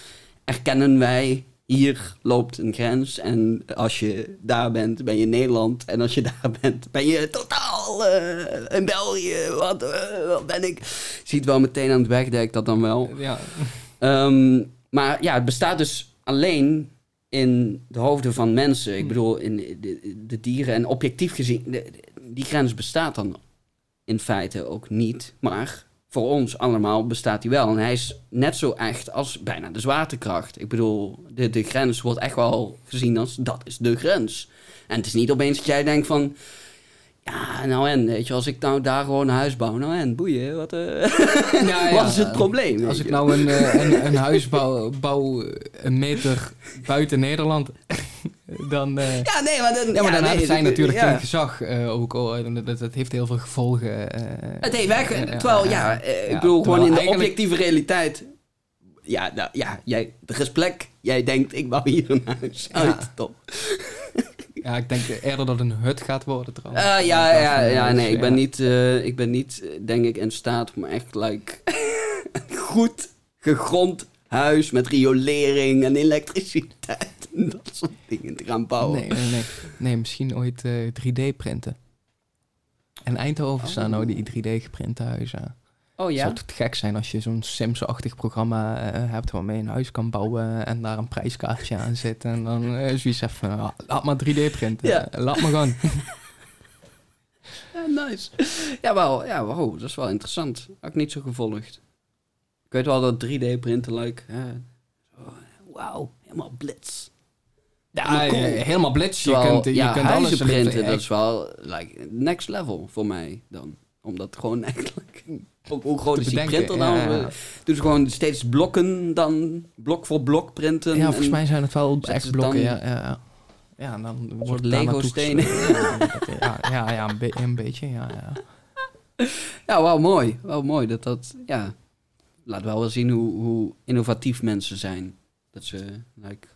Erkennen wij, hier loopt een grens. En als je daar bent, ben je Nederland. En als je daar bent, ben je totaal eh, in België. Wat, eh, wat ben ik? Je ziet wel meteen aan het wegdek dat dan wel. Ja. Ehm, maar ja, het bestaat dus alleen in de hoofden van mensen. Ik bedoel, in de, de, dieren. En objectief gezien, de- die grens bestaat dan in feite ook niet. Maar voor ons allemaal bestaat die wel. En hij is net zo echt als bijna de zwaartekracht. Ik bedoel, de, de grens wordt echt wel gezien als dat is de grens. En het is niet opeens dat jij denkt van... Ja, nou en, weet je, als ik nou daar gewoon een huis bouw, nou en, boeien, wat, eh, Ja, ja. wat is het probleem? Als ik nou een, eh, een, een huis bouw, bouw een meter buiten Nederland, dan... eh, Ja, nee, maar dan, ja, maar dan nee, hebben zij dat- natuurlijk ja. geen gezag. eh, ook al, en dat, dat heeft heel veel gevolgen. eh, Het heeft weg, eh, terwijl, ja, eh, ik bedoel, gewoon in de objectieve realiteit. Ja, nou, ja jij, er is plek. Jij denkt, ik bouw hier een huis. Uit, top. Ja, ik denk eerder dat het een hut gaat worden trouwens. Eh, ja, ja, ja, nee, ik ben niet, eh, ik ben niet, eh, denk ik, in staat om echt, like, een goed gegrond huis met riolering en elektriciteit dat soort dingen te gaan bouwen. Nee, nee, nee. nee misschien ooit eh, 3D printen. In Eindhoven staan nou die 3D geprinte huizen. Oh Het ja? zou toch gek zijn als je zo'n Sims-achtig programma eh, hebt waarmee je een huis kan bouwen en daar een prijskaartje aan zit. En dan eh zoiets even, ah, laat maar 3D printen. Ja. Eh, Laat maar gaan. Ja, nice. Ja, wel, ja, wow, dat is wel interessant. Had ik niet zo gevolgd. Ik weet wel dat 3D-printen, like, hè, zo, wauw, helemaal blitz. Ja, cool. eh, helemaal blitz. Je kunt, je ja, kunt alles printen, dat is wel, like, next level voor mij dan. Omdat gewoon eigenlijk, hoe hoe groot is die bedenken. printer nou? Ja, ja. Dus gewoon steeds blokken dan, blok voor blok printen. Ja, volgens en- mij zijn het wel echt blokken. dan- Ja, ja, ja. ja, en dan wordt Lego-stenen. Ja, ja, ja, een, be- een beetje, ja, ja. Ja, wel mooi. Wel mooi dat dat, ja. laat wel wel zien hoe, hoe innovatief mensen zijn. Dat ze, like,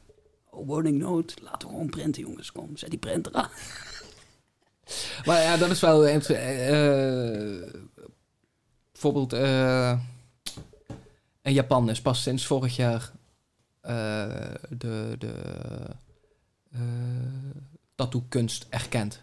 woningnood, laten we gewoon printen, jongens. Kom, zet die printer aan. Maar ja, dat is wel... eh, eh, bijvoorbeeld... eh, in Japan is pas sinds vorig jaar eh, de, de eh tattoo-kunst erkend.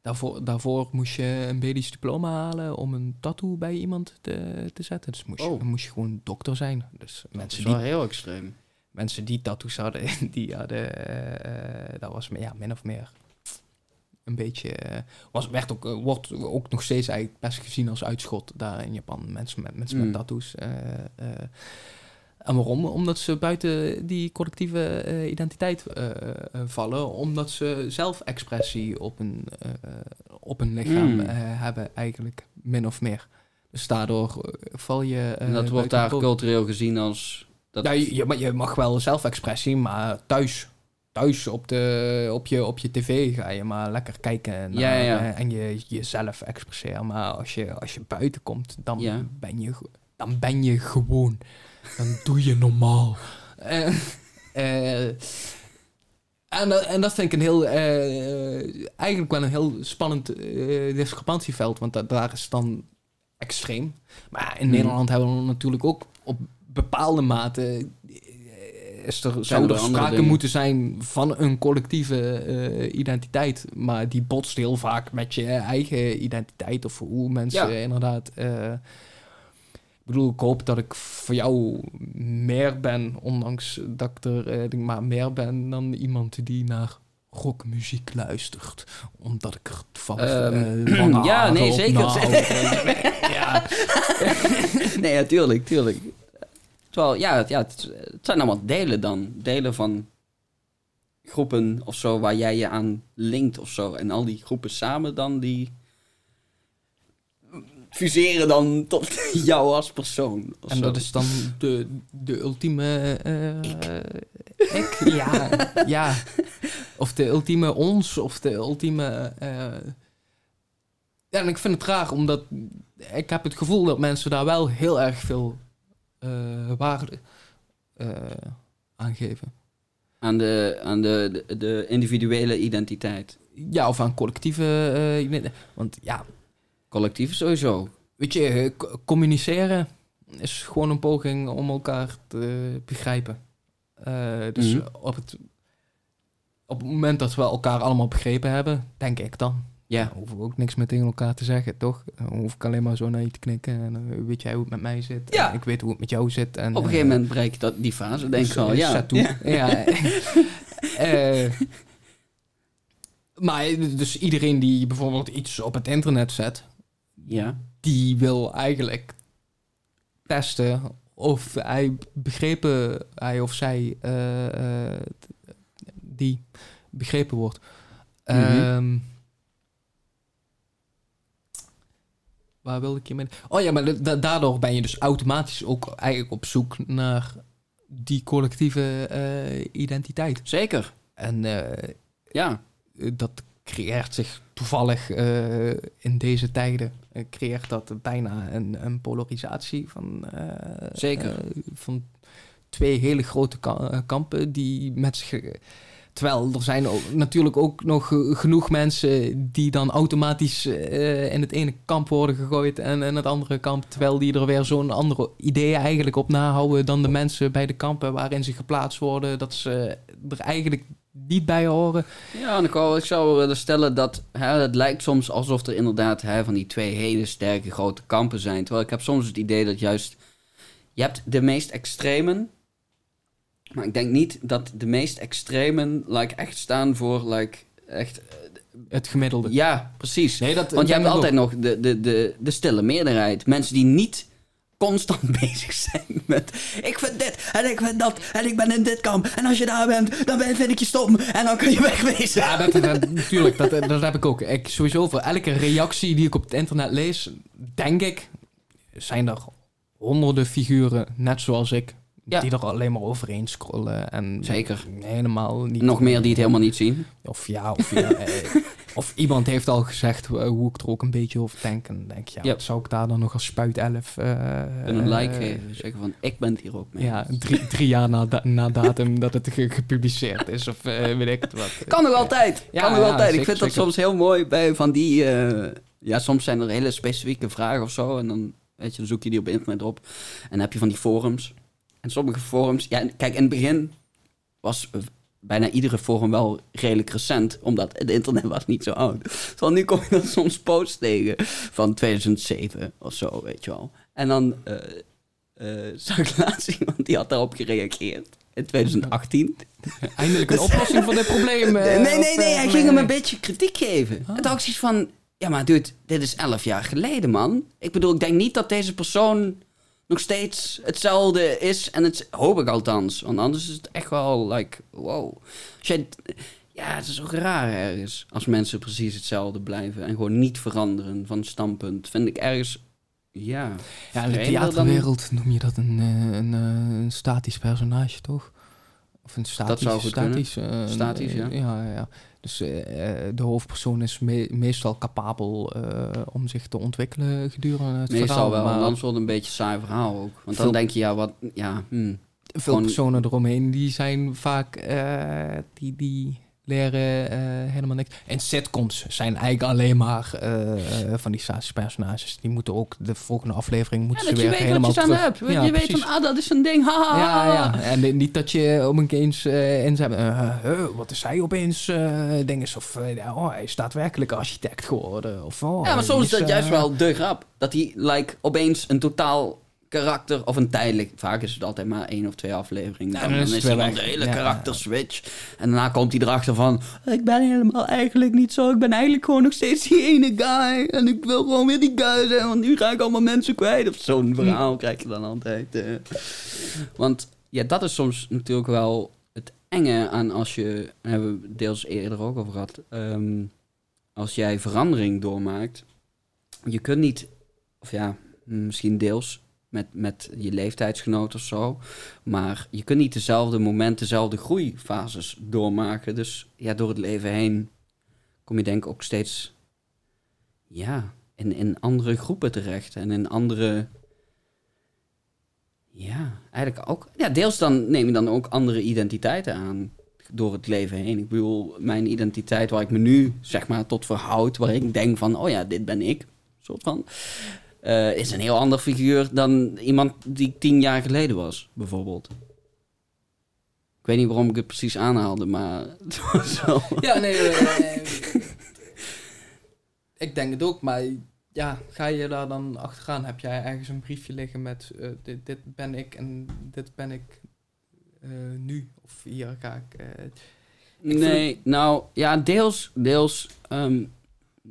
Daarvoor, daarvoor moest je een medisch diploma halen om een tattoo bij iemand te, te zetten. Dus moest je, Oh. dan moest je gewoon dokter zijn. Dus Dat is mensen wel die, heel extreem. Mensen die tattoos hadden, die hadden... eh, dat was ja, min of meer een beetje... eh, was, werd ook, eh, wordt ook nog steeds eigenlijk best gezien als uitschot daar in Japan. Mensen met, mensen Mm. met tattoos. eh, eh. en waarom? Omdat ze buiten die collectieve identiteit vallen. Omdat ze zelfexpressie op een, eh, op een lichaam Mm. hebben eigenlijk, min of meer. Dus daardoor val je... en dat wordt daar cultureel gezien als... Dat, je, je, je mag wel zelfexpressie, maar thuis. Thuis op, de, op, je, op je tv ga je maar lekker kijken naar, Ja, ja, ja. eh, en je jezelf expresseren. Maar als je, als je buiten komt, dan, Ja. ben je, dan ben je gewoon. Dan doe je normaal. Eh, eh, en, dat- en dat vind ik een heel, eigenlijk wel een heel spannend discrepantieveld. Want da- daar is het dan extreem. Maar in Hmm. Nederland hebben we natuurlijk ook op bepaalde mate... eh, Is er, zou er sprake dingen. moeten zijn van een collectieve eh, identiteit. Maar die botst heel vaak met je eigen identiteit. Of hoe mensen Ja. inderdaad... eh, ik bedoel, ik hoop dat ik voor jou meer ben, ondanks dat ik er denk maar meer ben dan iemand die naar rockmuziek luistert. Omdat ik er toevallig Ehm, eh, ja, nee, zeker. ja, nee, ja, tuurlijk, tuurlijk. Terwijl, ja, het, ja het, het zijn allemaal delen dan. Delen van groepen of zo waar jij je aan linkt of zo. En al die groepen samen dan, die fuseren dan tot jou als persoon. en dat is dan de, de ultieme eh, ik. Ja, ja. Of de ultieme ons, of de ultieme... eh, ja, en ik vind het raar, omdat ik heb het gevoel dat mensen daar wel heel erg veel waarde eh, aan geven. Aan, de, aan de, de, de individuele identiteit. Ja, of aan collectieve... eh, want ja, Collectief sowieso. weet je, eh, co- communiceren is gewoon een poging om elkaar te begrijpen. Eh, dus Mhm. op, het, op het moment dat we elkaar allemaal begrepen hebben, denk ik dan. Ja. Dan hoeven we ook niks meer tegen elkaar te zeggen, toch? Dan hoef ik alleen maar zo naar je te knikken en dan weet jij hoe het met mij zit. Ja. En ik weet hoe het met jou zit. En, Op een gegeven moment breekt dat, die fase, denk ik al. Ja. Ja. ja. Eh, maar dus iedereen die bijvoorbeeld iets op het internet zet, ja. die wil eigenlijk testen of hij begrepen, hij of zij, eh, eh, die begrepen wordt. Ehm, waar wilde ik je mee? Oh ja, maar da- daardoor ben je dus automatisch ook eigenlijk op zoek naar die collectieve eh, identiteit. Zeker. En eh, Ja. dat creëert zich toevallig eh, in deze tijden. creëert dat bijna een, een polarisatie van, Zeker. van twee hele grote ka- kampen die met zich. Terwijl er zijn ook, natuurlijk ook nog eh, genoeg mensen die dan automatisch eh, in het ene kamp worden gegooid en in het andere kamp, terwijl die er weer zo'n andere ideeën eigenlijk op nahouden dan de mensen bij de kampen waarin ze geplaatst worden, dat ze er eigenlijk niet bij horen. Ja, wou- ik zou willen stellen dat hè, het lijkt soms alsof er inderdaad hè, van die twee hele sterke grote kampen zijn. Terwijl ik heb soms het idee dat juist... Je hebt de meest extremen, maar ik denk niet dat de meest extremen like, echt staan voor like, echt... Het gemiddelde. Ja, precies. Nee, dat, Want je hebt altijd nog de, de, de, de stille meerderheid. Mensen die niet constant bezig zijn met... Ik vind dit en ik vind dat en ik ben in dit kamp. En als je daar bent, dan ben, vind ik je stom. En dan kun je wegwezen. Ja, dat, dat, natuurlijk, dat, dat heb ik ook. Ik, sowieso voor elke reactie die ik op het internet lees, denk ik, zijn er honderden figuren, net zoals ik, Ja. die er alleen maar overheen scrollen. En Zeker. Helemaal niet. Nog meer die het helemaal niet zien. Of ja, of ja. eh, Of iemand heeft al gezegd eh, hoe ik er ook een beetje over denk. En denk ja, zou ik daar dan nog als spuitelf... eh En een like eh, geven. Zeggen van, ik ben het hier ook mee. Ja, drie, drie jaar na, da- na datum dat het ge- gepubliceerd is. Of eh, weet ik het wat. Kan nog altijd. Ja, kan nog ja, altijd. ik zeker, vind dat soms heel mooi bij van die... eh, ja, soms zijn er hele specifieke vragen of zo. En dan, weet je, dan zoek je die op internet op. En dan heb je van die forums. En sommige forums... Ja, kijk, in het begin was bijna iedere forum wel redelijk recent. Omdat het internet was niet zo oud. Terwijl nu kom je dan soms posts tegen van 2007 of zo, weet je wel. En dan eh, eh, zag ik laatst iemand die had daarop gereageerd. In 2018. Eindelijk een oplossing voor dit probleem. eh, Nee, nee, nee, hij ging hem een beetje kritiek geven. En toen had ik zoiets van, ja maar dude, dit is elf jaar geleden man. Ik bedoel, ik denk niet dat deze persoon nog steeds hetzelfde is. En het hoop ik althans. Want anders is het echt wel like, wow. Als jij, ja, het is ook raar ergens. Als mensen precies hetzelfde blijven en gewoon niet veranderen van standpunt. Vind ik ergens, ja. Ja, in de dan- theaterwereld noem je dat een, eh, een, eh, een statisch personage, toch? Of een statisch, zou goed kunnen. statisch, eh, Statisch, ja. ja, ja, ja. Dus eh, eh, de hoofdpersoon is me- meestal capabel eh, om zich te ontwikkelen gedurende het Meestal verhaal. wel, maar anders wordt het een beetje saai verhaal ook. Want dan denk je, ja, wat, ja, hmm. veel personen eromheen die zijn vaak die, die leren eh, helemaal niks. En sitcoms zijn eigenlijk alleen maar eh, eh, van die personages. Die moeten ook de volgende aflevering moeten Ja, ze dat je weer weet helemaal wat je aan terug. hebt. Ja, je weet precies. van, ah, dat is een ding, haha. Ja, ja. En niet dat je om een eens eh in zijn. wat is hij opeens? eh ding is of ja, oh, hij is daadwerkelijk architect geworden. Of, oh, Ja, maar soms is dat juist wel de grap. Dat hij like, opeens een totaal karakter, of een tijdelijk, vaak is het altijd maar één of twee afleveringen. Ja, dan, dan is het iemand de hele ja. karakter switch. En daarna komt hij erachter van, ik ben helemaal eigenlijk niet zo. Ik ben eigenlijk gewoon nog steeds die ene guy. En ik wil gewoon weer die guy zijn, want nu ga ik allemaal mensen kwijt. Of zo'n verhaal krijg je dan altijd. eh. Want ja, dat is soms natuurlijk wel het enge aan als je, daar hebben we deels eerder ook over gehad, ehm, als jij verandering doormaakt, je kunt niet, of ja, misschien deels met, met je leeftijdsgenoot of zo, maar je kunt niet dezelfde momenten, dezelfde groeifases doormaken. Dus ja, door het leven heen kom je denk ik ook steeds, ja, in, in andere groepen terecht en in andere ja, eigenlijk ook. Ja, deels dan neem je dan ook andere identiteiten aan door het leven heen. Ik bedoel, mijn identiteit waar ik me nu zeg maar tot verhoud, waar ik denk van, oh ja, dit ben ik, soort van, eh, is een heel ander figuur dan iemand die tien jaar geleden was, bijvoorbeeld. Ik weet niet waarom ik het precies aanhaalde, maar het was wel... Ja, nee. eh, ik denk het ook, maar ja, ga je daar dan achteraan? Heb jij ergens een briefje liggen met eh, dit, dit ben ik en dit ben ik eh, nu? Of hier ga ik. eh, Nee, nou ja, deels, deels, ehm,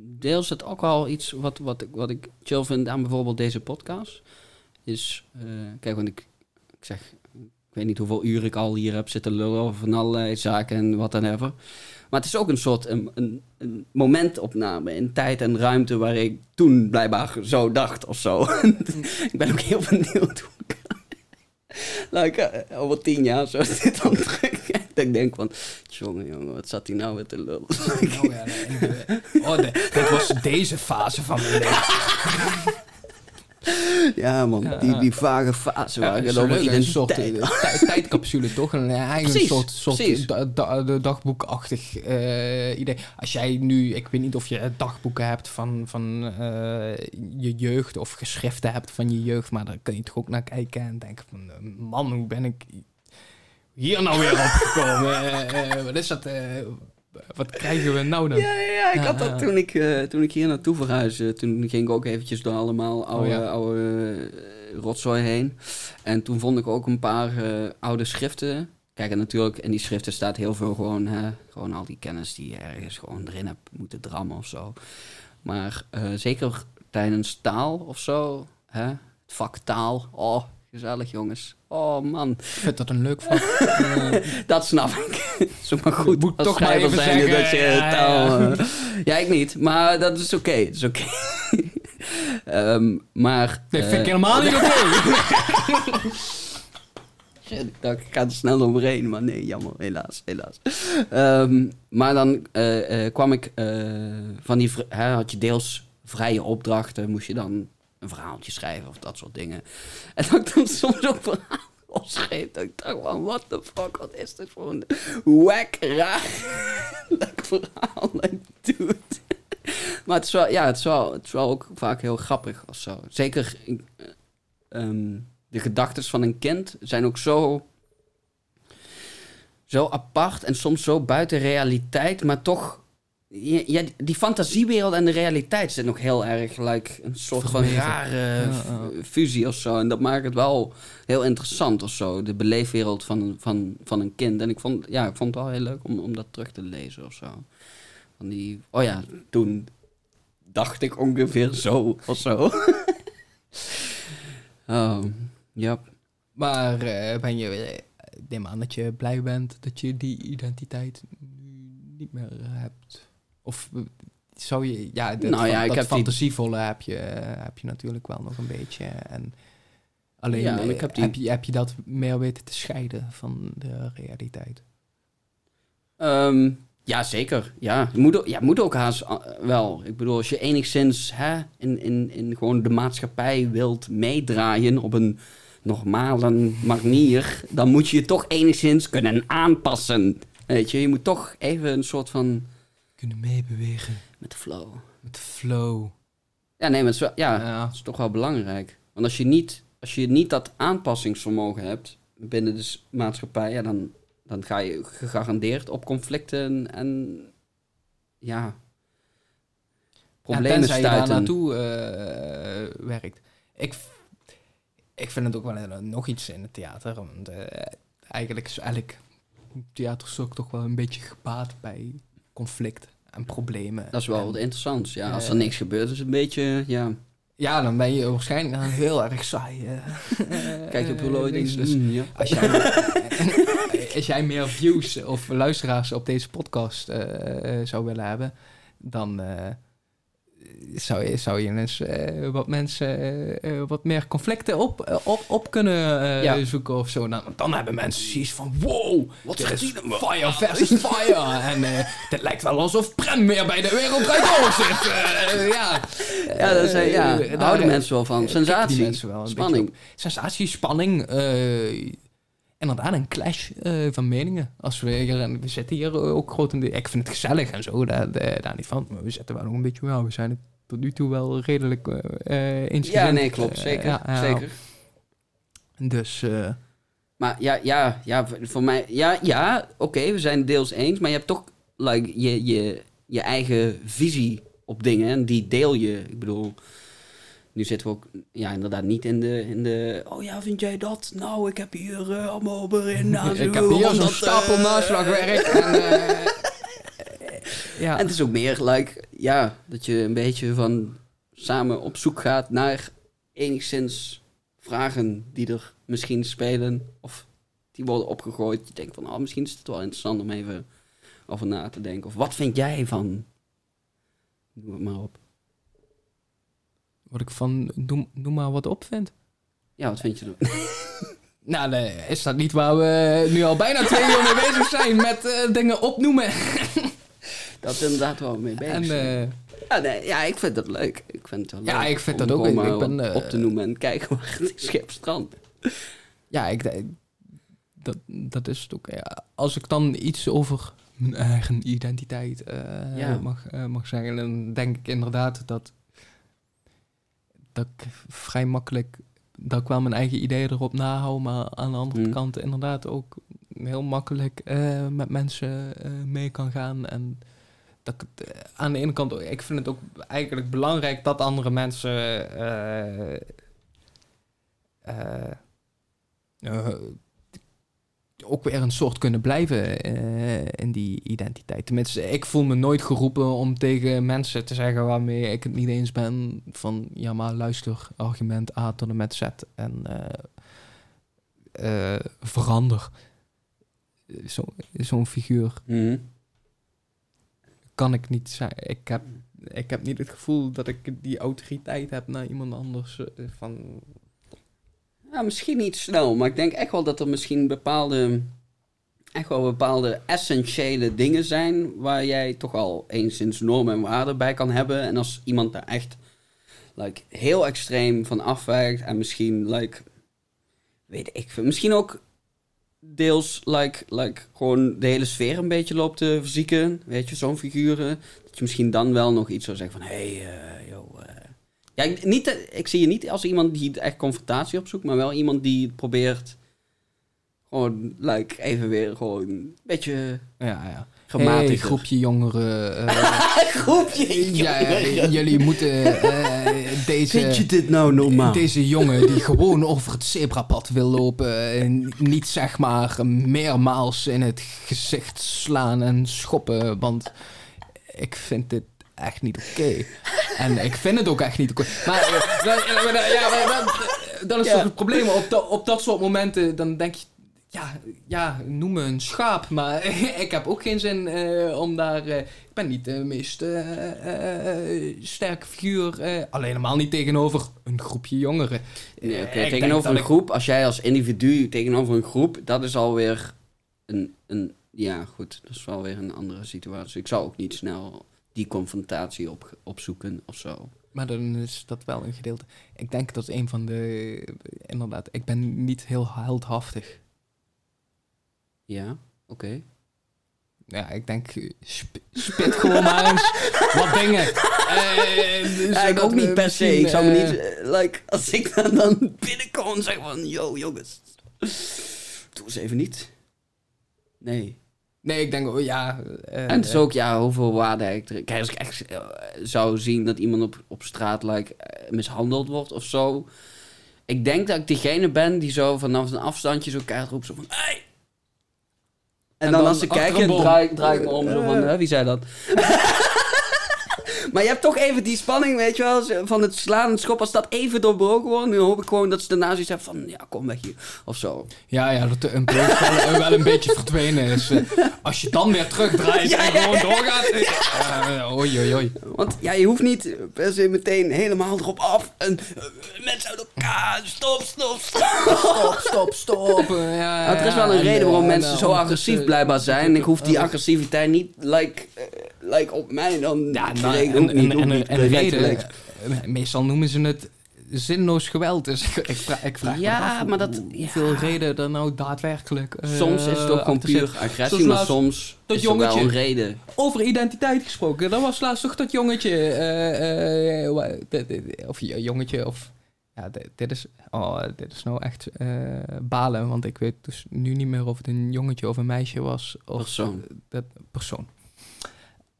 deels het ook wel iets wat, wat, ik, wat ik chill vind aan bijvoorbeeld deze podcast. Is, eh, kijk, want ik, ik zeg, ik weet niet hoeveel uur ik al hier heb zitten lullen over van allerlei zaken en wat dan ever. Maar het is ook een soort een, een, een momentopname in tijd en ruimte waar ik toen blijkbaar zo dacht of zo. ik ben ook heel benieuwd hoe ik like, over tien jaar zo is dit dan dat ik denk van, jongen, jongen, wat zat hij nou weer te lullen? oh ja, nee, oh, de- dit was deze fase van mijn leven. ja man, Ja, die, die vage fase waar Ja, over leuk, een soort eh, tij- tijdcapsule, toch? Een eigen Precies, soort, soort da- dagboekachtig eh, idee. Als jij nu, ik weet niet of je dagboeken hebt van, van eh, je jeugd of geschriften hebt van je jeugd, maar daar kun je toch ook naar kijken en denken van, man, hoe ben ik hier nou weer opgekomen? Wat is dat? Eh, wat krijgen we nou dan? Ja, ja, ja, ik had dat toen ik, eh, toen ik hier naartoe verhuisde. Toen ging ik ook eventjes door allemaal oude, ja. oude eh, rotzooi heen. En toen vond ik ook een paar eh, oude schriften. Kijk, en natuurlijk in die schriften staat heel veel gewoon, hè, gewoon al die kennis die je ergens gewoon erin hebt moeten drammen of zo. Maar eh, zeker tijdens taal of zo, hè, het vak taal, oh, gezellig jongens. Oh man, Ik vind dat een leuk vak. Eh, dat snap ik. Ook maar goed Moet als toch maar even zijnde zeggen, dat je ja, taal... ja. eh, ja, ik niet. Maar dat is oké. Het is oké. Ehm, maar... nee, eh, vind ik helemaal niet oké. Ik dacht, ik ga er snel overheen, maar nee, jammer, helaas, helaas. Ehm, maar dan eh, eh, kwam ik eh, van die, hè, had je deels vrije opdrachten, moest je dan een verhaaltje schrijven of dat soort dingen. En dat ik dan soms ook verhaal opschreef, dat ik dacht van, what the fuck, wat is dit voor een wack, raar, verhaal, like, dude. Maar het is, wel, ja, het, is wel, het is wel ook vaak heel grappig of zo. Zeker eh, ehm, de gedachten van een kind zijn ook zo, zo apart en soms zo buiten realiteit, maar toch. Ja, die fantasiewereld en de realiteit zijn nog heel erg like, een soort van rare fusie of zo. En dat maakt het wel heel interessant of zo. De beleefwereld van, van, van een kind. En ik vond, ja, ik vond het wel heel leuk om, om dat terug te lezen of zo. Van die, oh ja, toen dacht ik ongeveer zo of zo. oh, ja. Maar eh, ben je, eh, ik neem aan dat je blij bent dat je die identiteit nu niet meer hebt. Of eh, zou je, ja, dat, Nou ja, van- ik dat heb die- fantasievolle heb je, eh, heb je natuurlijk wel nog een beetje. En alleen Ja, en eh, ik heb die- heb, je, heb je dat meer weten te scheiden van de realiteit. Ehm, ja, zeker. Ja, het moet, ook- ja, moet ook haast eh, wel. Ik bedoel, als je enigszins hè, in, in, in gewoon de maatschappij wilt meedraaien op een normale manier, dan moet je je toch enigszins kunnen aanpassen. Weet je, je moet toch even een soort van Kunnen meebewegen met de flow. met de flow. Ja, nee, maar het is, wel, ja, Ja. het is toch wel belangrijk. Want als je niet, als je niet dat aanpassingsvermogen hebt binnen de maatschappij, ja, dan, dan ga je gegarandeerd op conflicten en ja, Ja, problemen tenzij je daar naartoe eh, werkt. Ik, ik vind het ook wel een- nog iets in het theater. Want eh, eigenlijk is eigenlijk theaterstuk toch wel een beetje gebaat bij conflict en problemen. Dat is wel En- wat interessants. Ja, als er Eh, niks gebeurt, is het een beetje, ja, Ja, dan ben je waarschijnlijk heel erg saai. eh, kijk je op denk dus- mm, ja. als jij, als jij meer views of luisteraars op deze podcast zou willen hebben, dan zou, je, zou je eens eh, wat mensen eh, eh, wat meer conflicten op, op, op kunnen Ja. zoeken of zo. Dan, dan hebben mensen zoiets van: wow, Wat dit is nou? fire versus fire. en dit lijkt wel alsof Prem meer bij de wereld door zit. Ja, Ja, dat zijn, ja, daar houden mensen wel van. Sensatie, wel spanning. Sensatie, spanning. inderdaad, een clash van meningen. Als we hier, en we zitten hier ook de... Ik vind het gezellig en zo, daar, daar, daar niet van. Maar we zitten wel nog een beetje... Ja, we zijn het tot nu toe wel redelijk eensgezind. Ja, nee, klopt. Eh, Zeker, ja, zeker. Dus... Maar ja, ja, ja voor- mij... Ja, ja oké, we zijn deels eens. Maar je hebt toch like, je, je, je eigen visie op dingen. En die deel je. Ik bedoel... Nu zitten we ook ja, inderdaad niet in de, in de... Oh ja, vind jij dat? Nou, ik heb hier eh, allemaal erin. ik heb hier zo'n stapel naslagwerk. En, ja. En het is ook meer like, ja, dat je een beetje van samen op zoek gaat naar enigszins vragen die er misschien spelen of die worden opgegooid. Je denkt van, oh, misschien is het wel interessant om even over na te denken. Of wat vind jij van? Doe het maar op. Wat ik van... Noem, noem maar wat op vind. Ja, wat vind je dan? Nou, nee, is dat niet waar we nu al bijna twee uur mee bezig zijn met eh, dingen opnoemen? Dat is inderdaad wel mee bezig. En, eh, ja, nee, ja, ik vind dat leuk. Ik vind het wel Ja, leuk ik vind om dat ook. Ik ben, op, eh, op te noemen en kijken waar het op strand. ja, ik, dat, dat is het ook. Ja, als ik dan iets over mijn eigen identiteit eh, Ja. mag, eh, mag zeggen, dan denk ik inderdaad dat, dat ik vrij makkelijk, dat ik wel mijn eigen ideeën erop nahoud, maar aan de andere Hmm. kant inderdaad ook heel makkelijk eh, met mensen eh, mee kan gaan. En dat eh, aan de ene kant, ik vind het ook eigenlijk belangrijk dat andere mensen eh, eh, ook weer een soort kunnen blijven in die identiteit. Tenminste, ik voel me nooit geroepen om tegen mensen te zeggen waarmee ik het niet eens ben. Van ja, maar luister, argument A tot en met Z en verander. Zo- Zo'n figuur Mhm. Kan ik niet zijn. Ik heb, ik heb niet het gevoel dat ik die autoriteit heb naar iemand anders. eh, van, Ja, misschien niet snel, maar ik denk echt wel dat er misschien bepaalde, echt wel bepaalde essentiële dingen zijn waar jij toch al enigszins normen en waarden bij kan hebben. En als iemand daar echt like, heel extreem van afwijkt en misschien, like, weet ik veel, misschien ook deels like, like, gewoon de hele sfeer een beetje loopt te verzieken, weet je, zo'n figuren. Dat je misschien dan wel nog iets zou zeggen van, hey, eh, yo, eh. Ja, ik, niet, eh, ik zie je niet als iemand die echt confrontatie opzoekt, maar wel iemand die probeert gewoon, like, even weer gewoon een beetje Ja, ja. Gematigd. Hey, groepje jongeren. eh, groepje. ja, ja, jullie moeten eh, deze... Vind je dit nou normaal? Deze jongen die gewoon over het zebrapad wil lopen. En niet zeg maar meermaals in het gezicht slaan en schoppen. Want ik vind dit echt niet oké. En ik vind het ook echt niet oké. Maar, eh, ja, maar dat- ja, maar dat, dat is Ja. toch het probleem. Op, op dat soort momenten dan denk je... Ja, ja, noem me een schaap, maar ik heb ook geen zin eh, om daar... eh, ik ben niet de meest eh, sterke figuur. alleen helemaal niet tegenover een groepje jongeren. Nee, tegenover een ik- groep, als jij als individu tegenover een groep, dat is alweer een, een... Ja, goed, dat is wel weer een andere situatie. Ik zou ook niet snel die confrontatie op, opzoeken of zo. Maar dan is dat wel een gedeelte. Ik denk dat een van de... Inderdaad, ik ben niet heel heldhaftig. Ja, oké. Ja, ik denk, eh, sp- spit gewoon maar eens wat dingen. Eh, Ja, ik ook niet per se. Ik zou me misschien, niet, eh, eh, like, als ik dan, dan binnenkom en zeg van, yo jongens, doe eens even niet. Nee. Nee, ik denk, oh, ja... eh, En het is ook, ja, hoeveel waarde ik er... Kijk, als ik echt eh, zou zien dat iemand op, op straat like, eh, mishandeld wordt of zo. Ik denk dat ik diegene ben die zo vanaf een afstandje zo keihard roept zo van... Hey! En, En dan, dan als ze kijken, draai, draai ik me om zo van... Hè, wie zei dat? maar je hebt toch even die spanning, weet je wel, van het slaan en het schoppen. Als dat even doorbroken wordt, dan hoop ik gewoon dat ze daarna zoiets hebben van... Ja, kom weg hier. Of zo. Ja, ja, dat de impuls wel, een beetje verdwenen is. Eh, Als je dan weer terugdraait Ja, en ja, gewoon doorgaat... eh, eh, oei, oei, oei. Want ja, je hoeft niet per se meteen helemaal erop af. En eh, mensen uit elkaar, stop, stop, stop. Stop, stop, stop. eh, ja, Maar er is wel een en, reden waarom eh, mensen en, zo eh, agressief blijkbaar zijn. En ik hoef die Eh, agressiviteit niet like, like op mij dan. Ja, nou, en, niet, en, en, niet en de direct reden, meestal noemen ze het zinloos geweld. Dus ik, ik, vraag, ik vraag me Ja, af maar dat- hoe- ja. hoeveel reden er nou daadwerkelijk eh, Soms is het ook gewoon puur agressie, maar soms dat is er wel jongetje. een reden. Over identiteit gesproken, dat was laatst toch dat jongetje, eh, eh, dit- dit- of jongetje, of ja, dit, dit is, oh, dit is nou echt eh, balen, want ik weet dus nu niet meer of het een jongetje of een meisje was. Of Persoon. Dat persoon.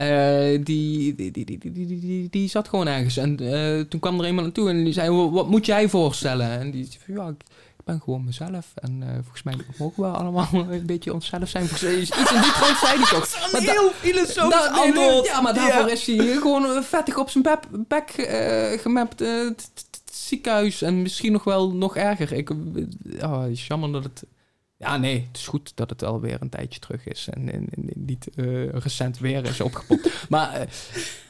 Eh, die, die, die, die, die, zat gewoon ergens. En eh, toen kwam er iemand naartoe en die zei: Wat moet jij voorstellen? En die zei: Ja, ik ben gewoon mezelf. En eh, volgens mij mogen we allemaal een beetje onszelf zijn. Volgens mij is iets in die trant zei heel filosofisch. Ja, maar daarvoor is hij gewoon vettig op zijn bek gemapt. het ziekenhuis en misschien nog wel nog erger. Ik, oh, jammer dat het ja, nee, het is goed dat het alweer een tijdje terug is. En, en- en niet eh, recent weer is opgepopt. Maar...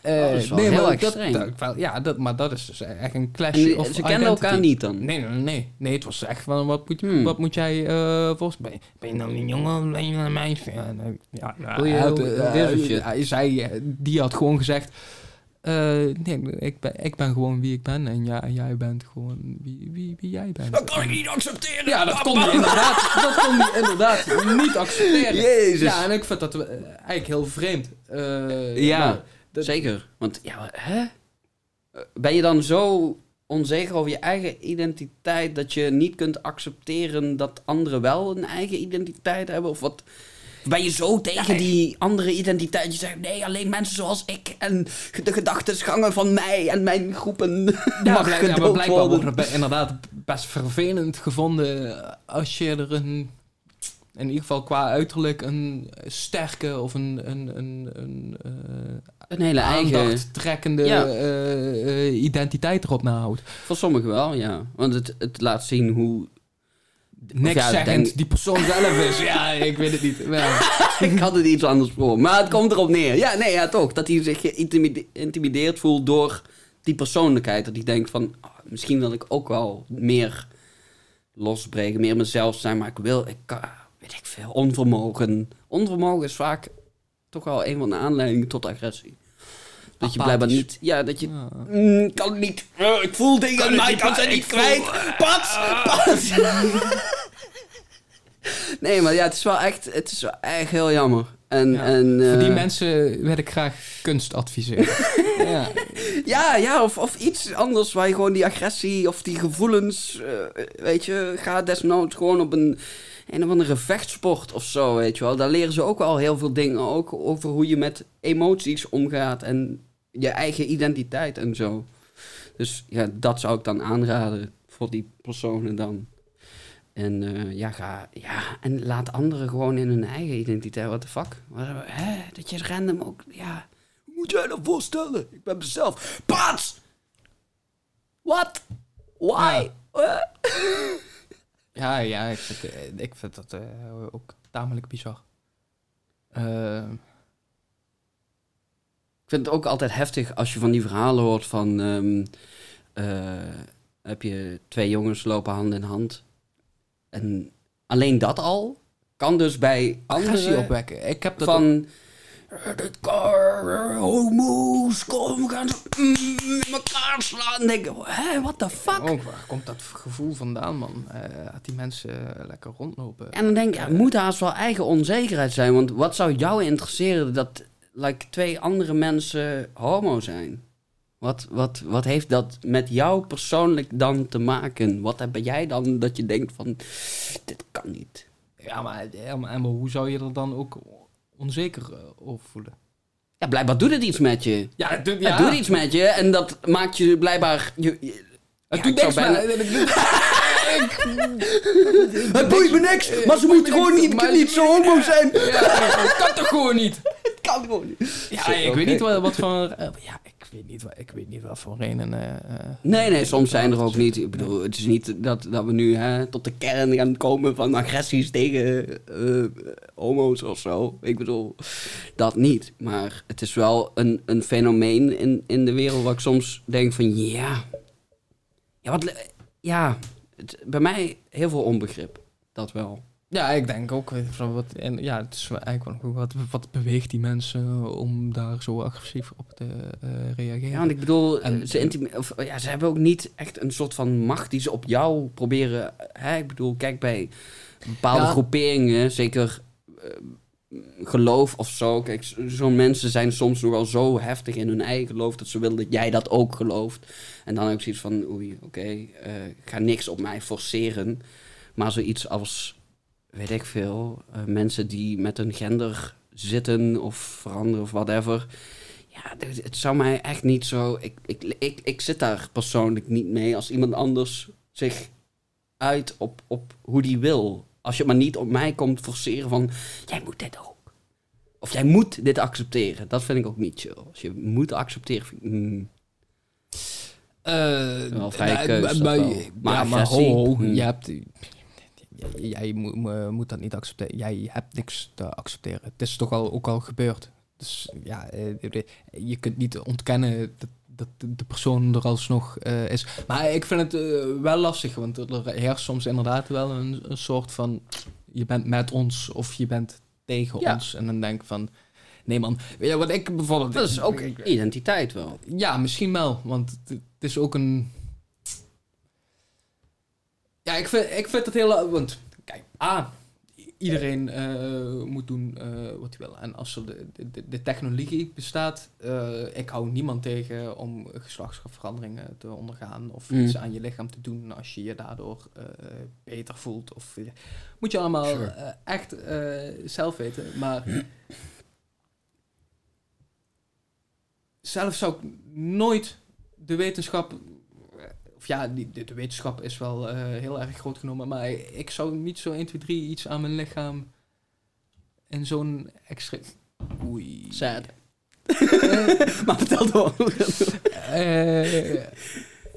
Oh, dat is wel nee, heel maar dat, extreem. dat- wel, ja, dat, maar dat is dus echt een clash die- of ze kenden elkaar niet dan. Nee, nee, nee. Nee, het was echt van, wat moet, Hmm. wat moet jij uh, volgens ben, ben je nou een jongen of ben je nou een meisje? Ja, eh, die had gewoon gezegd, eh, nee, ik ben, ik ben gewoon wie ik ben en jij, jij bent gewoon wie, wie, wie jij bent. Dat kan ik niet accepteren. Ja, dat kon hij inderdaad, dat kon hij inderdaad niet accepteren. Jezus. Ja, en ik vind dat eh, eigenlijk heel vreemd. Eh, Ja. maar dat- Zeker. Want ja, hè? Ben je dan zo onzeker over je eigen identiteit dat je niet kunt accepteren dat anderen wel een eigen identiteit hebben? Of wat? Ben je zo tegen die andere identiteit? Je zegt nee, alleen mensen zoals ik en de gedachtegangen van mij en mijn groepen. Ja, mag blijk- ja, maar blijkbaar worden. wordt het inderdaad best vervelend gevonden als je er een, in ieder geval qua uiterlijk, een sterke of een, een, een, een eh, Een hele eigen. aandachttrekkende Ja. eh, eh, identiteit erop nahoudt. Voor sommigen wel, ja. Want het, het laat zien hoe. Niks zeggend, denk- die persoon zelf is. Ja, ik weet het niet. Ik had het iets anders voor. Maar het komt erop neer. Ja, nee, ja, toch. Dat hij zich geïntimideerd voelt door die persoonlijkheid. Dat hij denkt van, ah, misschien wil ik ook wel meer losbreken, meer mezelf zijn, maar ik wil, ik kan, weet ik veel, onvermogen. Onvermogen is vaak toch wel een van de aanleidingen tot agressie. Dat je blijkbaar niet, ja, dat je, Ja. mm, kan niet, eh, ik voel dingen, maar ik kan ze niet kwijt. Pats, pats. nee, maar ja, het is wel echt, het is wel echt heel jammer. En, Ja, en, Voor die eh, mensen wil ik graag kunst adviseren. ja. Ja, ja of, of iets anders waar je gewoon die agressie of die gevoelens, eh, weet je, ga desnoods gewoon op een, een of andere vechtsport of zo, weet je wel. Daar leren ze ook wel heel veel dingen, ook over hoe je met emoties omgaat en je eigen identiteit en zo. Dus ja, dat zou ik dan aanraden voor die personen dan. En eh, ja, ga, ja, en laat anderen gewoon in hun eigen identiteit. What the fuck? Wat, hè? Dat je random ook, ja... Hoe moet jij dat voorstellen? Ik ben mezelf. Pats! What? Why? Ja, ja, ik vind, eh, ik vind dat eh, ook tamelijk bizar. Eh, vind het ook altijd heftig als je van die verhalen hoort van... ehm, eh, heb je twee jongens lopen hand in hand. En alleen dat al kan dus bij agressie anderen opwekken. Ik heb dat van... eh, Dit car, homo's, kom, we gaan ze mm, in elkaar slaan. Dan denk ik, hè, what the fuck? Oh, waar komt dat gevoel vandaan, man? Eh dat die mensen lekker rondlopen. En dan denk ik, ja, het moet haast wel eigen onzekerheid zijn. Want wat zou jou interesseren dat like, twee andere mensen homo zijn? Wat, wat, wat heeft dat met jou persoonlijk dan te maken? Wat heb jij dan dat je denkt van, dit kan niet? Ja, maar, ja, maar, maar hoe zou je er dan ook onzeker eh, over voelen? Ja, blijkbaar doet het iets met je. Ja, het doet, Het doet iets met je en dat maakt je blijkbaar... Je, je- Het Ja, doet niks, bijna- maar... het boeit me niks, maar ze moet gewoon niet, niet zo homo zijn. Ja, dat kan toch gewoon niet? Het kan gewoon niet. Ja, ik weet niet wat, wat voor... eh, ja, ik weet niet wat, ik weet niet wat voor reden... eh, eh, Nee, nee, soms zijn er ook niet. Ik bedoel, het is niet dat, dat we nu hè, tot de kern gaan komen van agressies tegen eh, homo's of zo. Ik bedoel, dat niet. Maar het is wel een, een fenomeen in, in de wereld waar ik soms denk van ja. Ja, wat, ja het, bij mij heel veel onbegrip. Dat wel. Ja, ik denk ook. eh, Van wat, en ja, het is eigenlijk wel goed. Wat, wat beweegt die mensen om daar zo agressief op te eh, reageren? Ja, want ik bedoel, En- ze, of, ja, ze hebben ook niet echt een soort van macht die ze op jou proberen. Hè? Ik bedoel, kijk bij bepaalde Ja. groeperingen, zeker eh, geloof of zo. Kijk, zo'n mensen zijn soms nogal zo heftig in hun eigen geloof dat ze willen dat jij dat ook gelooft. En dan heb ik zoiets van, oei, oké, eh, ga niks op mij forceren. Maar zoiets als, weet ik veel, eh, mensen die met hun gender zitten of veranderen of whatever. Ja, dit- het zou mij echt niet zo. Ik, ik, ik, ik zit daar persoonlijk niet mee als iemand anders zich uit op, op hoe die wil. Als je maar niet op mij komt forceren van jij moet dit ook. Of jij moet dit accepteren. Dat vind ik ook niet chill. Als je moet accepteren. vind ik, mm, Eh, Wel keus, maar, wel. maar, Maar maar ho, hm. je hebt... Jij, moet- moet dat niet accepteren. Jij hebt niks te accepteren. Het is toch al, ook al gebeurd. Dus ja, eh, je kunt niet ontkennen dat, dat de persoon er alsnog eh, is. Maar ik vind het eh, wel lastig, want er heerst soms inderdaad wel een, een soort van... Je bent met ons of je bent tegen Ja. ons. En dan denk ik van... Nee man, wat ik bijvoorbeeld... dat is ook ik- identiteit wel. ja, misschien wel. Want het, het is ook een. Ja, ik vind, ik vind het heel. Want, kijk, A. Iedereen eh, moet doen eh, wat hij wil. En als er de, de, de technologie bestaat, eh, ik hou niemand tegen om geslachtsveranderingen te ondergaan of Mm. iets aan je lichaam te doen als je je daardoor beter voelt. Of, moet je allemaal Sure. echt zelf weten. Maar zelf zou ik nooit de wetenschap. Of ja, die, de, wetenschap is wel eh, heel erg groot genomen. Maar ik zou niet zo 1, 2, 3 iets aan mijn lichaam. in zo'n extra. Oei. Sad. maar vertel door. Eh,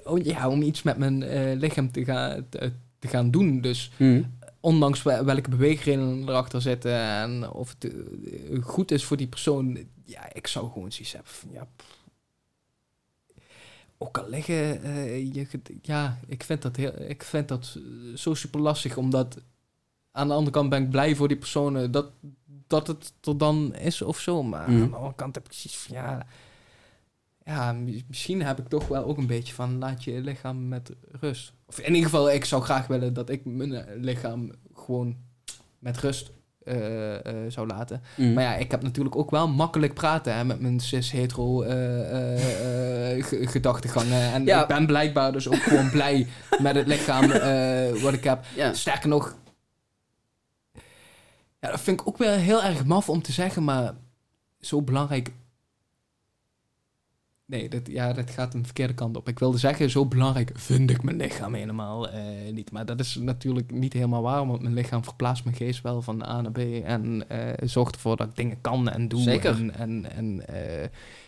oh, ja, om iets met mijn eh, lichaam te gaan, te, te gaan doen. Dus Hm. ondanks wel- welke beweegredenen erachter zitten en of het eh, goed is voor die persoon, ja, ik zou gewoon zoiets hebben van, ja, pff. Ook al liggen, eh, je, ja, ik vind dat, heel, ik vind dat zo super lastig, omdat aan de andere kant ben ik blij voor die personen dat, dat het er dan is of zo. Maar Mhm. aan de andere kant heb ik zoiets van, ja, ja, mi- misschien heb ik toch wel ook een beetje van, laat je lichaam met rust. Of in ieder geval, ik zou graag willen dat ik mijn lichaam gewoon met rust eh, eh, zou laten. Mm. Maar ja, ik heb natuurlijk ook wel makkelijk praten hè, met mijn cis-hetero eh, ge- gedachtegangen. En Ja. ik ben blijkbaar dus ook gewoon blij met het lichaam wat ik heb. ja. Sterker nog, ja, dat vind ik ook wel heel erg maf om te zeggen, maar zo belangrijk. Nee, dat, ja, dat gaat een verkeerde kant op. Ik wilde zeggen, zo belangrijk vind ik mijn lichaam helemaal eh, niet. Maar dat is natuurlijk niet helemaal waar, want mijn lichaam verplaatst mijn geest wel van A naar B. En eh, zorgt ervoor dat ik dingen kan en doe. Zeker. En, en, en eh,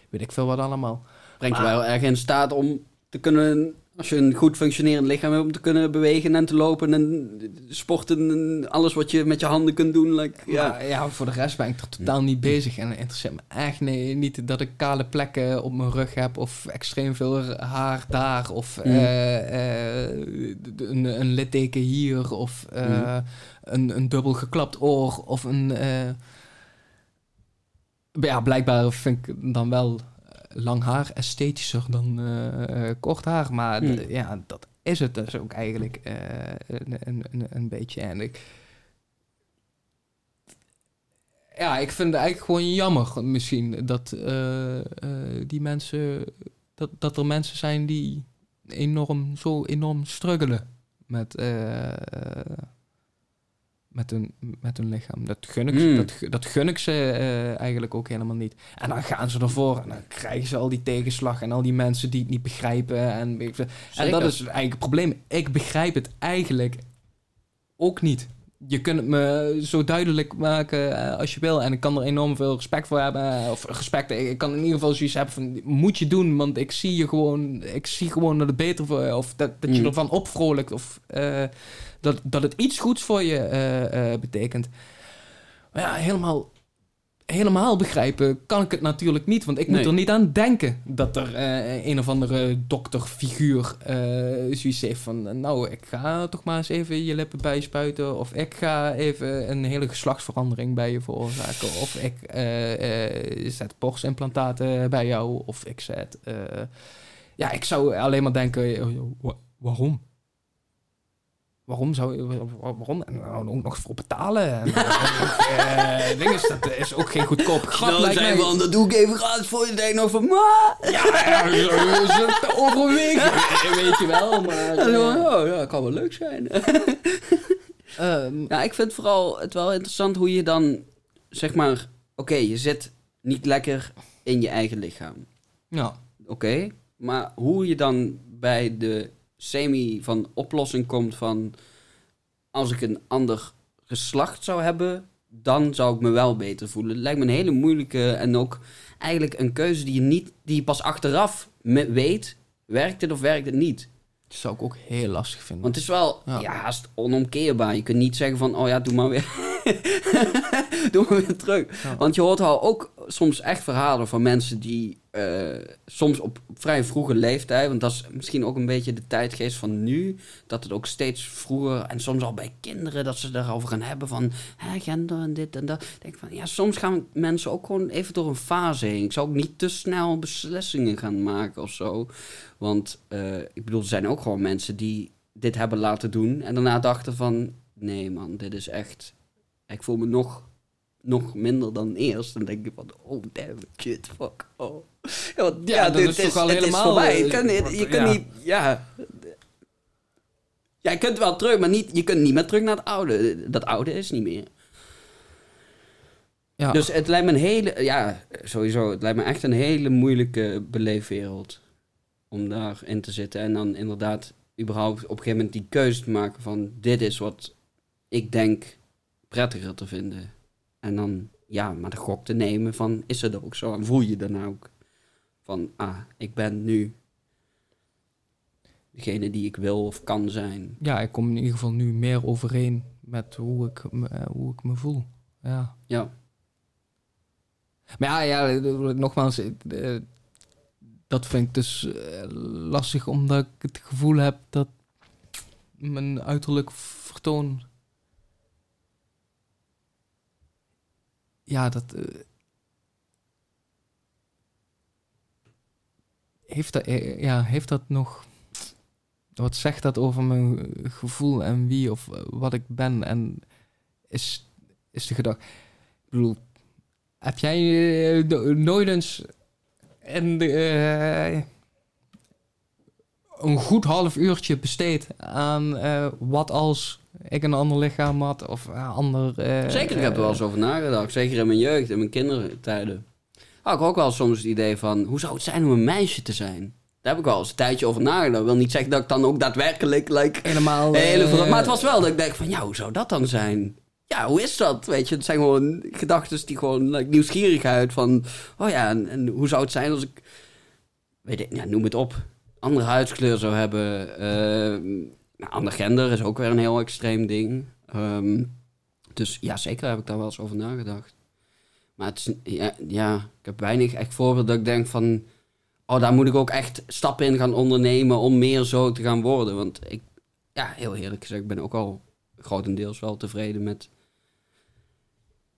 weet ik veel wat allemaal. Brengt je wel erg in staat om te kunnen, als je een goed functionerend lichaam hebt, om te kunnen bewegen en te lopen en sporten en alles wat je met je handen kunt doen. Like, ja. Ja. ja, voor de rest ben ik er totaal niet bezig. En interesseert me echt nee, niet dat ik kale plekken op mijn rug heb. Of extreem veel haar daar. Of Mm. eh, eh, een, een litteken hier. Of eh, Mm. een, een dubbel geklapt oor. Of een... ja, blijkbaar vind ik dan wel lang haar esthetischer dan eh, eh, kort haar. Maar Mm. d- ja, dat is het dus ook eigenlijk eh, een, een, een, een beetje. En ik, ja, ik vind het eigenlijk gewoon jammer misschien dat die mensen, dat, dat er mensen zijn die enorm, zo enorm struggelen met, met, hun, met hun lichaam. Dat gun ik, Mm. dat, dat gun ik ze eh, eigenlijk ook helemaal niet. En dan gaan ze ervoor en dan krijgen ze al die tegenslag en al die mensen die het niet begrijpen. En, en dat is eigenlijk het probleem. Ik begrijp het eigenlijk ook niet. Je kunt het me zo duidelijk maken eh, als je wil. En ik kan er enorm veel respect voor hebben. eh, Of respect, ik kan in ieder geval zoiets hebben van... Moet je doen, want ik zie je gewoon... Ik zie gewoon dat het beter voor je... Of dat, dat je Mm. ervan opvrolijkt. Of dat, dat het iets goeds voor je eh, eh, betekent. Maar ja, helemaal... Helemaal begrijpen kan ik het natuurlijk niet. Want ik moet Nee. er niet aan denken dat er eh, een of andere dokterfiguur zoiets heeft van... Nou, ik ga toch maar eens even je lippen bijspuiten. Of ik ga even een hele geslachtsverandering bij je veroorzaken. Of ik zet borstimplantaten bij jou. Of ik zet... ja, ik zou alleen maar denken... wa- waarom? Waarom zou Waarom? En dan ook nog voor betalen. En, eh, ding is, dat is ook geen goedkoop grap, Nou, lijkt zijn mij. van, dat doe ik even gratis voor je. Denk nog van, ma. Ja, ja, zo is het te overwegen. Weet je wel, maar... Zo, eh, oh, ja, kan wel leuk zijn. Ja, ik vind vooral het wel interessant hoe je dan, zeg maar, oké, je zit niet lekker in je eigen lichaam. ja. Oké, maar hoe je dan bij de semi van oplossing komt van als ik een ander geslacht zou hebben, dan zou ik me wel beter voelen. Het lijkt me een hele moeilijke en ook eigenlijk een keuze die je niet, die je pas achteraf weet, werkt het of werkt het niet. Dat zou ik ook heel lastig vinden. Want het is wel Ja. ja. haast onomkeerbaar. Je kunt niet zeggen van, oh ja, doe maar weer, doe maar weer terug. Ja. Want je hoort al ook soms echt verhalen van mensen die eh, soms op vrij vroege leeftijd, want dat is misschien ook een beetje de tijdgeest van nu, dat het ook steeds vroeger en soms al bij kinderen dat ze daarover gaan hebben van hè, gender en dit en dat. Denk van ja, soms gaan mensen ook gewoon even door een fase heen. Ik zou ook niet te snel beslissingen gaan maken of zo. Want eh, ik bedoel, er zijn ook gewoon mensen die dit hebben laten doen en daarna dachten van nee man, dit is echt. Ik voel me nog, nog minder dan eerst. Dan denk ik van, oh damn, shit, fuck, oh. Ja, want, Ja, ja, dit is toch al helemaal, voorbij. eh, Je je kunt ja. niet, ja. Ja, je kunt wel terug, maar niet, je kunt niet meer terug naar het oude. Dat oude is niet meer. ja. Dus het lijkt me een hele, ja, sowieso, het lijkt me echt een hele moeilijke beleefwereld om daarin te zitten. En dan inderdaad überhaupt op een gegeven moment die keuze te maken van dit is wat ik denk prettiger te vinden. En dan, ja, maar de gok te nemen van is het ook zo? En voel je dan ook van, ah, ik ben nu degene die ik wil of kan zijn. ja, ik kom in ieder geval nu meer overeen met hoe ik, me- eh, hoe ik me voel. Ja. Ja, Maar ja, ja nogmaals, eh, dat vind ik dus eh, lastig, omdat ik het gevoel heb dat mijn uiterlijk vertoon. Ja, dat. eh, heeft, dat, eh, ja, heeft dat nog. Wat zegt dat over mijn gevoel en wie of eh, wat ik ben? En is, is de gedachte. Ik bedoel, heb jij no- nooit eens en eh, een goed half uurtje besteed aan eh, wat als ik een ander lichaam had of een ander... eh, Zeker, ik heb er wel eens over nagedacht. Zeker in mijn jeugd, in mijn kindertijden. Had ik ook wel soms het idee van, hoe zou het zijn om een meisje te zijn? Daar heb ik wel eens een tijdje over nagedacht. Dat wil niet zeggen dat ik dan ook daadwerkelijk... Like, helemaal... hele eh, maar het was wel dat ik denk van, ja, hoe zou dat dan zijn? Ja, hoe is dat? Weet je, het zijn gewoon gedachten die gewoon like, nieuwsgierigheid van... Oh ja, en, en hoe zou het zijn als ik... Weet ik, ja, noem het op. Andere huidskleur zou hebben. eh, nou, ander gender is ook weer een heel extreem ding. Ehm, dus ja, zeker heb ik daar wel eens over nagedacht. Maar het is, ja, ja, ik heb weinig echt voorbeelden dat ik denk van... Oh, daar moet ik ook echt stappen in gaan ondernemen om meer zo te gaan worden. Want ik, ja, heel eerlijk gezegd, ik ben ook al grotendeels wel tevreden met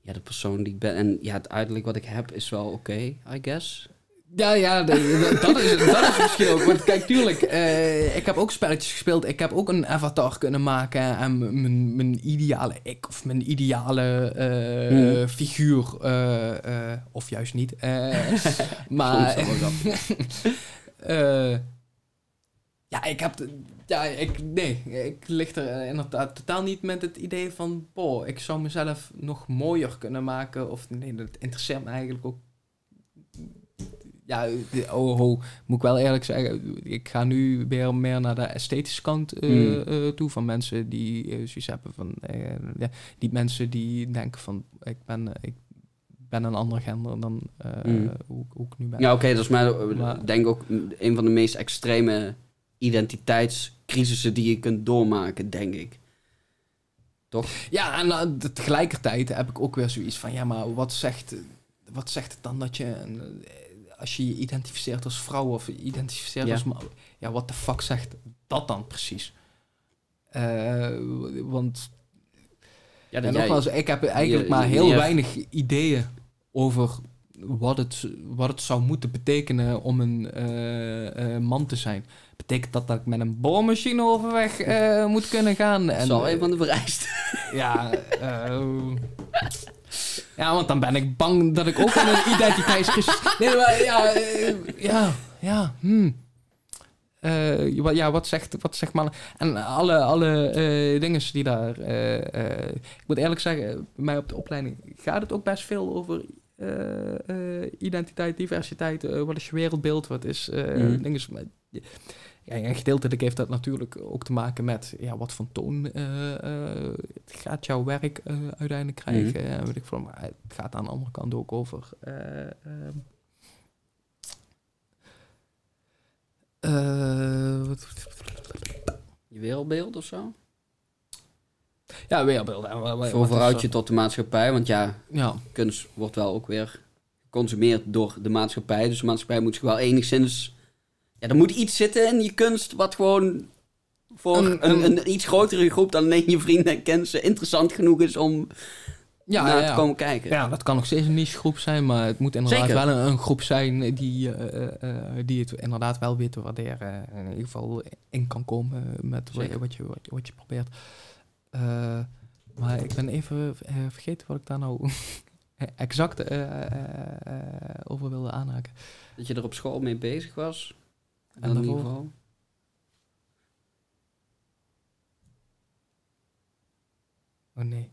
ja, de persoon die ik ben. En ja, het uiterlijk wat ik heb is wel oké, I guess. Ja, ja, dat, is, dat is misschien ook. Want kijk, tuurlijk, eh, ik heb ook spelletjes gespeeld. Ik heb ook een avatar kunnen maken. En mijn, mijn ideale ik, of mijn ideale eh, Hmm. figuur. eh, of juist niet. maar. Ja, ik heb. Ja, ik. Nee, ik lig er inderdaad totaal niet met het idee van. Boh, ik zou mezelf nog mooier kunnen maken. Of nee, dat interesseert me eigenlijk ook ja, oh, moet ik wel eerlijk zeggen, ik ga nu weer meer naar de esthetische kant eh, Mm. eh, toe van mensen die eh, zoiets hebben van, ja, niet mensen die denken van, ik ben, ik ben een ander gender dan Mm. hoe, hoe ik nu ben. Ja, oké, dat is maar, Maar- denk ook een van de meest extreme identiteitscrisissen die je kunt doormaken, denk ik. Ja, en tegelijkertijd heb ik ook weer zoiets van, ja, maar wat zegt, wat zegt het dan dat je, een, als je je identificeert als vrouw of je identificeert Ja. als man, ja, wat de fuck zegt dat dan precies? Eh, want Ja, en nogmaals, ik heb eigenlijk je- maar heel je- weinig ideeën over wat het, wat het zou moeten betekenen om een eh, eh, man te zijn. Betekent dat dat ik met een boormachine overweg moet kunnen gaan? En, wel een van de vereisten. ja, ja, want dan ben ik bang dat ik ook in een identiteitscrisis... Nee, maar ja, eh, ja, ja, hmm. Eh, wat- ja, wat zegt, wat zegt man? En alle, alle eh dingen die daar... eh, eh, ik moet eerlijk zeggen, bij mij op de opleiding gaat het ook best veel over eh, eh, identiteit, diversiteit. eh, wat is je wereldbeeld? Wat is eh Mhm. dingen... Ja, en gedeeltelijk heeft dat natuurlijk ook te maken met ja, wat voor toon eh, eh, gaat jouw werk eh, uiteindelijk krijgen. En weet ik veel, maar het gaat aan de andere kant ook over. eh, ehm, eh, wat- Je wereldbeeld of zo? ja, wa- Voor vooruit je tot de maatschappij. Want ja, Ja, kunst wordt wel ook weer geconsumeerd door de maatschappij. Dus de maatschappij moet zich wel enigszins... Ja, er moet iets zitten in je kunst wat gewoon voor Een- een, een, een- iets grotere groep dan alleen je vrienden en kennissen interessant genoeg is om ja, naar ja, te ja. komen kijken. Ja, dat kan nog steeds een niche groep zijn, maar het moet inderdaad Zeker. wel een, een groep zijn die, eh, eh, eh, die het inderdaad wel weet te waarderen. En in ieder geval in kan komen met wat, Zeker. wat, je, wat, je, wat je probeert. Eh, maar ik ben even eh, vergeten wat ik daar nou exact eh, eh, eh, over wilde aanhaken. Dat je er op school mee bezig was. En daarvoor? geval. Oh nee.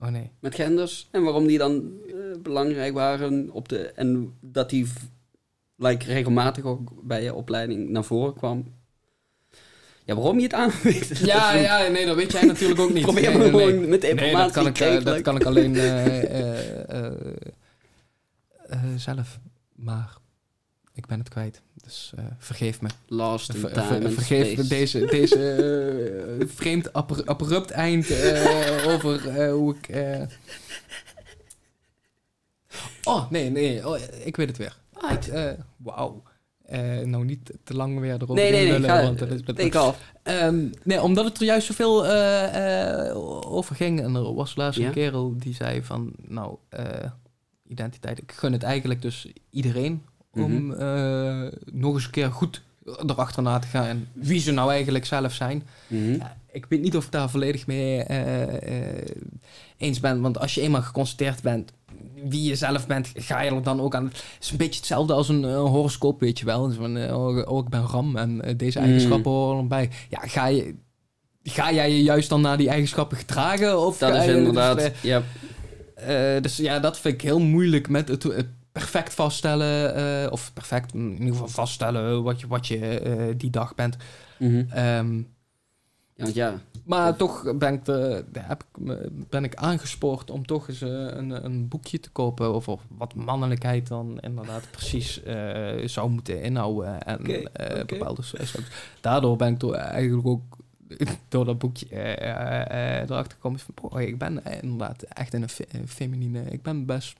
Oh nee. Met genders. En waarom die dan eh, belangrijk waren. Op de, en dat die v- like, regelmatig ook bij je opleiding naar voren kwam. Ja, waarom je het aanweegt. Ja, ja, nee, dat weet jij natuurlijk ook niet. Probeer Nee, me nee, nee. gewoon met de Nee, dat informatie kan ik, kreeg, dat kan ik alleen eh, eh, eh, eh, zelf. Maar ik ben het kwijt. Dus eh, vergeef me. Lost in Ver- time ver- vergeef space. deze, deze eh, vreemd abru- abrupt eind eh, over hoe ik... Oh, nee, nee. Oh, ik weet het weer. Eh, Wauw. Nou, niet te lang weer erover Nee, nee, nee. lullen, Ga, want dat is take off. Ehm, nee, omdat het er juist zoveel over ging. En er was laatst een kerel die zei van... Nou, identiteit. Ik gun het eigenlijk dus iedereen... om Mhm. eh, nog eens een keer goed erachterna te gaan... en wie ze nou eigenlijk zelf zijn. Mhm. Ja, ik weet niet of ik daar volledig mee eh, eh, eens ben. Want als je eenmaal geconstateerd bent wie je zelf bent, ga je er dan ook aan. Het is een beetje hetzelfde als een horoscoop, weet je wel. Dus van, oh, oh, ik ben ram en deze Mm. eigenschappen horen erbij. Ja, ga je... Ga jij je juist dan naar die eigenschappen gedragen? Of Dat is je- inderdaad... Dus, ja. dus ja, dat vind ik heel moeilijk met het, het perfect vaststellen. eh, of perfect, in ieder geval vaststellen wat je, wat je eh, die dag bent. Mhm. Ehm, ja, want ja. maar toch ben ik, de, heb ik, ben ik aangespoord om toch eens eh, een, een boekje te kopen over wat mannelijkheid dan inderdaad precies zou moeten inhouden. En eh, oké. bepaalde soorten. Daardoor ben ik door, eigenlijk ook door dat boekje erachter gekomen van, boy, ik ben inderdaad echt in een fe- een feminine, ik ben best...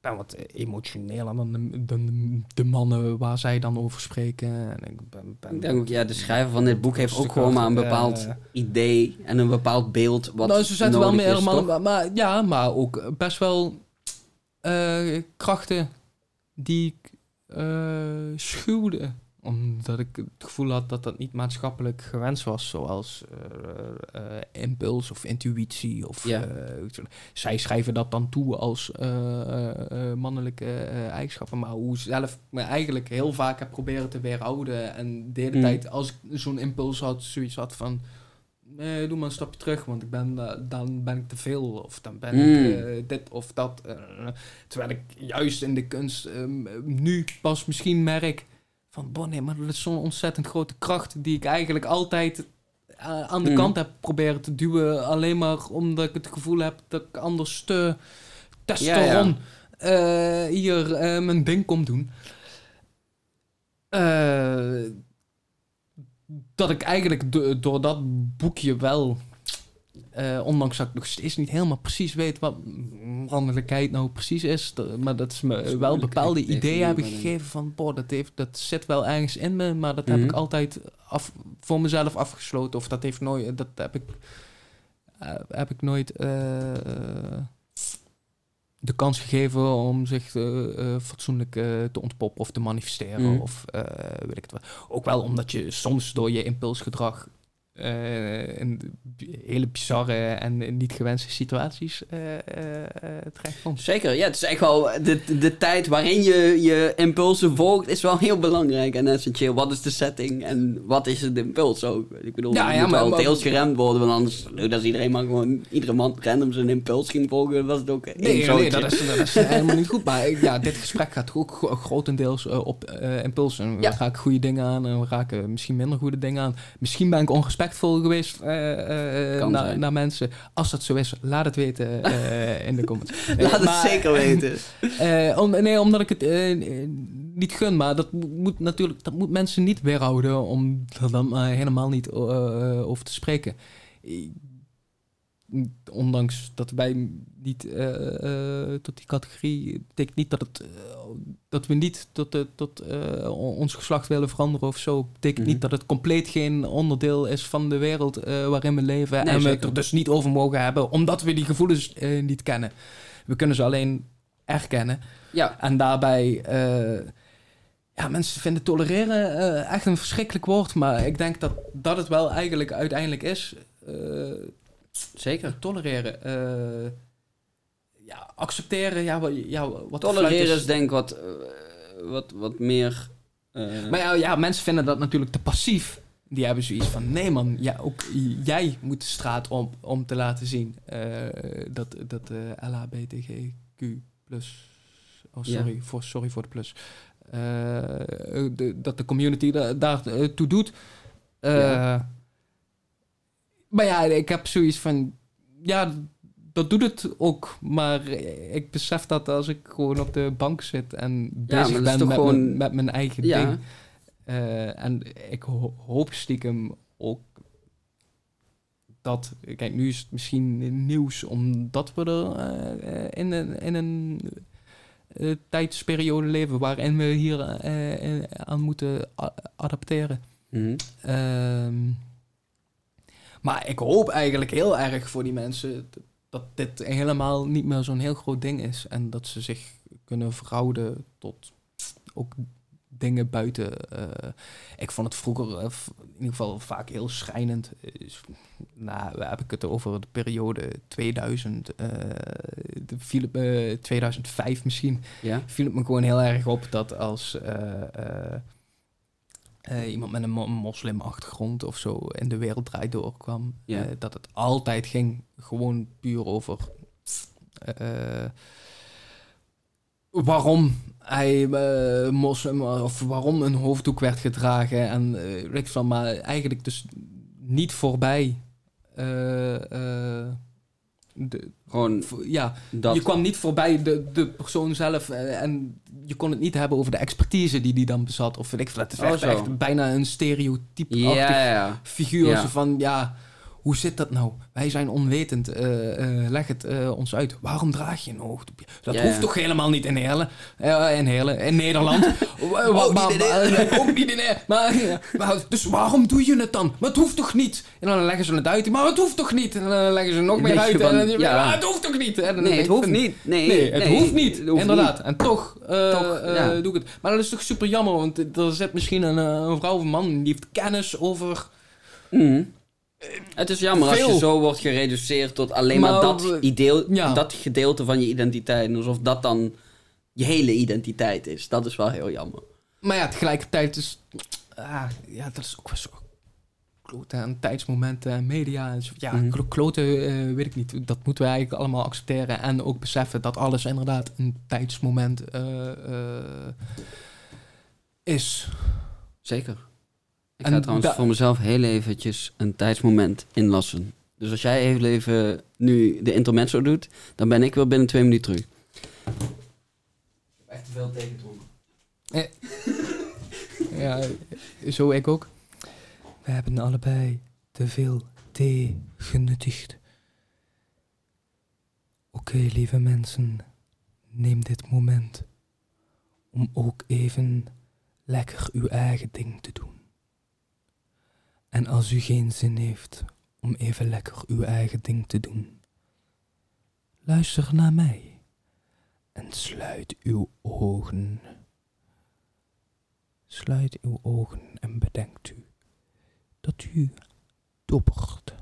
Ben wat emotioneler dan de, de, de mannen waar zij dan over spreken. En ik ben, ben Ik denk ook, ja, de schrijver van dit boek heeft ook gewoon maar een bepaald eh, idee en een bepaald beeld wat nou, ze zetten wel meer mannen, maar, maar- ja, maar ook best wel eh, krachten die ik eh, schuwde. Omdat ik het gevoel had dat dat niet maatschappelijk gewenst was. Zoals eh, eh, impuls of intuïtie. Of, Ja. eh, zij schrijven dat dan toe als mannelijke eigenschappen. Maar hoe ik zelf me eigenlijk heel vaak heb proberen te weerhouden. En de hele Mm. tijd als ik zo'n impuls had, zoiets had van... Nee, doe maar een stapje terug, want ik ben, dan ben ik te veel. Of dan ben Mm. ik eh, dit of dat. terwijl ik juist in de kunst ehm, nu pas misschien merk van... Maar dat is zo'n ontzettend grote kracht die ik eigenlijk altijd eh, aan de Mm. kant heb proberen te duwen. Alleen maar omdat ik het gevoel heb dat ik anders te testosteron eh, hier eh, mijn ding kom doen. Dat ik eigenlijk do- door dat boekje wel, eh, ondanks dat ik nog steeds niet helemaal precies weet wat mannelijkheid nou precies is, maar dat ze me is wel bepaalde ideeën hebben gegeven van, boh, dat, heeft, dat zit wel ergens in me, maar dat heb Mhm. ik altijd af, voor mezelf afgesloten. Of dat heeft nooit, dat heb ik, eh, heb ik nooit eh, de kans gegeven om zich fatsoenlijk te ontpoppen of te manifesteren. Mhm. Of weet ik het wel. Ook wel omdat je soms door je impulsgedrag in hele bizarre en niet gewenste situaties eh, eh, eh, terechtkomt. Zeker, ja, het is echt wel de, de tijd waarin je je impulsen volgt is wel heel belangrijk en essentieel. Wat is de setting en wat is het impuls ook? Ik bedoel, Ja, ja, moet maar- wel maar- deels geremd worden, want anders als iedereen maar gewoon iedere man random zijn impuls ging volgen, was het ook één Nee, nee, dat is, dat is helemaal niet goed. Maar ja, dit gesprek gaat ook gro- grotendeels eh, op eh impulsen. We raken goede dingen aan en we raken misschien minder goede dingen aan. Misschien ben ik onrespectvol geweest eh, eh, naar, naar mensen. Als dat zo is, laat het weten eh, in de comments. Laat het maar- zeker weten. Eh, om, nee, omdat ik het niet gun, maar dat mo- moet natuurlijk, dat moet mensen niet weerhouden om er dan maar helemaal niet over te spreken. Ondanks dat wij niet eh, eh, tot die categorie betekent niet dat het eh, dat we niet tot, tot on- ons geslacht willen veranderen of zo. Betekent Mhm. niet dat het compleet geen onderdeel is van de wereld waarin we leven. Nee, en we het er dus niet over mogen hebben, omdat we die gevoelens niet kennen. We kunnen ze alleen erkennen. Ja, En daarbij, ja, mensen vinden tolereren echt een verschrikkelijk woord. Maar ik denk dat dat het wel eigenlijk uiteindelijk is. Zeker. tolereren. eh, ja, accepteren. Ja, wat, ja, wat Tolereren is denk ik wat, eh, wat, wat meer... eh, Maar ja, ja, mensen vinden dat natuurlijk te passief. Die hebben zoiets van, nee man, ja, ook jij moet de straat op om te laten zien dat, dat LHBTGQ+, oh sorry, voor, sorry voor de plus, de, dat de community da, daar eh, toe doet. Ja. Maar ja, ik heb zoiets van, ja, dat doet het ook. Maar ik besef dat als ik gewoon op de bank zit en bezig ben met, gewoon- mijn, met mijn eigen ja, ding. Eh, en ik ho- hoop stiekem ook dat... Kijk, nu is het misschien nieuws omdat we er eh, in, een, in een eh, tijdsperiode leven waarin we hier aan moeten adapteren. Ehm, maar ik hoop eigenlijk heel erg voor die mensen dat dit helemaal niet meer zo'n heel groot ding is. En dat ze zich kunnen verhouden tot ook dingen buiten. eh, ik vond het vroeger eh, in ieder geval vaak heel schrijnend. Nou, we heb ik het over de periode 2000, eh, de Philip, eh, 2005 misschien Ja? viel het me gewoon heel erg op dat als eh, iemand met een mo- moslimachtergrond of zo in de wereld draait doorkwam, Ja. eh, dat het altijd ging gewoon puur over eh, waarom hij moslim of waarom een hoofddoek werd gedragen en ik van, maar eigenlijk dus niet voorbij. De, Gewoon ja, dat... je kwam niet voorbij de, de persoon zelf eh, en je kon het niet hebben over de expertise die die dan bezat. Of weet ik het is Oh, echt, bijna een Ja, ja. figuur. Ja. Zo van, ja, hoe zit dat nou? Wij zijn onwetend. eh, eh, leg het eh, ons uit. Waarom draag je een hoofddoekje? Dat Ja, hoeft ja. toch helemaal niet in Heerlen? In Heerlen, in Nederland. Ook maar- niet in. Ook niet in Heerlen. Maar, dus waarom doe je het dan? Maar het hoeft toch niet? En dan leggen ze het uit. Maar het hoeft toch niet? En dan leggen ze nog meer uit. van, en dan, ja. maar het hoeft toch niet? En dan Nee, het hoeft niet. Nee, Nee, het hoeft niet. het hoeft inderdaad. En toch, doe ik het. Maar dat is toch super jammer, want er zit misschien een, een vrouw of een man die heeft kennis over. Mhm. Het is jammer als je zo wordt gereduceerd tot alleen maar, Maar dat, ideel, ja. dat gedeelte van je identiteit. En Alsof dat dan je hele identiteit is. Dat is wel heel jammer. Maar ja, tegelijkertijd is. ah, ja, dat is ook wel zo. Kloten aan tijdsmomenten en media. En zo. Ja, Mhm. klo- kloten eh, weet ik niet. Dat moeten we eigenlijk allemaal accepteren. En ook beseffen dat alles inderdaad een tijdsmoment eh, eh, is. Zeker. Ik En ga trouwens voor mezelf heel eventjes een tijdsmoment inlassen. Dus als jij heel even nu de intermezzo doet, dan ben ik weer binnen twee minuten terug. Ik heb echt te veel tegengetrokken. Ja, zo ik ook. We hebben allebei te veel thee genuttigd. Oké, lieve mensen, neem dit moment om ook even lekker uw eigen ding te doen. En als u geen zin heeft om even lekker uw eigen ding te doen, luister naar mij en sluit uw ogen. Sluit uw ogen en bedenkt u dat u dobbert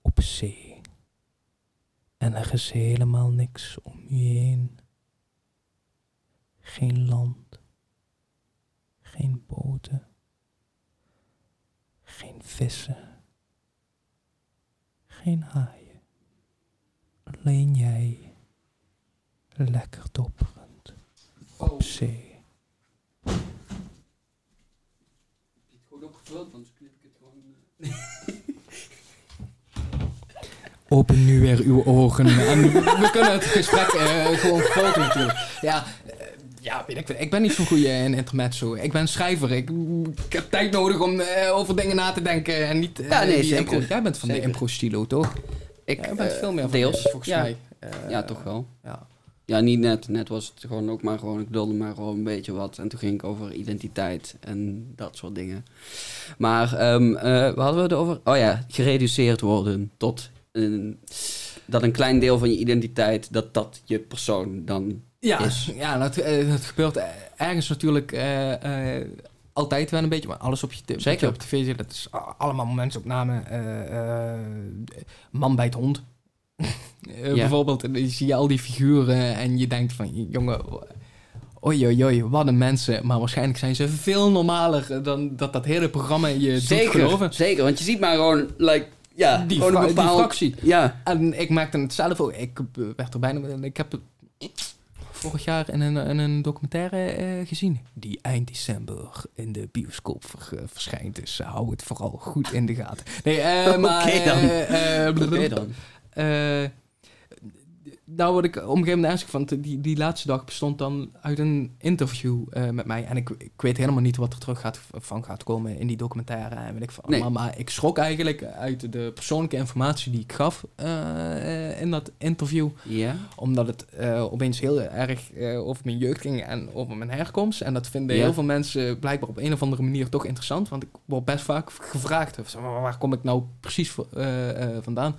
op zee. En er is helemaal niks om u heen. Geen land, geen boten, geen vissen, geen haaien. Alleen jij, lekker dobberend op zee. Goed opgevuld, anders knip ik het gewoon... Open nu weer uw ogen. En we kunnen het gesprek eh, gewoon volgen natuurlijk. Ja, eh, ja weet ik, ik ben niet zo'n goede in intermezzo. Ik ben schrijver. Ik, ik heb tijd nodig om eh, over dingen na te denken. En niet, eh, Ja, nee, die zeker. impro- Jij bent van Zeker. de impro-stilo, toch? Ik, bent eh, veel meer van deels, de- volgens ja. mij. Ja, toch wel. Ja. Ja, niet net. Net was het gewoon ook maar gewoon, ik wilde maar gewoon een beetje wat. En toen ging ik over identiteit en dat soort dingen. Maar, ehm eh waar hadden we het over? Oh ja, gereduceerd worden tot een, dat een klein deel van je identiteit, dat dat je persoon dan Ja, is. ja dat, eh, dat gebeurt eh, ergens natuurlijk eh, eh, altijd wel een beetje. Maar alles op je, t- wat Zeker. je op tv ziet, dat is allemaal momentopname. eh eh, man bijt hond. Eh, Bijvoorbeeld, en dan zie je al die figuren en je denkt van, jongen, oei oei oei, wat een mensen. Maar waarschijnlijk zijn ze veel normaler dan dat dat hele programma je doet zeker, geloven. zeker, want je ziet maar gewoon, like, ja, Die, gewoon een die fractie. Ja, En ik merkte het zelf ook. Ik eh, werd er bijna... Ik heb het vorig jaar in een, in een documentaire eh, gezien. Die eind december in de bioscoop ver- verschijnt. Dus hou het vooral goed in de gaten. Nee, eh, maar... Oké dan. oké dan. Daar word ik op een gegeven moment ernstig van. Die, die laatste dag bestond dan uit een interview eh, met mij. En ik, ik weet helemaal niet wat er terug gaat, van gaat komen in die documentaire. En weet ik van Nee. Maar ik schrok eigenlijk uit de persoonlijke informatie die ik gaf eh, in dat interview. Ja? Omdat het eh, opeens heel erg over mijn jeugd ging en over mijn herkomst. En dat vinden heel veel mensen blijkbaar op een of andere manier toch interessant. Want ik word best vaak gevraagd, waar waar kom ik nou precies vandaan?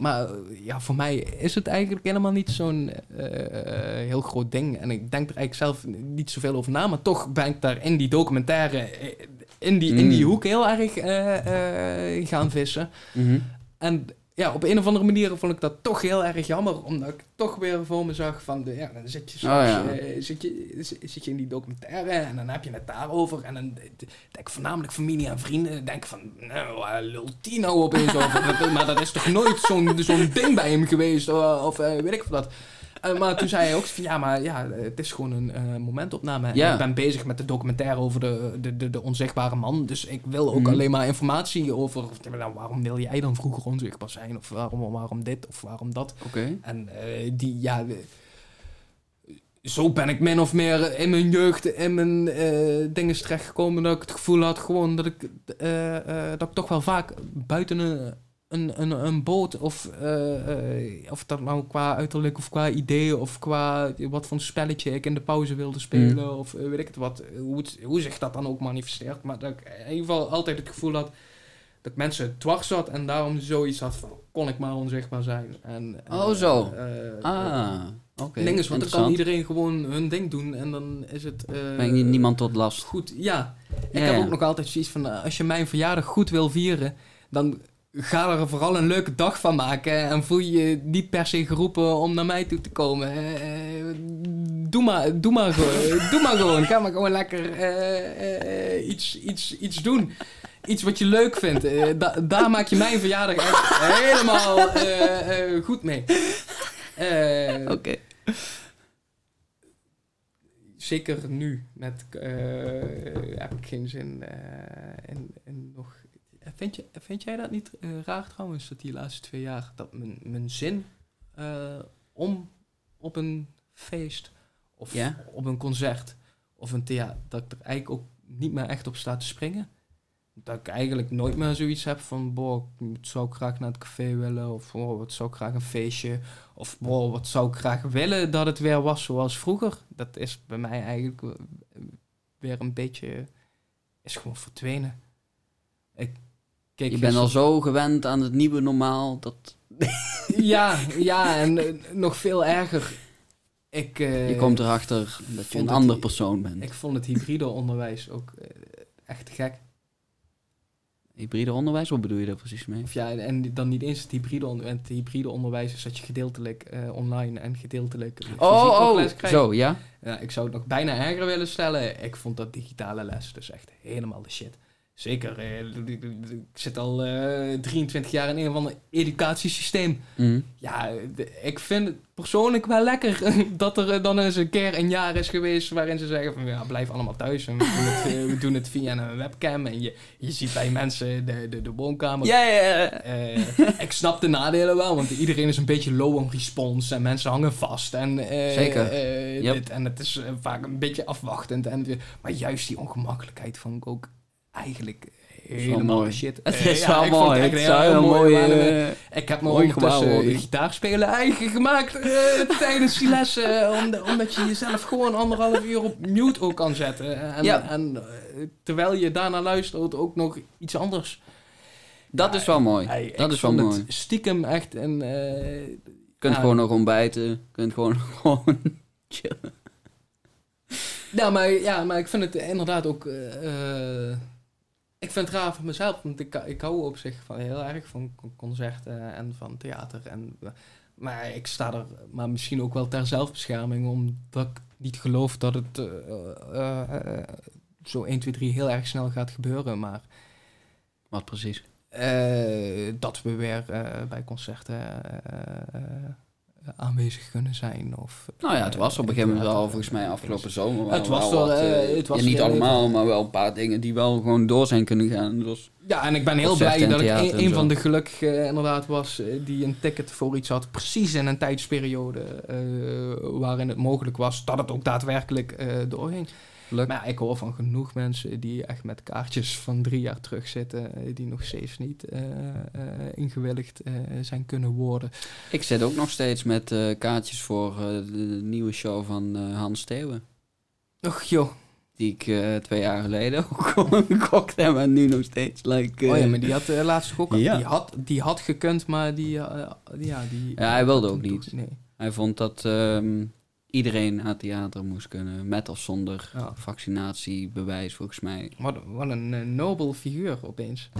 Maar ja, voor mij is het eigenlijk helemaal niet zo'n eh, eh, heel groot ding. En ik denk er eigenlijk zelf niet zoveel over na. Maar toch ben ik daar in die documentaire, eh, in die, in die Mm. hoek heel erg gaan vissen. Mhm. En ja, op een of andere manier vond ik dat toch heel erg jammer. Omdat ik toch weer voor me zag van... De, ja, dan zit je, soms, Oh, ja. eh, zit, je, zit je in die documentaire en dan heb je het daarover. En dan denk ik voornamelijk familie en vrienden. Denk van, nou, die nou opeens over? Maar dat is toch nooit zo'n zo'n ding bij hem geweest? Of, of eh, weet ik wat. Eh, maar toen zei hij ook van, ja, maar ja, het is gewoon een eh, momentopname. Ja. Ik ben bezig met de documentaire over de, de, de, de onzichtbare man. Dus ik wil ook Mhm. alleen maar informatie over... Nou, waarom wil jij dan vroeger onzichtbaar zijn? Of waarom, waarom dit? Of waarom dat? Oké. En eh, die, ja... zo ben ik min of meer in mijn jeugd in mijn dingen terechtgekomen dat ik het gevoel had gewoon dat ik, dat ik toch wel vaak buiten een, een, een, een boot of, eh, eh, of dat nou qua uiterlijk of qua ideeën of qua wat voor een spelletje ik in de pauze wilde spelen of eh, weet ik het wat, hoe, het, hoe zich dat dan ook manifesteert. Maar dat ik in ieder geval altijd het gevoel had dat ik mensen dwars zat en daarom zoiets had van kon ik maar onzichtbaar zijn. En, Oh, zo. Ah, oké. ding is, want dan kan iedereen gewoon hun ding doen en dan is het... Ben je niemand tot last. Goed, ja. Ik heb ja. ook nog altijd zoiets van, als je mijn verjaardag goed wil vieren, dan ga er vooral een leuke dag van maken en voel je je niet per se geroepen om naar mij toe te komen. Eh, eh, doe, maar, doe, maar gewoon, doe maar gewoon. Ga maar gewoon lekker eh, iets, iets, iets doen. Iets wat je leuk vindt. Da- daar maak je mijn verjaardag echt helemaal goed mee. Oké. zeker nu met heb ik geen zin in, in nog. Vind, je, vind jij dat niet eh, raar trouwens dat die laatste twee jaar dat mijn, mijn zin eh, om op een feest of Ja? op een concert of een theater dat ik er eigenlijk ook niet meer echt op sta te springen? Dat ik eigenlijk nooit meer zoiets heb van, boh, ik zou ik graag naar het café willen. Of, oh, wat zou ik graag een feestje. Of, boh, wat zou ik graag willen dat het weer was zoals vroeger. Dat is bij mij eigenlijk eh, weer een beetje, is gewoon verdwenen. Ik keek Je bent al zo gewend aan het nieuwe normaal dat Ja, ja, en eh, nog veel erger. Ik, eh, je komt erachter dat je een ander persoon bent. Ik vond het hybride onderwijs ook eh, echt gek. Hybride onderwijs, wat bedoel je daar precies mee? Of ja, en dan niet eens het hybride, on- het hybride onderwijs is dat je gedeeltelijk eh, online en gedeeltelijk Oh, oh, les krijgt. zo, ja? Ja, ik zou het nog bijna erger willen stellen. Ik vond dat digitale les dus echt helemaal de shit. Zeker, eh, ik- zit al eh 23 jaar in een of ander educatiesysteem. Mhm. Ja, ik vind het persoonlijk wel lekker dat er eh, dan eens een keer een jaar is geweest waarin ze zeggen van ja, blijf allemaal thuis en we doen het, we doen het via een webcam en je, je ziet bij mensen de, de, de woonkamer. Ja, ja. Eh, ik snap de nadelen wel, want iedereen is een beetje low on response en mensen hangen vast en Zeker. Yep. dit, en het is vaak een beetje afwachtend en maar juist die ongemakkelijkheid vond ik ook eigenlijk helemaal mooi. shit. Het Eh, is ja, wel mooi. Het heel heel mooi. maar, eh, ik heb me Mooi ondertussen gitaarspelen eigen gemaakt eh, tijdens die lessen. om- omdat je jezelf gewoon anderhalf uur op mute ook kan zetten. En, Ja. en terwijl je daarna luistert ook nog iets anders. dat is wel mooi. Dat is wel mooi. stiekem echt een... Je kunt gewoon nog ontbijten. Je kunt gewoon, gewoon chillen. Ja, maar, ja, maar ik vind het inderdaad ook... eh, ik vind het raar van mezelf, want ik, ik hou op zich van heel erg van con- concerten en van theater. En, maar ik sta er maar misschien ook wel ter zelfbescherming, omdat ik niet geloof dat het eh, eh, eh, zo 1, 2, 3 heel erg snel gaat gebeuren. Maar Wat precies? dat we weer bij concerten aanwezig kunnen zijn. Of, Nou ja, het was op een gegeven moment wel, theater- volgens mij afgelopen zomer. Het wel was wel wat, eh, eh, het was ja, niet allemaal, maar wel een paar dingen die wel gewoon door zijn kunnen gaan. Dus, Ja, en ik ben heel blij dat ik een, van de gelukkigen eh, inderdaad was eh, die een ticket voor iets had. Precies in een tijdsperiode eh, waarin het mogelijk was dat het ook daadwerkelijk eh doorging. Leuk. Maar ja, ik hoor van genoeg mensen die echt met kaartjes van drie jaar terug zitten, eh, die nog steeds niet eh, ingewilligd zijn kunnen worden. Ik zit ook nog steeds met kaartjes voor de nieuwe show van Hans Steeuwen. Och joh, Die ik twee jaar geleden ook gekocht heb en nu nog steeds. Like, oh ja, maar die had uh, laatst ook Ja. die, had, die had gekund, maar die, ja, die... Ja, hij wilde ook niet. Nee. Hij vond dat ehm, iedereen naar het theater moest kunnen, met of zonder Ja. vaccinatiebewijs volgens mij. Wat, wat een eh, nobel figuur opeens.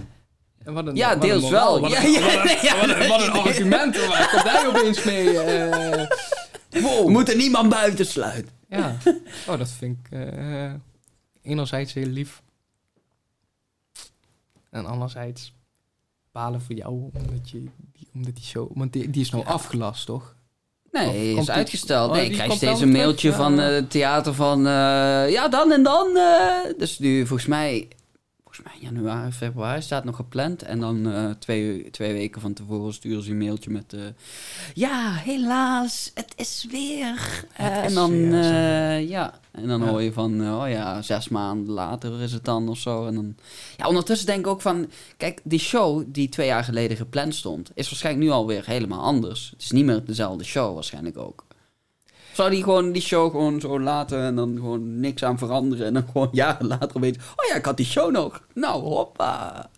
En wat een, Ja, wat deels wel. Wat Ja, een, ja, wat een, nee, ja, wat een, wat een nee. argument. Waar komt opeens mee? eh wow. We moeten niemand buitensluiten. Ja. Oh, dat vind ik eh, enerzijds heel lief. En anderzijds balen voor jou, omdat, je, die, omdat die show... Want die, die is nou afgelast, toch? Nee, Of is die- uitgesteld. Oh, nee, ik krijg steeds een mailtje van eh, het theater van... eh, ja, dan en dan. eh. dus nu, volgens mij... Volgens mij januari, februari staat nog gepland. En dan eh, twee, twee weken van tevoren sturen ze een mailtje met... eh, ja, helaas, het is weer. Is en dan, weer, ja, en dan Ja. hoor je van... eh, oh ja, zes maanden later is het dan of zo. En dan, ja, ondertussen denk ik ook van... Kijk, die show die twee jaar geleden gepland stond... is waarschijnlijk nu alweer helemaal anders. Het is niet meer dezelfde show waarschijnlijk ook. Zou die gewoon die show gewoon zo laten en dan gewoon niks aan veranderen... en dan gewoon jaren later opeens... oh ja, ik had die show nog. Nou, hoppa.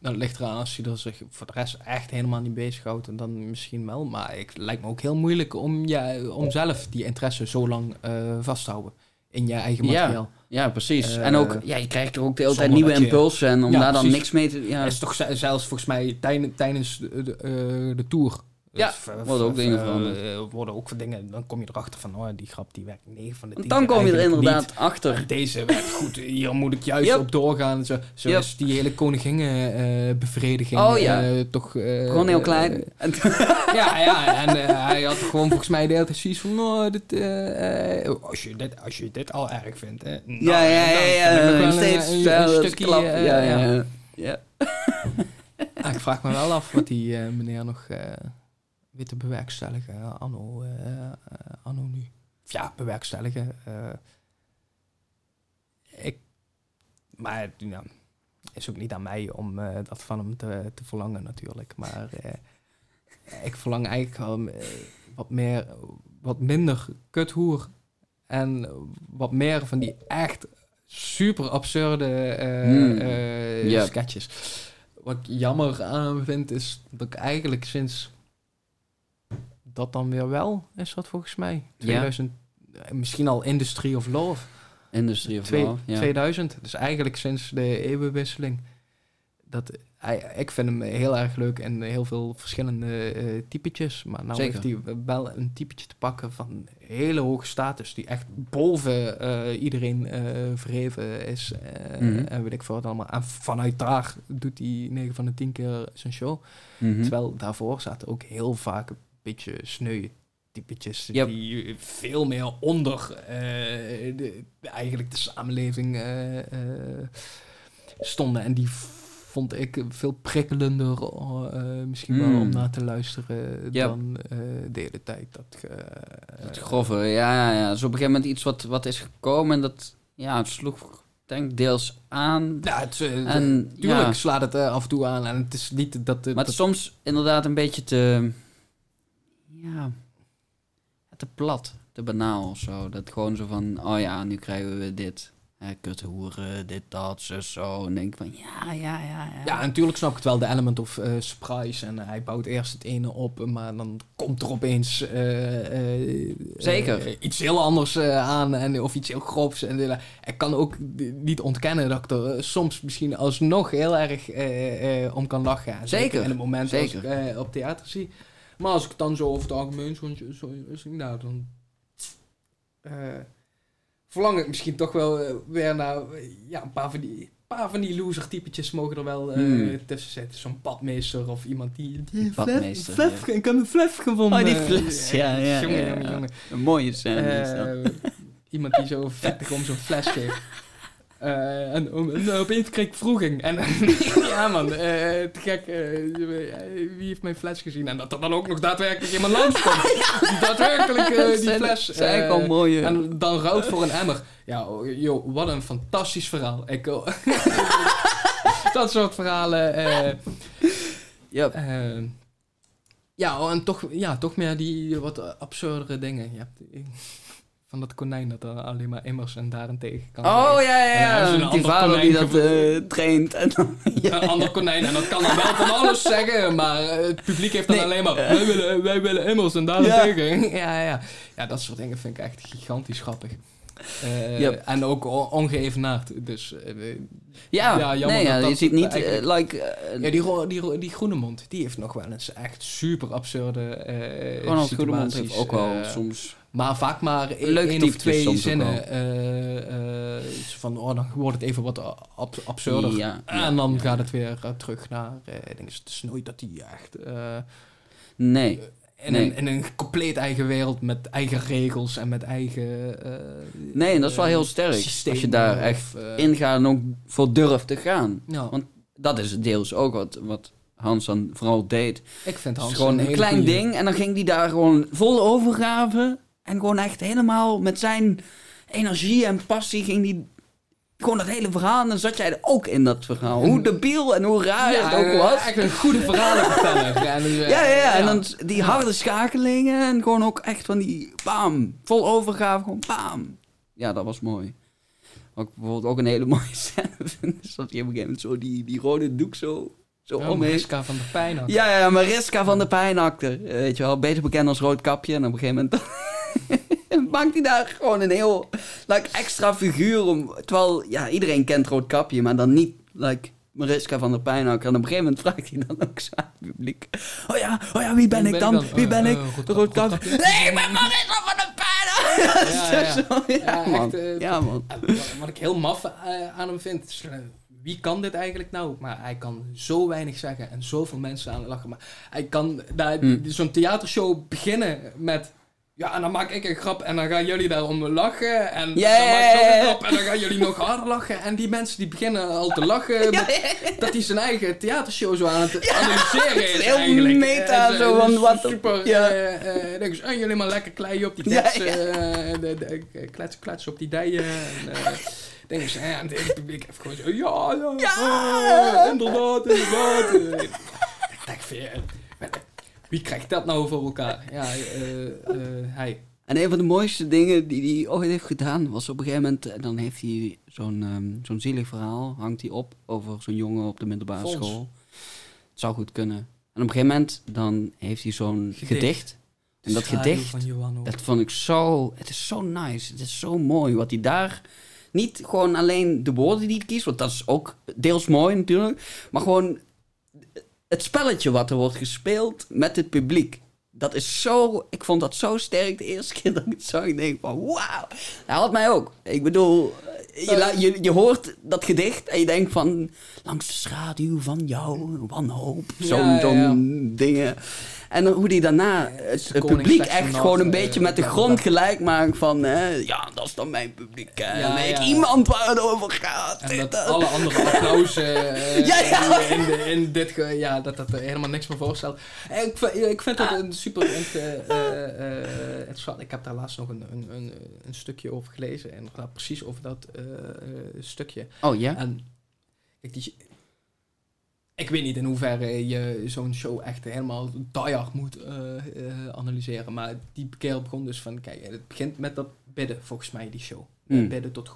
Dat ligt eraan als je er zich voor de rest echt helemaal niet bezighoudt. En dan misschien wel. Maar het lijkt me ook heel moeilijk om, ja, om zelf die interesse zo lang eh, vast te houden. In je eigen materiaal. Ja, precies. Eh, en ook, ja, je krijgt er ook de hele tijd nieuwe impulsen... en om Ja, daar dan precies. niks mee te... Ja, Het is toch ze- zelfs volgens mij tijdens, tijdens de, de, eh, de tour. Ja, Dus, eh, worden ook dingen eh, veranderd. eh, worden ook van dingen. Dan kom je erachter van, oh, die grap die werkt 9 van de 10 dan kom je er inderdaad niet. achter. Deze werkt goed. Hier moet ik juist Yep. op doorgaan. Zo, zo Yep. is die hele koninginnenbevrediging Oh, ja. eh, toch... eh, Gewoon heel eh, klein. Ja, ja, en eh, hij had gewoon volgens mij de hele tijd zoiets van, oh, dit, eh, eh, als, je dit, als je dit al erg vindt, hè, nou, ja, ja, ja, ja. wel Nog steeds een, een, zelfs een stukje, klap. eh, ja, ja, ja. ja. Ah, ik vraag me wel af wat die eh, meneer nog eh weet te bewerkstelligen, eh, anno, eh, eh, anno nu. Of ja, bewerkstelligen. eh. ik, maar ja, is ook niet aan mij om dat van hem te, te verlangen natuurlijk. Maar ik verlang eigenlijk wel wat meer, wat minder kuthoer. En wat meer van die echt super absurde Ja. sketches. Wat ik jammer aan vind is dat ik eigenlijk sinds dat dan weer wel is dat volgens mij. Ja. 2000, eh, misschien al Industry of Love. Industry of Twee- Love, ja. 2000. Dus eigenlijk sinds de eeuwenwisseling. Dat, ik vind hem heel erg leuk en heel veel verschillende eh typetjes. Maar nou Zeker. heeft hij wel een typetje te pakken van hele hoge status. Die echt boven eh, iedereen eh, verheven is. Mhm. En weet ik veel wat allemaal. En vanuit daar doet hij 9 van de 10 keer zijn show. Mhm. Terwijl daarvoor zaten ook heel vaak beetje sneu typetjes Yep. die veel meer onder eh, de, eigenlijk de samenleving eh, eh, stonden. En die vond ik veel prikkelender misschien wel Mm. om naar te luisteren Yep. dan de hele tijd. Dat, grove, ja, ja. Dus op een gegeven moment iets wat, wat is gekomen en dat ja, het sloeg denk deels aan. ja, het, En tuurlijk ja, slaat het af en toe aan en het is niet dat... maar het is soms inderdaad een beetje te, ja, te plat, te banaal of zo. Dat gewoon zo van, oh ja, nu krijgen we dit. Hè, kuthoeren, dit, dat, zo, zo. En denk van, ja, ja, ja, ja. Ja, natuurlijk snap ik het wel, de element of eh, surprise. En hij bouwt eerst het ene op, maar dan komt er opeens eh, eh, Zeker. eh, iets heel anders eh, aan en, of iets heel grofs. En, eh, ik kan ook niet ontkennen dat ik er eh, soms misschien alsnog heel erg eh, eh, om kan lachen. En Zeker, In het moment zeker. als ik eh, op theater zie. Maar als ik het dan zo over het algemeen zo, zo, zo nou, dan eh, verlang ik misschien toch wel eh, weer naar eh, ja, een paar van die, paar van die loser typetjes mogen er wel eh, Hmm. tussen zitten. Zo'n badmeester of iemand die... die ja. Ik heb een fles gevonden. Oh, die fles, ja, ja, Jongen, ja, jongen, ja. jongen. Een mooie scène is dat. Eh, iemand die zo vettig om zo'n fles geeft. Eh, en, en opeens kreeg ik vroeging. En ja man, eh, te gek. eh, wie heeft mijn fles gezien? En dat er dan ook nog daadwerkelijk iemand langskomt. Die daadwerkelijk die Zijn- fles... zijn eh, gewoon mooie... en dan ruilt voor een emmer. Ja, oh, joh, wat een fantastisch verhaal. Ik, oh, dat soort verhalen. eh, ja, ja, oh, en toch, ja, toch meer die wat absurdere dingen. Die- van dat konijn dat er alleen maar immers en daarentegen kan. Oh zijn. ja, ja, ja. een Die ander vader die dat eh, traint. En dan, Een ander konijn. En dat kan dan wel van alles zeggen. Maar eh, het publiek heeft dan Nee. alleen maar... Wij willen, wij willen immers en daarentegen. Ja. ja, ja. dat soort dingen vind ik echt gigantisch grappig. Eh, Yep. En ook on- ongeëvenaard. Dus eh, ja, Ja, jammer nee, ja, dat dat je ziet niet, eh, like... eh, Ja, die, die, die groene mond, die heeft nog wel eens echt super absurde eh mond situaties. heeft ook wel eh, soms... maar vaak maar één Leuke één of twee zinnen. eh, eh, van, oh, dan wordt het even wat ab- absurder. Ja, ja, en dan ja. gaat het weer eh, terug naar... ik denk, het is nooit dat die echt... Nee. in, Nee. een, in een compleet eigen wereld met eigen regels en met eigen... Nee, en dat is wel heel sterk. Als je daar echt eh, ingaat en ook voor durft te gaan. Want dat is deels ook wat, wat Hans dan vooral deed. ik vind Het Hans is gewoon een klein goeie. ding en dan ging hij daar gewoon vol overgave. En gewoon echt helemaal met zijn energie en passie ging hij gewoon dat hele verhaal. En dan zat jij er ook in dat verhaal. Hoe debiel en hoe raar Ja, het ook eh, was. Echt een goede verhalenverteller. ja, dus, eh, Ja, ja, ja, en dan die harde schakelingen en gewoon ook echt van die bam, vol overgave, gewoon bam. Ja, dat was mooi. Ik bijvoorbeeld ook een hele mooie scène vind, is dat hij op een gegeven moment zo die, die rode doek zo, zo Oh. Mariska van der Pijn had. Ja, ja, Mariska van de Pijnakter. Eh, Weet je wel, beter bekend als Roodkapje. En op een gegeven moment maakt hij daar gewoon een heel like, extra figuur om. Terwijl, ja, iedereen kent Roodkapje, maar dan niet like, Mariska van der Pijnakker. En op een gegeven moment vraagt hij dan ook zo aan het publiek. Oh ja, oh ja, wie ben ik dan? Wie Eh, ben ik? eh, Roodkap- Roodkapje. Roodkapje. Nee, ik ben Mariska van der Pijnakker! Ja, ja. Ja, Ja, man. echt, eh, Ja, man. En Wat, ik heel maf eh, aan hem vind, eh, wie kan dit eigenlijk nou? Maar hij kan zo weinig zeggen en zoveel mensen aan het lachen. Maar hij kan daar- Hm. zo'n theatershow beginnen met... Ja, en dan maak ik een grap en dan gaan jullie daarom lachen. En Ja, dan ja, maak ik nog ja, een ja. grap en dan gaan jullie nog harder lachen. En die mensen die beginnen al te lachen. Dat hij zijn eigen theatershow zo aan het analyseren is heel eigenlijk. meta, En zo van, dus wat Super, ja. eh, eh, denk eens, en jullie maar lekker kleien op die Ja, ja. eh, de, de, eh, kletsen, kletsen op die dijen. En, eh, denk eens, eh, en het publiek heeft gewoon zo, ja, ja, Ja. eh, inderdaad, inderdaad. Eh, ik denk van, ja, wie krijgt dat nou voor elkaar? Ja, eh, eh, hij. En een van de mooiste dingen die hij ooit heeft gedaan was op een gegeven moment, en dan heeft hij zo'n ehm, zo'n zielig verhaal, hangt hij op over zo'n jongen op de middelbare Fons. school. Het zou goed kunnen. En op een gegeven moment dan heeft hij zo'n Gedicht. gedicht. En dat gedicht, van dat vond ik zo, het is zo nice, het is zo mooi wat hij daar, niet gewoon alleen de woorden die hij kiest, want dat is ook deels mooi natuurlijk, maar gewoon het spelletje wat er wordt gespeeld met het publiek. Dat is zo, ik vond dat zo sterk de eerste keer dat ik het zag. Ik denk van, wauw. Dat had mij ook. Ik bedoel, je, je, je hoort dat gedicht en je denkt van, langs de schaduw van jou, wanhoop. Zo'n Ja, ja, zo'n dingen. En hoe die daarna het publiek echt gewoon een nacht, beetje eh, met de grond gelijk maakt van, hè, ja, dat is dan mijn publiek. hè. Ja, ja. iemand waar het over gaat. En Dit, dat dat. alle andere applausen eh, Ja, ja. in, de, in dit, ge- ja, dat dat er helemaal niks meer voorstelt. En Ik, vind- ik vind dat een super int- eh, eh, eh, interessant. Ik heb daar laatst nog een, een, een, een stukje over gelezen. En precies over dat eh, eh, stukje. Oh ja? En die, ik weet niet in hoeverre je zo'n show echt helemaal diehard moet eh, eh, analyseren. Maar die kerel begon dus van, kijk, het begint met dat bidden, volgens mij, die show. Hmm. Bidden tot, eh,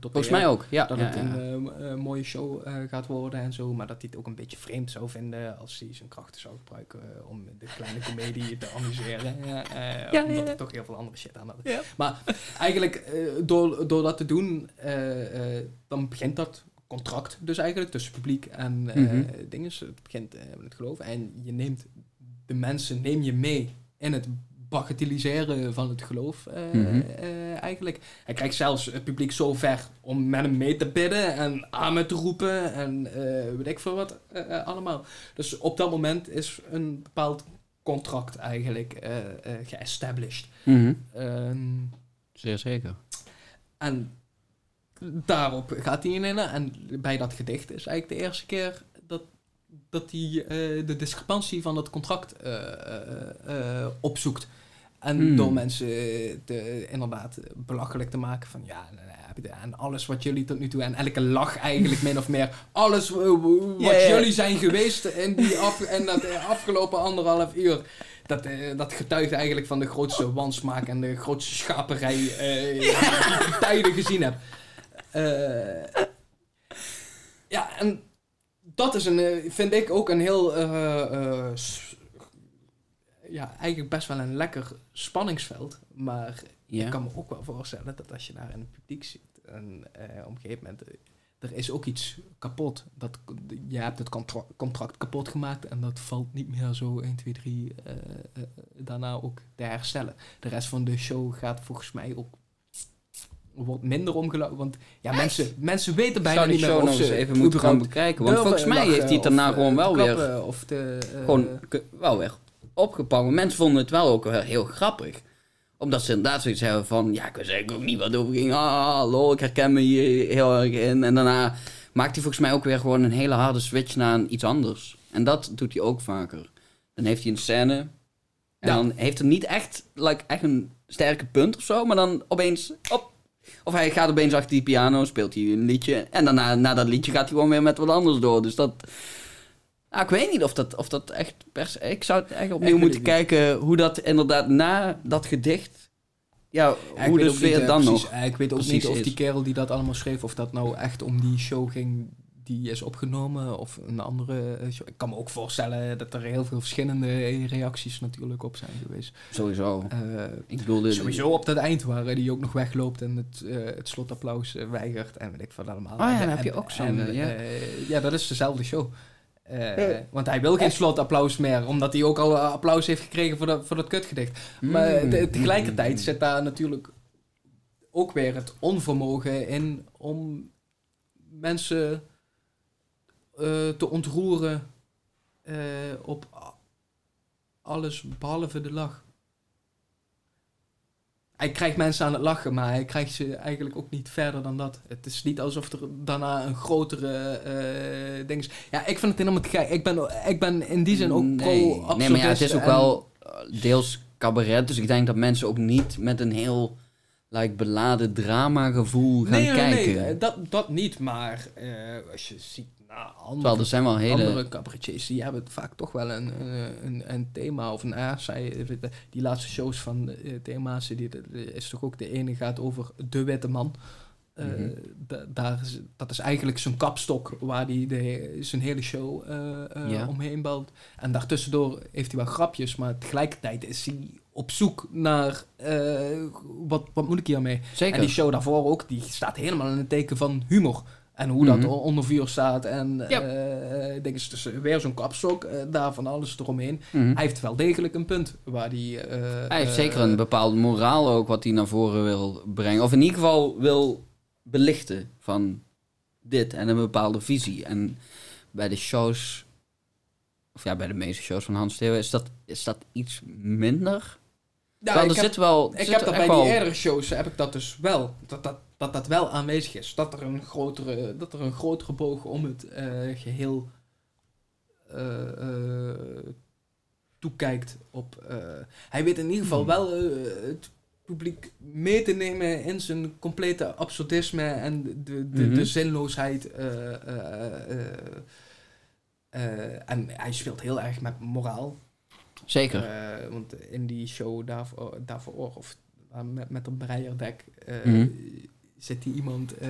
tot Volgens mij ook, ja. Dat ja, het ja. een mooie show gaat worden en zo. Maar dat hij het ook een beetje vreemd zou vinden als hij zijn krachten zou gebruiken om de kleine komedie te amuseren. Ja, omdat er toch heel veel andere shit aan had. Maar eigenlijk, door, door dat te doen, dan begint dat contract dus eigenlijk tussen publiek en eh Mhm. dingen. Het begint eh, met het geloven. En je neemt de mensen, neem je mee in het bagatelliseren van het geloof eh, Mhm. eh, eigenlijk. Hij krijgt zelfs het publiek zo ver om met hem mee te bidden en amen te roepen en eh, weet ik veel wat eh, eh, allemaal. Dus op dat moment is een bepaald contract eigenlijk eh eh geestablished. Mhm. Ehm, Zeer zeker. en daarop gaat hij in en bij dat gedicht is eigenlijk de eerste keer dat, dat hij eh, de discrepantie van dat contract eh, eh, opzoekt. En Hmm. door mensen te, inderdaad belachelijk te maken van ja, je de- en alles wat jullie tot nu toe, en elke lach eigenlijk min of meer, alles wat jullie zijn geweest in, die af, in dat afgelopen anderhalf uur, dat, dat getuigt eigenlijk van de grootste wansmaak en de grootste schaperij die ik tijden gezien heb. Eh, ja, en dat is een, eh, vind ik ook een heel, eh, ja, eigenlijk best wel een lekker spanningsveld. Maar Ja. ik kan me ook wel voorstellen dat als je daar in het publiek zit en op een gegeven moment, er is ook iets kapot. Dat, je hebt het contra- contract kapot gemaakt en dat valt niet meer zo 1, 2, 3 eh, eh, daarna ook te herstellen. De rest van de show gaat volgens mij ook wordt minder omgelopen. Want ja, mensen, mensen weten bijna zou die niet meer show of nog eens ze even moeten gaan bekijken. Want volgens mij heeft hij het daarna of, gewoon eh, wel weer, Of de, eh, gewoon, k- wel weer opgepakt. Maar mensen vonden het wel ook wel heel grappig. Omdat ze inderdaad zoiets hebben van... Ja, ik wist eigenlijk ook niet wat over ging. Ah, lol, ik herken me hier heel erg in. En daarna maakt hij volgens mij ook weer gewoon een hele harde switch naar iets anders. En dat doet hij ook vaker. Dan heeft hij een scène... En Ja. dan heeft hij niet echt, like, echt een sterke punt of zo. Maar dan opeens... Op, of hij gaat opeens achter die piano, speelt hij een liedje. En daarna, na dat liedje gaat hij gewoon weer met wat anders door. Dus dat... Nou, ik weet niet of dat, of dat echt. Ik zou het echt opnieuw moeten niet. kijken hoe dat inderdaad na dat gedicht... Ja, hoe de niet, eh, dan precies, nog... ik weet ook precies niet of die kerel die dat allemaal schreef, of dat nou echt om die show ging die is opgenomen, of een andere eh, show. Ik kan me ook voorstellen dat er heel veel verschillende eh, reacties natuurlijk op zijn geweest. Sowieso. Eh, Ik bedoelde... sowieso op dat eind waar eh, die ook nog wegloopt en het, eh, het slotapplaus weigert en weet ik wat allemaal. Oh ja, dan En- heb je ook zo'n, ja. ja, dat is dezelfde show. Want hij wil geen slotapplaus meer, omdat hij ook al applaus heeft gekregen voor dat, voor dat kutgedicht. Maar Mm. te- tegelijkertijd zit daar natuurlijk ook weer het onvermogen in om mensen eh, te ontroeren eh, op alles behalve de lach. Hij krijgt mensen aan het lachen, maar hij krijgt ze eigenlijk ook niet verder dan dat. Het is niet alsof er daarna een grotere eh ding is. Ja, ik vind het helemaal te gek. Ik ben, ik ben in die zin ook nee. pro Nee, maar ja, het is ook wel deels cabaret. Dus ik denk dat mensen ook niet met een heel like, beladen drama gevoel gaan nee, nee, kijken. Nee, dat, dat niet, maar als je ziet Terwijl andere, er zijn wel hele... andere cabaretiers, die hebben vaak toch wel een, een, een, thema of een A. Zij, die laatste shows van eh, thema's, die, die is toch ook de ene gaat over de witte man. Eh, Mhm. da- daar is, dat is eigenlijk zijn kapstok waar hij de, zijn hele show eh, eh, Ja. omheen bouwt. En daartussendoor heeft hij wel grapjes, maar tegelijkertijd is hij op zoek naar wat, wat moet ik hiermee? Zeker. En die show daarvoor ook, die staat helemaal in het teken van humor. En hoe dat Mhm. onder vuur staat. En Ja. eh denk eens, dus weer zo'n kapstok, uh, daar van alles eromheen. Mhm. Hij heeft wel degelijk een punt waar die, uh, Hij heeft zeker een bepaalde moraal ook wat hij naar voren wil brengen. Of in ieder geval wil belichten van dit en een bepaalde visie. En bij de shows, of ja, bij de meeste shows van Hans Theo is dat, is dat iets minder. Ja, Wel, ik er heb, zit wel. ik zit heb dat bij wel- die eerdere shows heb ik dat dus wel. Dat dat, dat dat wel aanwezig is. Dat er een grotere, dat er een grotere boog om het eh, geheel eh, eh, toekijkt op. hij weet in ieder geval Hmm. wel het publiek mee te nemen in zijn complete absurdisme en de, de, de, Mhm. de zinloosheid. en hij speelt heel erg met moraal. Zeker. Want in die show daarvoor, daarvoor of uh, met, met een breierdek, eh Mhm. Zit die iemand eh,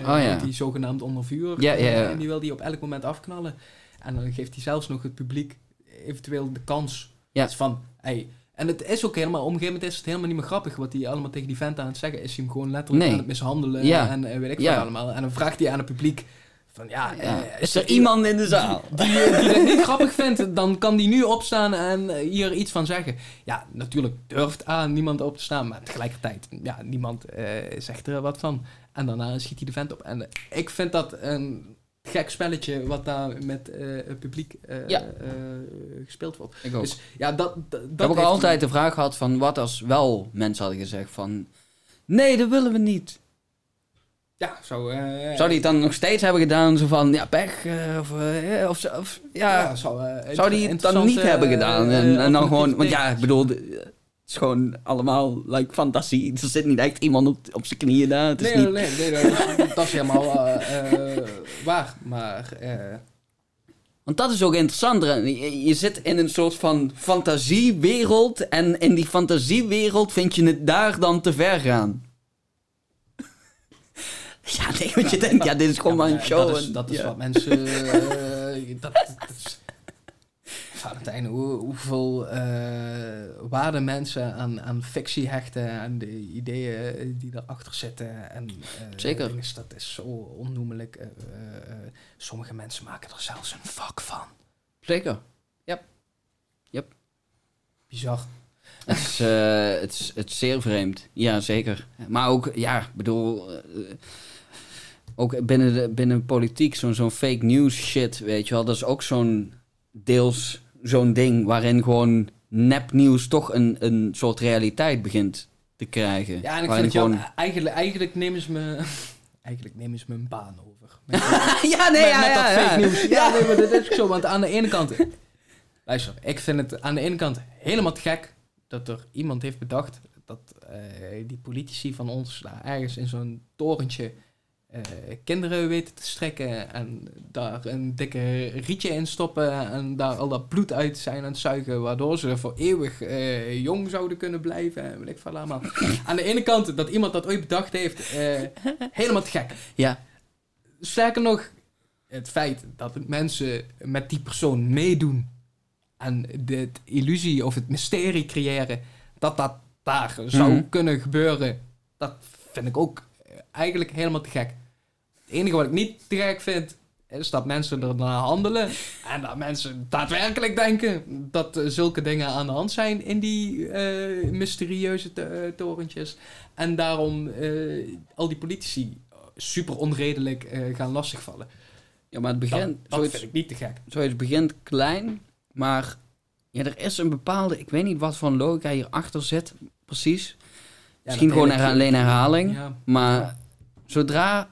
Oh, ja. die zogenaamd onder vuur. Ja, eh, ja, ja. En die wil die op elk moment afknallen. En dan geeft hij zelfs nog het publiek eventueel de kans. Ja. Dus van, hey, en het is ook helemaal, op een gegeven moment is het helemaal niet meer grappig wat hij allemaal tegen die vent aan het zeggen is. Hij hem gewoon letterlijk Nee. aan het mishandelen en eh, weet ik wat allemaal. En dan vraagt hij aan het publiek Van ja, eh, Is er iemand in de zaal? die, eh, die dat niet grappig vindt, dan kan die nu opstaan en eh, hier iets van zeggen. Ja, natuurlijk durft A niemand op te staan, maar tegelijkertijd, ja, niemand eh, zegt er wat van. En daarna schiet hij de vent op. En eh, ik vind dat een gek spelletje wat daar met eh, het publiek eh, Ja. eh, gespeeld wordt. Ik ook. Dus ja, dat, dat, ik heb ook heeft- altijd de vraag gehad van wat als wel mensen hadden gezegd van... Nee, dat willen we niet. Ja, zo... eh, Zou die het dan nog steeds hebben gedaan? Zo van, ja, pech. eh, of, eh, of, zo- of, ja, zou, eh, zou die het dan niet hebben gedaan? En, eh, en dan gewoon... Want ja, ik bedoel... Het is gewoon allemaal like, fantasie. Er zit niet echt iemand op, op zijn knieën daar. Het is Nee, niet... nee, nee, nee, dat is- helemaal eh, eh, waar. Maar eh, Want dat is ook interessant. je zit in een soort van fantasiewereld. En in die fantasiewereld vind je het daar dan te ver gaan. Ja, nee, want je denkt, ja, dit is gewoon ja, maar een show. Dat is, en- dat is ja. wat mensen. eh, dat, dat is, Valentijn, hoe, hoeveel eh waarde mensen aan, aan fictie hechten. En de ideeën die erachter zitten. En, eh, Zeker. dat is zo onnoemelijk. sommige mensen maken er zelfs een vak van. Zeker. Bizar. Het is, eh, het, is, het is zeer vreemd. Ja, zeker. Maar ook, ja, ik bedoel... ook binnen de binnen politiek, zo'n zo'n fake news shit, weet je wel. Dat is ook zo'n deels zo'n ding waarin gewoon nepnieuws toch een, een soort realiteit begint te krijgen. Ja, en ik vind het gewoon... Eigenlijk, eigenlijk nemen ze me... Eigenlijk nemen ze mijn baan over. Met, ja, nee, met, ja, met ja, dat ja. fake nieuws. Ja, nee, maar dat is ook zo. Want aan de ene kant... Luister, ik vind het aan de ene kant helemaal te gek... dat er iemand heeft bedacht... dat eh, die politici van ons daar ergens in zo'n torentje... eh, kinderen weten te strekken... en daar een dikke rietje in stoppen... en daar al dat bloed uit zijn aan het zuigen... waardoor ze voor eeuwig eh, jong zouden kunnen blijven... en weet ik veel allemaal. aan de ene kant dat iemand dat ooit bedacht heeft... eh, helemaal te gek. Ja, Sterker nog, het feit dat mensen met die persoon meedoen en de illusie of het mysterie creëren dat dat daar zou Mhm. kunnen gebeuren, dat vind ik ook eigenlijk helemaal te gek. Het enige wat ik niet te gek vind, is dat mensen er naar handelen en dat mensen daadwerkelijk denken dat zulke dingen aan de hand zijn in die eh, mysterieuze to- eh, torentjes. En daarom eh, al die politici super onredelijk gaan lastigvallen. ja maar het begint... dat zoiets, vind ik niet te gek. zoiets begint klein, maar ja, er is een bepaalde... Ik weet niet wat voor logica hierachter zit, precies. Misschien gewoon alleen herhaling. Ja. Maar zodra...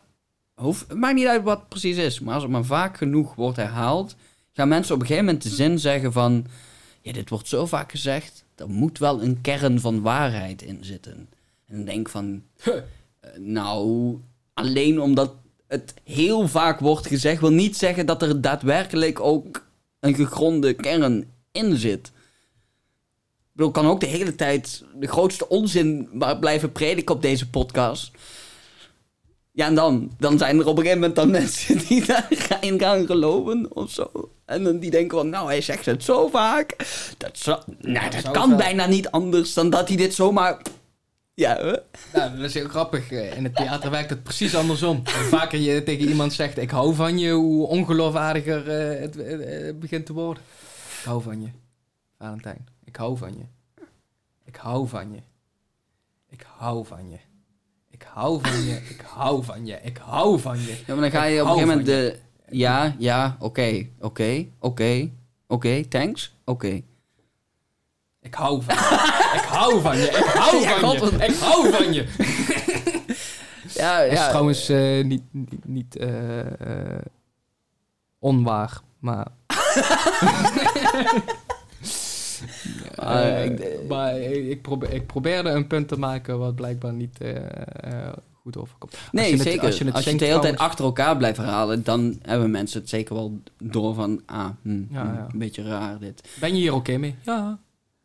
Het maakt niet uit wat het precies is. Maar als het maar vaak genoeg wordt herhaald... gaan mensen op een gegeven moment de zin zeggen van... Ja, dit wordt zo vaak gezegd... er moet wel een kern van waarheid in zitten. En dan denk van... Eh, nou, alleen omdat het heel vaak wordt gezegd... wil niet zeggen dat er daadwerkelijk ook een gegronde kern in zit. Ik bedoel, kan ook de hele tijd de grootste onzin blijven prediken op deze podcast. Ja, en dan? Dan zijn er op een gegeven moment dan mensen die daarin gaan geloven of zo. En dan die denken van, nou, hij zegt het zo vaak. Dat, zo, nou, dat kan wel. bijna niet anders dan dat hij dit zomaar... Ja, hè? Nou, dat is heel grappig. Eh, In het theater werkt het precies andersom. Hoe vaker je tegen iemand zegt, ik hou van je, hoe ongeloofwaardiger eh, het eh, eh, begint te worden. Ik hou van je, Valentijn. Ik hou van je. Ik hou van je. Ik hou van je. Ik hou van je. Ik hou van je. Ik hou van je. Ja, maar dan ga je op een gegeven moment de... Ja, ja, oké, oké, oké, oké, thanks, oké. Ik hou van je. Ik hou van je. Ik hou Ja, van God, je. Ik hou van je. Ja, Dat is ja. trouwens eh, niet, niet, niet eh, eh, onwaar, maar... Eh, ik- maar ik, probeer, ik probeerde een punt te maken wat blijkbaar niet eh, eh, goed overkomt. Als Nee, je het- zeker. Als je, het, de hele tijd achter elkaar blijft herhalen, dan hebben mensen het zeker wel door van, ah, hm, Ja, hm, ja. een beetje raar dit. Ben je hier oké mee? Ja,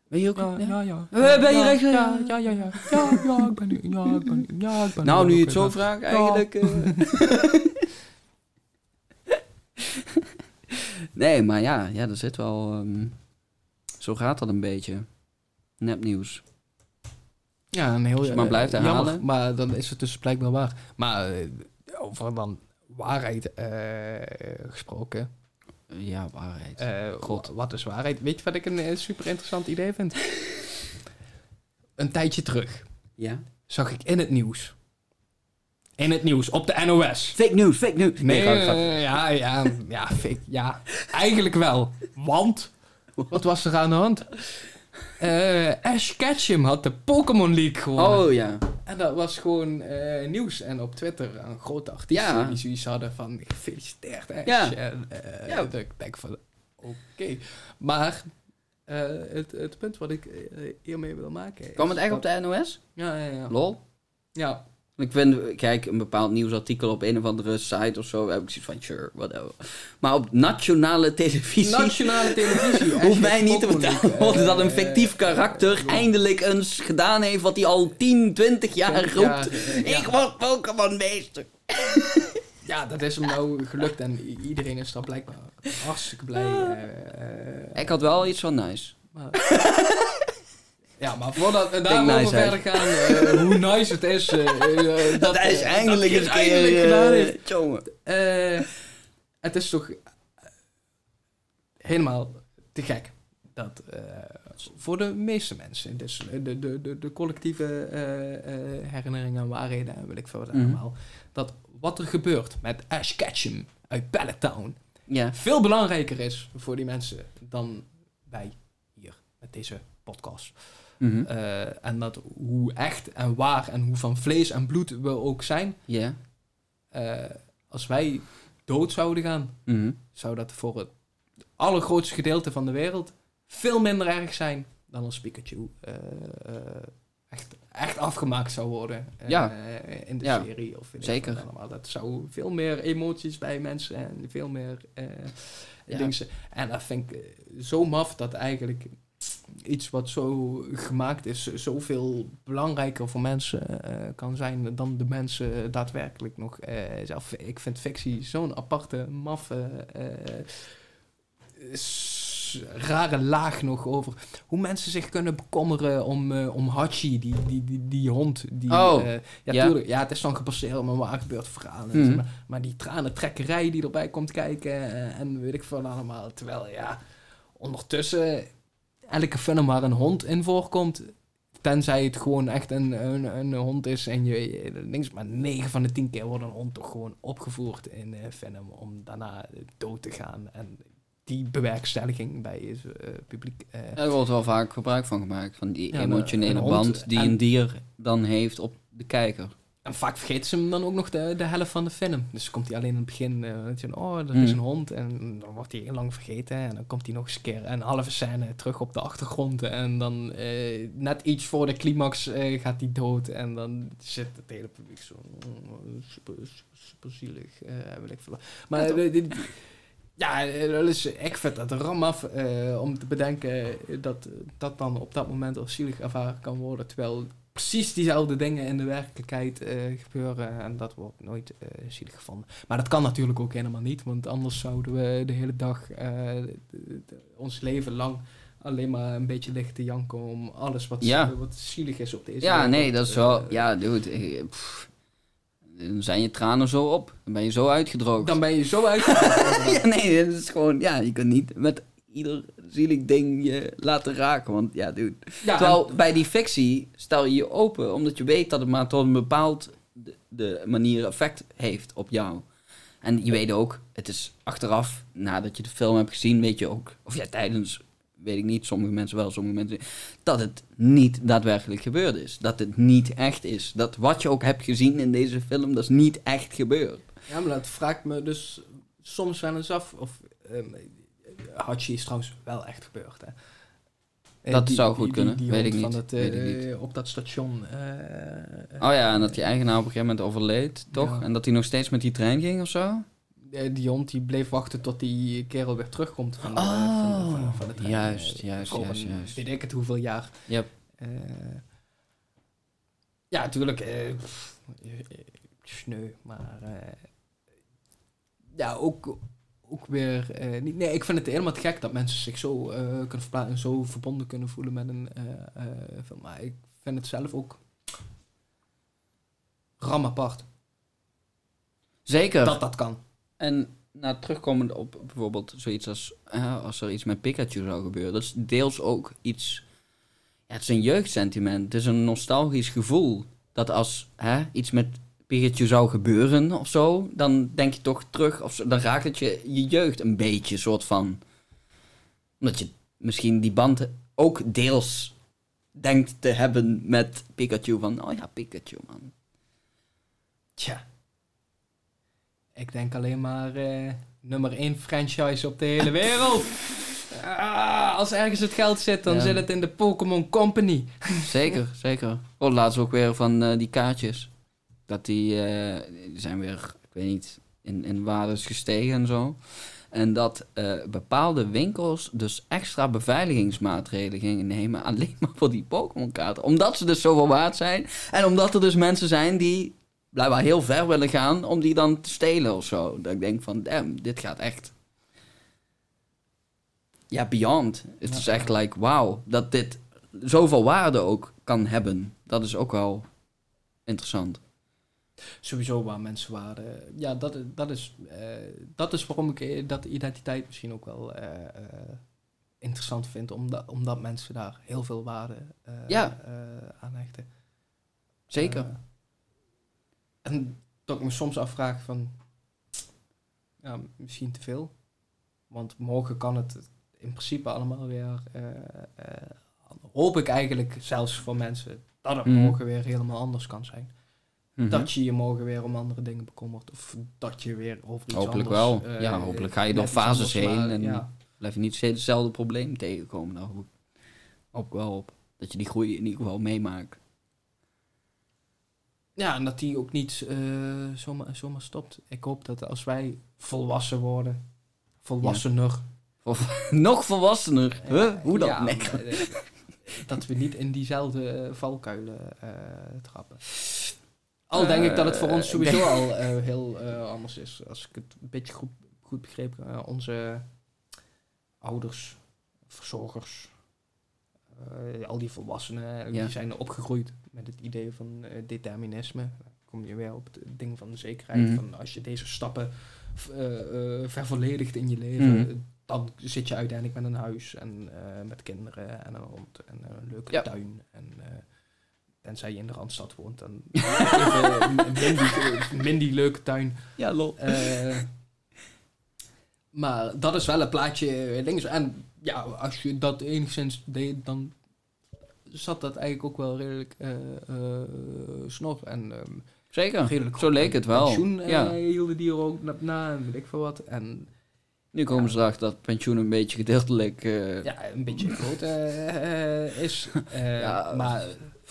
Ben je ook? ja, ja? ja. ja. Eh, ben je recht- Ja, ja, ja, ja. Ja, ja, ik ben nu... Ja, ik ben, ja, ik ben Nou, nu je het zo vraagt, eigenlijk... eh. nee, maar ja, ja, er zit wel... ehm, zo gaat dat een beetje. Nepnieuws. Ja, een heel... Maar blijft jammer, herhalen. maar dan is het dus blijkbaar waar. Maar eh, over dan waarheid eh, gesproken. Ja, waarheid. Eh, God. wa- Wat is waarheid? Weet je wat ik een super interessant idee vind? een tijdje terug ja? zag ik in het nieuws. In het nieuws, op de NOS. Fake news, fake news. Nee, ja, ja, ja, fake, ja, eigenlijk wel. Want, wat was er aan de hand? Eh, Ash Ketchum had de Pokémon League gewonnen. Oh ja. En dat was gewoon eh, nieuws. En op Twitter een grote artiesten Ja. die zoiets hadden van gefeliciteerd Ash. Ja. En, eh, Ja. ik denk van, oké. Maar het, het punt wat ik hiermee wil maken... Kwam het echt op de NOS? Ja, ja, ja. Lol. ja. Ik vind, kijk, een bepaald nieuwsartikel op een of andere site of zo, heb ik zoiets van, sure, whatever. Maar op nationale televisie Nationale televisie. hoeft mij niet te League, worden dat een fictief karakter eindelijk eens gedaan heeft wat hij al 10, 20 jaar 20 roept. Ik word Pokémon meester. Ja, dat is hem nou gelukt en iedereen is daar blijkbaar hartstikke blij. eh, Ik had wel iets van nice. maar- ja, maar voordat we daarover nice, verder gaan, eh, hoe nice het is eh, dat, is eindelijk dat het eindelijk gedaan heeft. jongen. Het is toch helemaal te gek dat voor de meeste mensen, dus de, de, de, de collectieve herinneringen en waarheden en weet ik veel wat Mhm. allemaal, dat wat er gebeurt met Ash Ketchum uit Pallettown Ja. veel belangrijker is voor die mensen dan wij hier met deze podcast. Eh, en dat hoe echt en waar en hoe van vlees en bloed we ook zijn, Ja. eh, als wij dood zouden gaan, Mhm. zou dat voor het allergrootste gedeelte van de wereld veel minder erg zijn dan als Pikachu eh, echt, echt afgemaakt zou worden Ja. in de Ja, serie. Of ik zeker. allemaal. Dat zou veel meer emoties bij mensen en veel meer Ja. dingen. En dat vind ik zo maf dat eigenlijk iets wat zo gemaakt is, zoveel belangrijker voor mensen eh, kan zijn dan de mensen daadwerkelijk nog eh, zelf. Ik vind fictie zo'n aparte, maffe, eh, rare laag nog over hoe mensen zich kunnen bekommeren om, eh, om Hachi, die, die, die, die hond. Die, Oh, ja, ja. tuurlijk, ja, het is dan gebaseerd met waar gebeurt verhalen. Mhm. Maar, maar die tranentrekkerij die erbij komt kijken en weet ik veel allemaal. Terwijl, ja, ondertussen elke film waar een hond in voorkomt, tenzij het gewoon echt een, een, een hond is en je, je links, maar 9 van de 10 keer wordt een hond toch gewoon opgevoerd in een film om daarna dood te gaan. En die bewerkstelliging bij het eh, publiek. eh, Er wordt wel vaak gebruik van gemaakt, van die Ja, emotionele een band die en- een dier dan heeft op de kijker. En vaak vergeten ze hem dan ook nog de, de helft van de film. Dus komt hij alleen in het begin, je, oh, er is Hmm. een hond. En dan wordt hij heel lang vergeten. En dan komt hij nog eens een keer een halve scène terug op de achtergrond. En dan eh, net iets voor de climax eh, gaat hij dood. En dan zit het hele publiek zo mm, super, super, zielig. weet ik. Maar Ja, ik vind dat ram af om te bedenken dat dat dan op dat moment als zielig ervaren kan worden. Terwijl precies diezelfde dingen in de werkelijkheid eh, gebeuren en dat wordt nooit eh, zielig gevonden. Maar dat kan natuurlijk ook helemaal niet, want anders zouden we de hele dag eh, de- de- ons leven lang alleen maar een beetje liggen te janken om alles wat, Ja. wat zielig is op deze Ja, wereld. nee, dat is wel... Ja, dude. pff. dan zijn je tranen zo op. Dan ben je zo uitgedroogd. Dan ben je zo uit. ja, nee, dat is gewoon... Ja, je kunt niet met ieder zielig ding je laten raken. Want ja, dude. ja, Terwijl bij die fictie stel je je open, omdat je weet dat het maar tot een bepaald de, de manier effect heeft op jou. En je weet ook, het is achteraf, nadat je de film hebt gezien, weet je ook, of ja, tijdens, weet ik niet, sommige mensen wel, sommige mensen, dat het niet daadwerkelijk gebeurd is. Dat het niet echt is. Dat wat je ook hebt gezien in deze film, dat is niet echt gebeurd. Ja, maar dat vraagt me dus soms wel eens af of... ehm Hachi is trouwens wel echt gebeurd, hè. Eh, Dat zou goed kunnen, weet ik Van niet, het, eh, weet ik Op dat station. eh, Oh ja, en dat die eigenaar op een gegeven moment overleed, toch? Ja. En dat hij nog steeds met die trein ging of zo? die hond die bleef wachten tot die kerel weer terugkomt van, de- van, Oh, van, van de trein. juist, juist, juist. Weet ik het hoeveel jaar. Yep. Ja, natuurlijk. sneu, maar... ja, ook, ook weer... eh, niet, nee, ik vind het helemaal te gek dat mensen zich zo eh, kunnen verplaatsen... en zo verbonden kunnen voelen met een eh, film. Maar ik vind het zelf ook ram apart. Zeker. dat dat kan. En nou, terugkomend op bijvoorbeeld zoiets als als er iets met Pikachu zou gebeuren. Dat is deels ook iets. Ja, het is een jeugdsentiment. Het is een nostalgisch gevoel. Dat als hè, iets met Pikachu zou gebeuren of zo, dan denk je toch terug. Of zo, dan raakt het je, je jeugd een beetje, soort van. Omdat je misschien die band ook deels denkt te hebben met Pikachu. Van, oh ja, Pikachu, man. Tja. Ik denk alleen maar eh, nummer één franchise op de hele wereld. Ah, als ergens het geld zit, dan Ja. zit het in de Pokémon Company. Zeker, zeker. Oh, laatst ook weer van eh, die kaartjes. Dat die, eh, die zijn weer, ik weet niet, in, in waardes gestegen en zo. En dat eh, bepaalde winkels dus extra beveiligingsmaatregelen gingen nemen. Alleen maar voor die Pokémon kaarten. Omdat ze dus zoveel waard zijn. En omdat er dus mensen zijn die blijkbaar heel ver willen gaan om die dan te stelen of zo. Dat ik denk van, damn, dit gaat echt... Ja, beyond. Het is echt like, wauw, dat dit zoveel waarde ook kan hebben. Dat is ook wel interessant. Sowieso waar mensen waren. Ja, dat, dat, is, eh, dat is waarom ik eh, dat identiteit misschien ook wel eh, interessant vind. Omdat, omdat mensen daar heel veel waarde Ja. aan hechten. Zeker. En dat ik me soms afvraag van... Ja, misschien te veel. Want morgen kan het in principe allemaal weer... hoop ik eigenlijk zelfs voor mensen... dat het Mhm. morgen weer helemaal anders kan zijn. Mhm. Dat je je morgen weer om andere dingen bekommert. Of dat je weer over iets Hopelijk anders... wel. eh, Ja, hopelijk ga je door fases heen maar, en- Ja, Blijf je niet steeds hetzelfde probleem tegenkomen. Nou, hoop- ik wel op. Dat je die groei in ieder geval meemaakt. ja, en dat die ook niet eh, zomaar, zomaar stopt. Ik hoop dat als wij volwassen worden... Volwassener... Nog volwassener. Huh? Hoe dan? Ja, nee. eh, dat we niet in diezelfde eh, valkuilen eh, trappen. Al denk ik dat het voor ons Eh, sowieso al eh, heel eh, anders is. Als ik het een beetje goed, goed begreep. eh, onze ouders, verzorgers, eh, al die volwassenen, Ja. die zijn opgegroeid met het idee van eh, determinisme. Dan kom je weer op het ding van de zekerheid. Mhm. Van als je deze stappen eh, eh, vervolledigt in je leven, Mhm. eh, dan zit je uiteindelijk met een huis en eh, met kinderen en een hond en een leuke Ja. tuin. En, eh, tenzij je in de Randstad woont, dan een minder, leuke tuin. Ja, lol. Eh, maar dat is wel een plaatje links. En ja, als je dat enigszins deed, dan zat dat eigenlijk ook wel redelijk eh eh, snor. En ehm, Zeker. redelijk Zo leek het wel. pensioen eh, Ja. hielden die er ook na, na en weet ik veel wat. En Nu komen Ja. ze erachter dat pensioen een beetje gedeeltelijk eh, ja, een beetje groot eh, eh, is. Eh, Ja, maar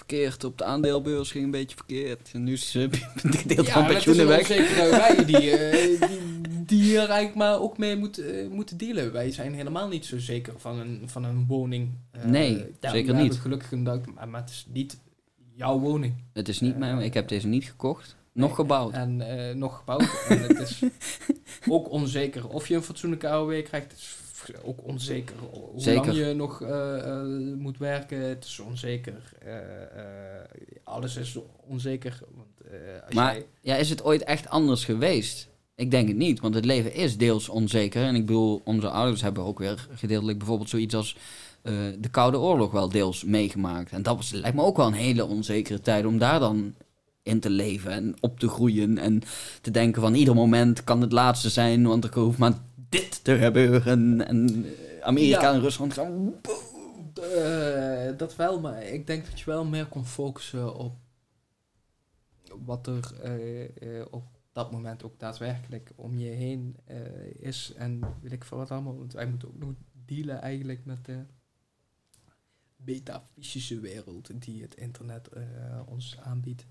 verkeerd op de aandeelbeurs ging een beetje verkeerd. En nu is het gedeelte ja, van pensioenen weg. onzekere wij die, eh, die, die hier eigenlijk maar ook mee moet, eh, moeten dealen. Wij zijn helemaal niet zo zeker van een, van een woning. Eh, Nee, zeker niet. gelukkig een dak, maar, maar het is niet jouw woning. Het is niet mijn, ik heb deze niet gekocht, nog Nee, gebouwd. En eh, nog gebouwd. en het is ook onzeker of je een fatsoenlijke AOW krijgt. Het is ook onzeker hoe Zeker. lang je nog eh, eh, moet werken. Het is onzeker. eh, alles is onzeker. Want, als Maar- jij, Ja, is het ooit echt anders geweest? Ik denk het niet, want het leven is deels onzeker. En ik bedoel, onze ouders hebben ook weer gedeeltelijk bijvoorbeeld zoiets als de Koude Oorlog wel deels meegemaakt. En dat was, lijkt me ook wel een hele onzekere tijd om daar dan in te leven en op te groeien. En te denken van ieder moment kan het laatste zijn, want er hoeft maar dit te gebeuren. En eh, Amerika Ja. en Rusland gaan... Eh, dat wel, maar ik denk dat je wel meer kon focussen op wat er eh, op dat moment ook daadwerkelijk om je heen is. En weet ik veel wat allemaal. Want wij moeten ook nog dealen eigenlijk met de metafysische wereld die het internet ons aanbiedt.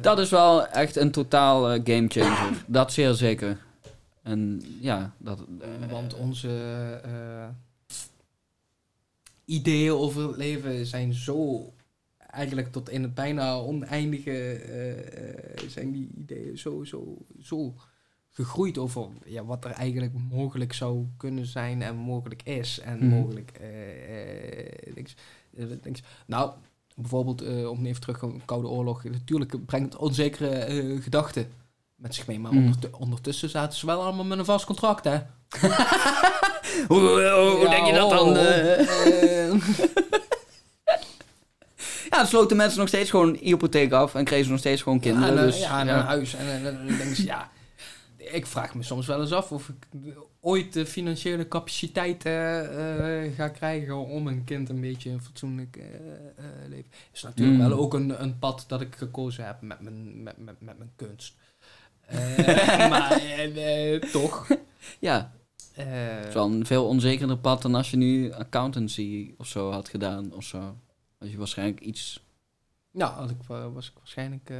Dat is wel echt een totaal gamechanger. dat zeer zeker. En ja, dat... eh, Want onze eh, ideeën over het leven zijn zo eigenlijk tot in het bijna oneindige eh, zijn die ideeën zo, zo, zo gegroeid over ja, wat er eigenlijk mogelijk zou kunnen zijn en mogelijk is en Mhm. mogelijk niks, niks. Nou, bijvoorbeeld om even terug te Koude Oorlog, natuurlijk brengt het onzekere gedachten met zich mee. Maar Mm. ondert- ondertussen zaten ze wel allemaal met een vast contract, hè? Hoe, hoe, hoe Ja, denk je dat dan? oh, eh? eh, Ja, dan sloten mensen nog steeds gewoon hypotheek af en kregen ze nog steeds gewoon kinderen. Ja, en, dus, ja, en ja. een huis. En, en, en dan denk je, ja, ik vraag me soms wel eens af of ik ooit de financiële capaciteit eh, eh, ga krijgen om een kind een beetje een fatsoenlijk eh eh, leven. Is natuurlijk Mm. wel ook een, een pad dat ik gekozen heb met mijn, met, met, met mijn kunst. Eh, maar eh, eh, toch. ja, eh, het is wel een veel onzekerder pad dan als je nu accountancy of zo had gedaan of zo. Als je waarschijnlijk iets... Ja, had ik, wa- was ik waarschijnlijk. eh,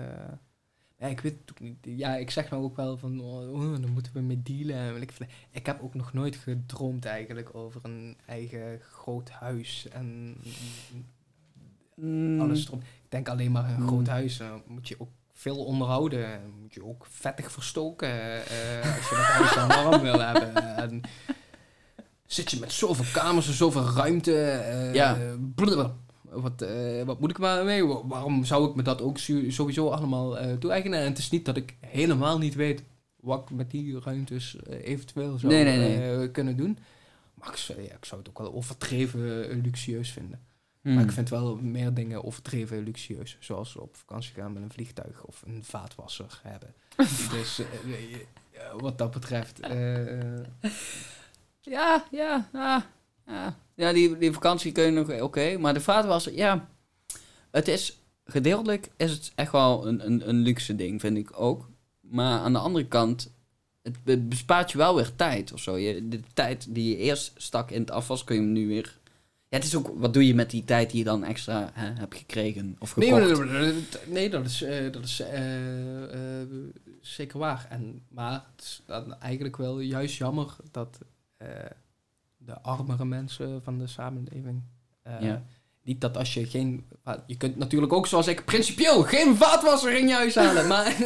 ja, ik weet het ook niet. Ja, ik zeg nou ook wel van. Oh, oh, dan moeten we mee dealen. Ik, ik heb ook nog nooit gedroomd eigenlijk over een eigen groot huis en Mm, alles erom. Ik denk alleen maar een Mm. groot huis. Dan moet je ook veel onderhouden. Moet je ook vettig verstoken eh, als je dat huis dan warm wil hebben. En zit je met zoveel kamers en zoveel ruimte. eh, Ja. blablabla. Wat, eh, wat moet ik maar mee? Wa- Waarom zou ik me dat ook sowieso allemaal eh toe-eigenen? En het is niet dat ik helemaal niet weet wat ik met die ruimtes eh, eventueel zou Nee, nee, nee. eh, kunnen doen. Maar ik ja, ik zou het ook wel overdreven eh, luxueus vinden. Mm. Maar ik vind wel meer dingen overdreven luxueus. Zoals op vakantie gaan met een vliegtuig of een vaatwasser hebben. dus eh, eh, eh, wat dat betreft. Ja, ja, ja. Ja, ja die, die vakantie kun je nog oké. maar de vaatwasser, ja. Het is, gedeeltelijk is het echt wel een, een, een luxe ding, vind ik ook. Maar aan de andere kant, het, het bespaart je wel weer tijd of zo. Je, de tijd die je eerst stak in het afwas, kun je hem nu weer... Ja, het is ook, wat doe je met die tijd die je dan extra hè, hebt gekregen of gekocht? nee, nee, dat is, eh, dat is eh, eh, zeker waar. En, maar het is dan eigenlijk wel juist jammer dat de armere mensen van de samenleving. Ja. Niet dat als je geen. Je kunt natuurlijk ook, zoals ik, principieel geen vaatwasser in je huis halen. maar.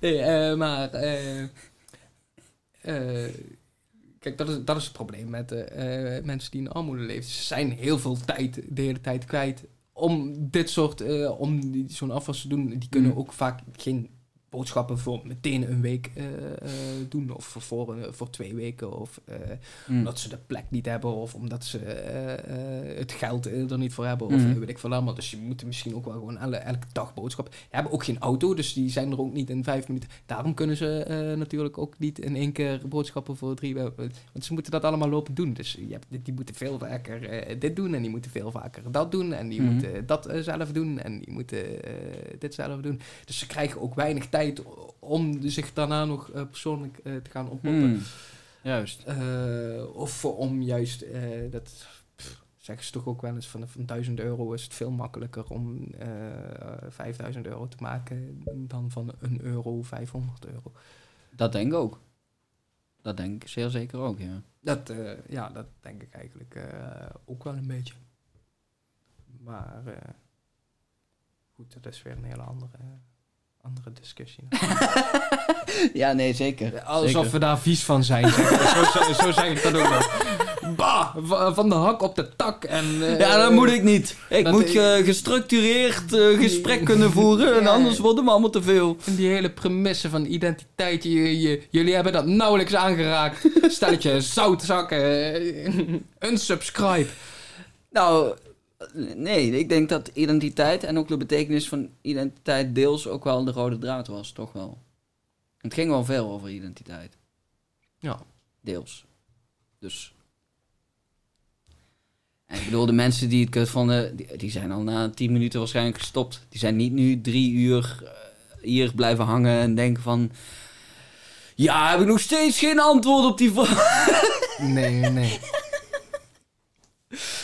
nee, maar. Kijk, dat is, dat is het probleem met eh, eh, mensen die in armoede leven. Ze zijn heel veel tijd, de hele tijd kwijt. Om dit soort. eh, om zo'n afwas te doen. Die kunnen Mm. ook vaak geen boodschappen voor meteen een week eh, eh, doen. Of voor, voor, voor twee weken. Of. eh, Mm. omdat ze de plek niet hebben of omdat ze eh, eh, het geld eh, er niet voor hebben of eh, weet ik veel allemaal. Dus je moet misschien ook wel gewoon elke dag boodschappen. Ze hebben ook geen auto, dus die zijn er ook niet in vijf minuten. Daarom kunnen ze eh, natuurlijk ook niet in één keer boodschappen voor drie eh, Want ze moeten dat allemaal lopen doen. Dus je hebt, die moeten veel vaker eh, dit doen en die moeten veel vaker dat doen. En die Mhm. moeten dat eh, zelf doen en die moeten eh, dit zelf doen. Dus ze krijgen ook weinig tijd om zich daarna nog eh, persoonlijk eh, te gaan ontpoppen. Mm. Juist. Eh, of om juist, dat zeggen ze toch ook wel eens, van, van 1000 euro is het veel makkelijker om eh 5000 euro te maken dan van een euro 500 euro. Dat denk ik ook. Dat denk ik zeer zeker ook, ja. Dat, ja, dat denk ik eigenlijk ook wel een beetje. Maar goed, dat is weer een hele andere, andere discussie. ja, nee, zeker. Alsof Zeker. we daar vies van zijn. zo, zo, zo zeg ik dat ook wel. Bah, va- van de hak op de tak. En, eh, Ja, dat moet ik niet. Ik moet ik- ge- gestructureerd eh, gesprek kunnen voeren. En anders wordt het me allemaal te veel. En die hele premisse van identiteit, je, je- jullie hebben dat nauwelijks aangeraakt. Stelletje zoutzakken, eh, unsubscribe. Nou, nee, ik denk dat identiteit en ook de betekenis van identiteit deels ook wel de rode draad was, toch wel. Het ging wel veel over identiteit. Ja. Deels. Dus. En ik bedoel, de mensen die het kut vonden, die, die zijn al na tien minuten waarschijnlijk gestopt. Die zijn niet nu drie uur eh, hier blijven hangen en denken van... Ja, heb ik nog steeds geen antwoord op die vraag. Nee, nee.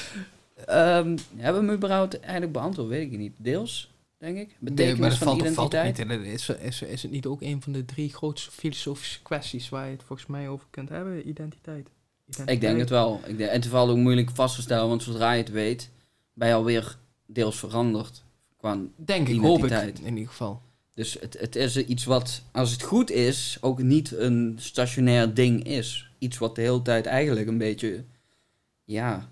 Ehm, hebben we hem überhaupt eigenlijk beantwoord? Weet ik niet. Deels, denk ik. nee Betekenis maar dat van valt, identiteit. niet in. Is, is, is het niet ook een van de drie grootste filosofische kwesties waar je het volgens mij over kunt hebben? Identiteit. Ik denk het wel. Ik denk, en het ook moeilijk vast te stellen, want zodra je het weet, ben je alweer deels veranderd. Qua, Denk ik, hoop ik Identiteit. in ieder geval. dus het, het is iets wat, als het goed is, ook niet een stationair ding is. Iets wat de hele tijd eigenlijk een beetje, ja,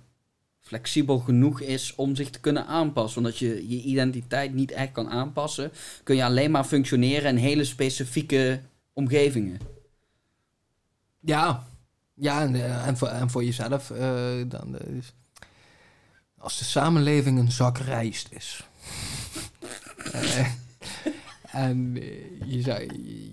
flexibel genoeg is om zich te kunnen aanpassen. Omdat je je identiteit niet echt kan aanpassen, kun je alleen maar functioneren in hele specifieke omgevingen. Ja, ja en, eh, voor, en voor jezelf eh, dan. is- als de samenleving een zak rijst is. En je, zou, je,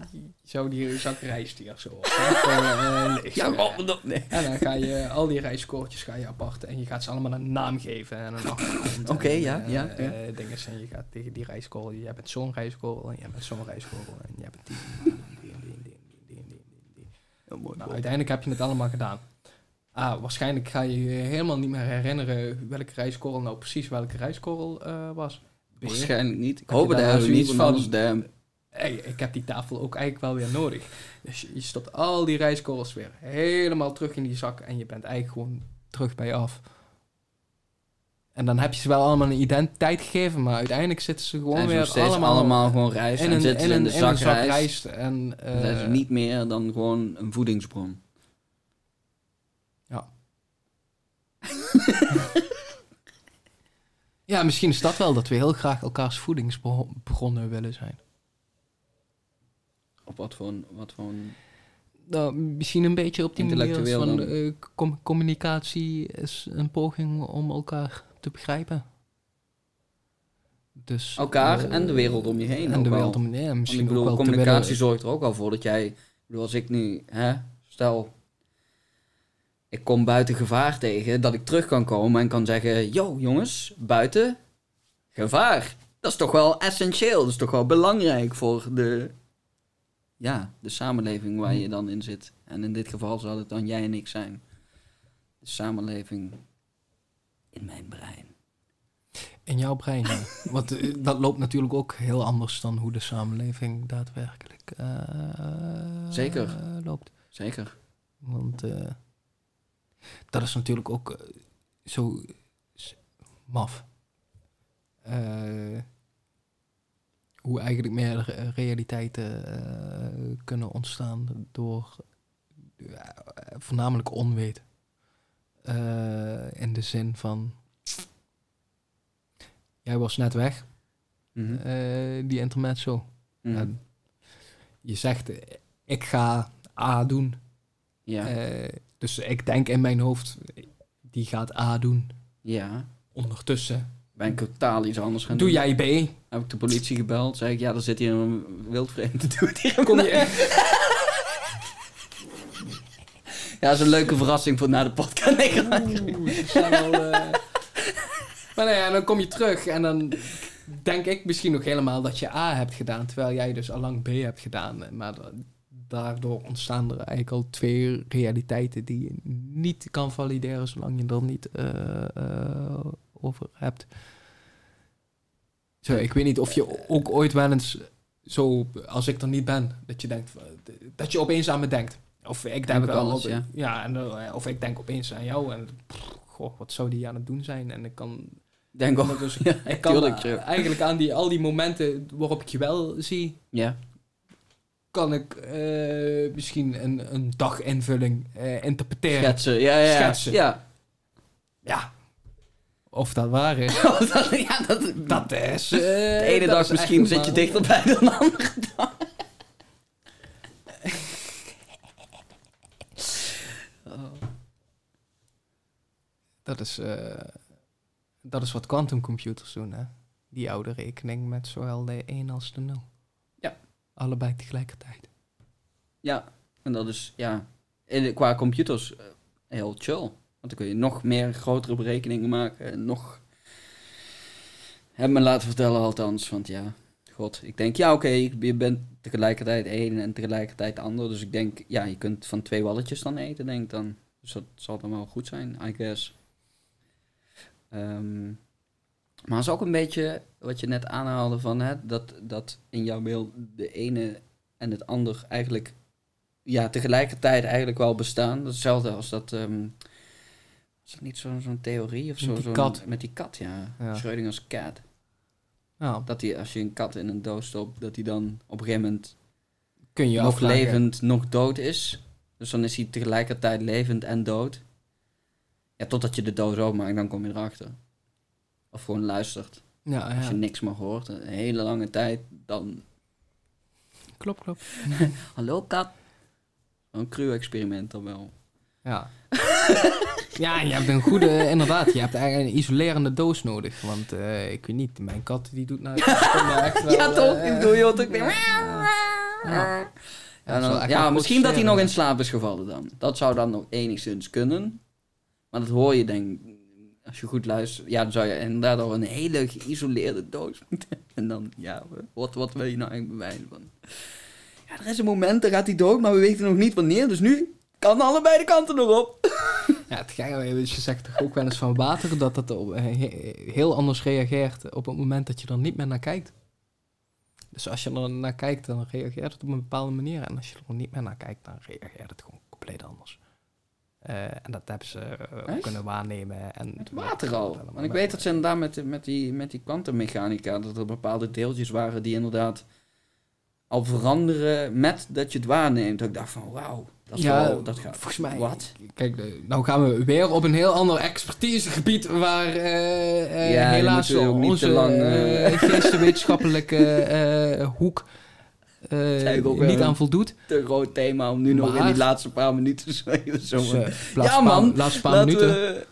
je zou die zak rijst hier zo eh, god, nee. En dan ga je al die rijstkorreltjes ga je apart en je gaat ze allemaal een naam geven en een achtergrond. Oké, ja, eh, ja, eh, ja. dingen en je gaat tegen die rijstkorrel, jij bent zo'n rijstkorrel en jij bent zo'n rijstkorrel en jij bent die. die, die, die, die, die, die, die, die. Nou, uiteindelijk heb je het allemaal gedaan. Ah, waarschijnlijk ga je je helemaal niet meer herinneren welke rijstkorrel nou precies welke rijstkorrel eh, was. Waarschijnlijk niet. Ik hoop je eigenlijk niet, zoiets van- damn. Hey, ik heb die tafel ook eigenlijk wel weer nodig. Dus je, je stopt al die rijstkorrels weer helemaal terug in die zak en je bent eigenlijk gewoon terug bij je af. En dan heb je ze wel allemaal een identiteit gegeven, maar uiteindelijk zitten ze gewoon weer steeds allemaal, allemaal, gewoon rijst in en zitten in ze in de in zak zak rijst. rijst. En, zijn ze eh, niet meer dan gewoon een voedingsbron. Ja, misschien is dat wel dat we heel graag elkaars voedingsbronnen willen zijn. Op wat voor een... Wat voor een Nou, misschien een beetje op die manier Intellectueel van eh, com- communicatie is een poging om elkaar te begrijpen. Dus, elkaar eh, en de wereld om je heen. En de wereld om je heen. Misschien ik bedoel, ook wel communicatie zorgt er ook al voor dat jij... Bedoel, als ik nu... Hè, stel... Ik kom buiten gevaar tegen, dat ik terug kan komen en kan zeggen... Yo, jongens, buiten gevaar. Dat is toch wel essentieel. Dat is toch wel belangrijk voor de... Ja, de samenleving waar je dan in zit. En in dit geval zal het dan jij en ik zijn. De samenleving in mijn brein. In jouw brein, ja. Want eh, dat loopt natuurlijk ook heel anders dan hoe de samenleving daadwerkelijk eh, Zeker. loopt. Zeker. Want eh, dat is natuurlijk ook zo maf. Eh, hoe eigenlijk meer re- realiteiten eh, kunnen ontstaan door eh, voornamelijk onweten. Eh, in de zin van... Jij was net weg, Mhm. die intermezzo. Mhm. Je zegt, ik ga A doen. ja. Dus ik denk in mijn hoofd, die gaat A doen. ja. Ondertussen Ben ik totaal iets anders gaan doe doen. jij B. Heb ik de politie gebeld. Zei ik, ja, er zit hier een wildvreemde dude hier. Kom je, Ja, dat is een leuke verrassing voor na de podcast. Nee. Oeh, wel, eh, Maar nou ja, dan kom je terug en dan denk ik misschien nog helemaal dat je A hebt gedaan, terwijl jij dus al lang B hebt gedaan. Maar da- daardoor ontstaan er eigenlijk al twee realiteiten die je niet kan valideren zolang je er niet eh, eh, over hebt. Zo, ik weet niet of je ook ooit wel eens zo, als ik er niet ben, dat je denkt, dat je opeens aan me denkt. Of ik denk wel, op- ja. ja, en, eh, of ik denk opeens aan jou en pff, goh, wat zou die aan het doen zijn? En ik kan, Denk ook. dus, Ja, ik kan tuurlijk, eigenlijk aan die, al die momenten waarop ik je wel zie, Ja. kan ik eh, misschien een, een daginvulling eh, interpreteren. Schetsen. Ja, ja. Schetsen. Ja. Ja. Of dat waar is. dat, ja, dat, Dat is. eh, de ene dag is misschien zit je dichterbij dan de andere dag. Dat is, eh, dat is wat quantumcomputers doen, hè? Die oude rekening met zowel de 1 als de 0. Ja. Allebei tegelijkertijd. Ja, en dat is, ja, qua computers eh, heel chill. Want dan kun je nog meer grotere berekeningen maken. En nog, heb me laten vertellen althans, want ja, god. Ik denk, ja oké, je bent tegelijkertijd één en tegelijkertijd ander. Dus ik denk, ja, je kunt van twee walletjes dan eten, denk dan. Dus dat zal dan wel goed zijn, I guess. Ehm, maar het is ook een beetje wat je net aanhaalde van, hè, dat, dat in jouw beeld de ene en het ander eigenlijk ja, tegelijkertijd eigenlijk wel bestaan. Hetzelfde als dat. ehm is dat niet zo'n zo'n theorie of Met zo? die zo'n- kat. Met die kat, ja. Ja. Schrödinger's cat. Nou, Dat die, als je een kat in een doos stopt, dat die dan op een gegeven moment kun je nog afvragen. levend, nog dood is. Dus dan is hij tegelijkertijd levend en dood. Ja, totdat je de doos openmaakt, dan kom je erachter. Of gewoon luistert. Ja, Als je ja. niks meer hoort, een hele lange tijd, dan klopt, klopt. Hallo kat. Een cru-experiment dan wel. Ja. ja, je hebt een goede, inderdaad, je hebt eigenlijk een isolerende doos nodig. Want eh, ik weet niet, mijn kat die doet nou echt wel... ja, toch? eh, Ik bedoel, je ook ja. Ja. Dan- misschien dat hij nog in slaap is gevallen dan. Dat zou dan nog enigszins kunnen. Maar dat hoor je denk als je goed luistert. Ja, dan zou je inderdaad al een hele geïsoleerde doos moeten hebben. En dan, ja, wat, wat wil je nou eigenlijk bewijzen van? Ja, er is een moment, dan gaat hij dood, maar we weten nog niet wanneer. Dus nu kan allebei de kanten nog op. Ja, het gekke is, je zegt toch ook wel eens van water dat dat op, eh, he- heel anders reageert op het moment dat je er niet meer naar kijkt. Dus als je er naar kijkt, dan reageert het op een bepaalde manier. En als je er niet meer naar kijkt, dan reageert het gewoon compleet anders. Eh, en dat hebben ze Echt? kunnen waarnemen. En Het water al. Want ik weet dat ze inderdaad met, met die, met die kwantummechanica, dat er bepaalde deeltjes waren die inderdaad al veranderen met dat je het waarneemt. Dat ik dacht van, wauw, dat, Ja, wel, dat gaat. volgens mij- Wat? Kijk, eh, nou gaan we weer op een heel ander expertisegebied waar eh, eh, Ja, helaas ook niet onze te lang, geesteswetenschappelijke eh, hoek niet aan voldoet. Te groot thema om nu nog in die laatste paar minuten zo zo. Dus, laatste Ja, man, laatste paar laten minuten. we-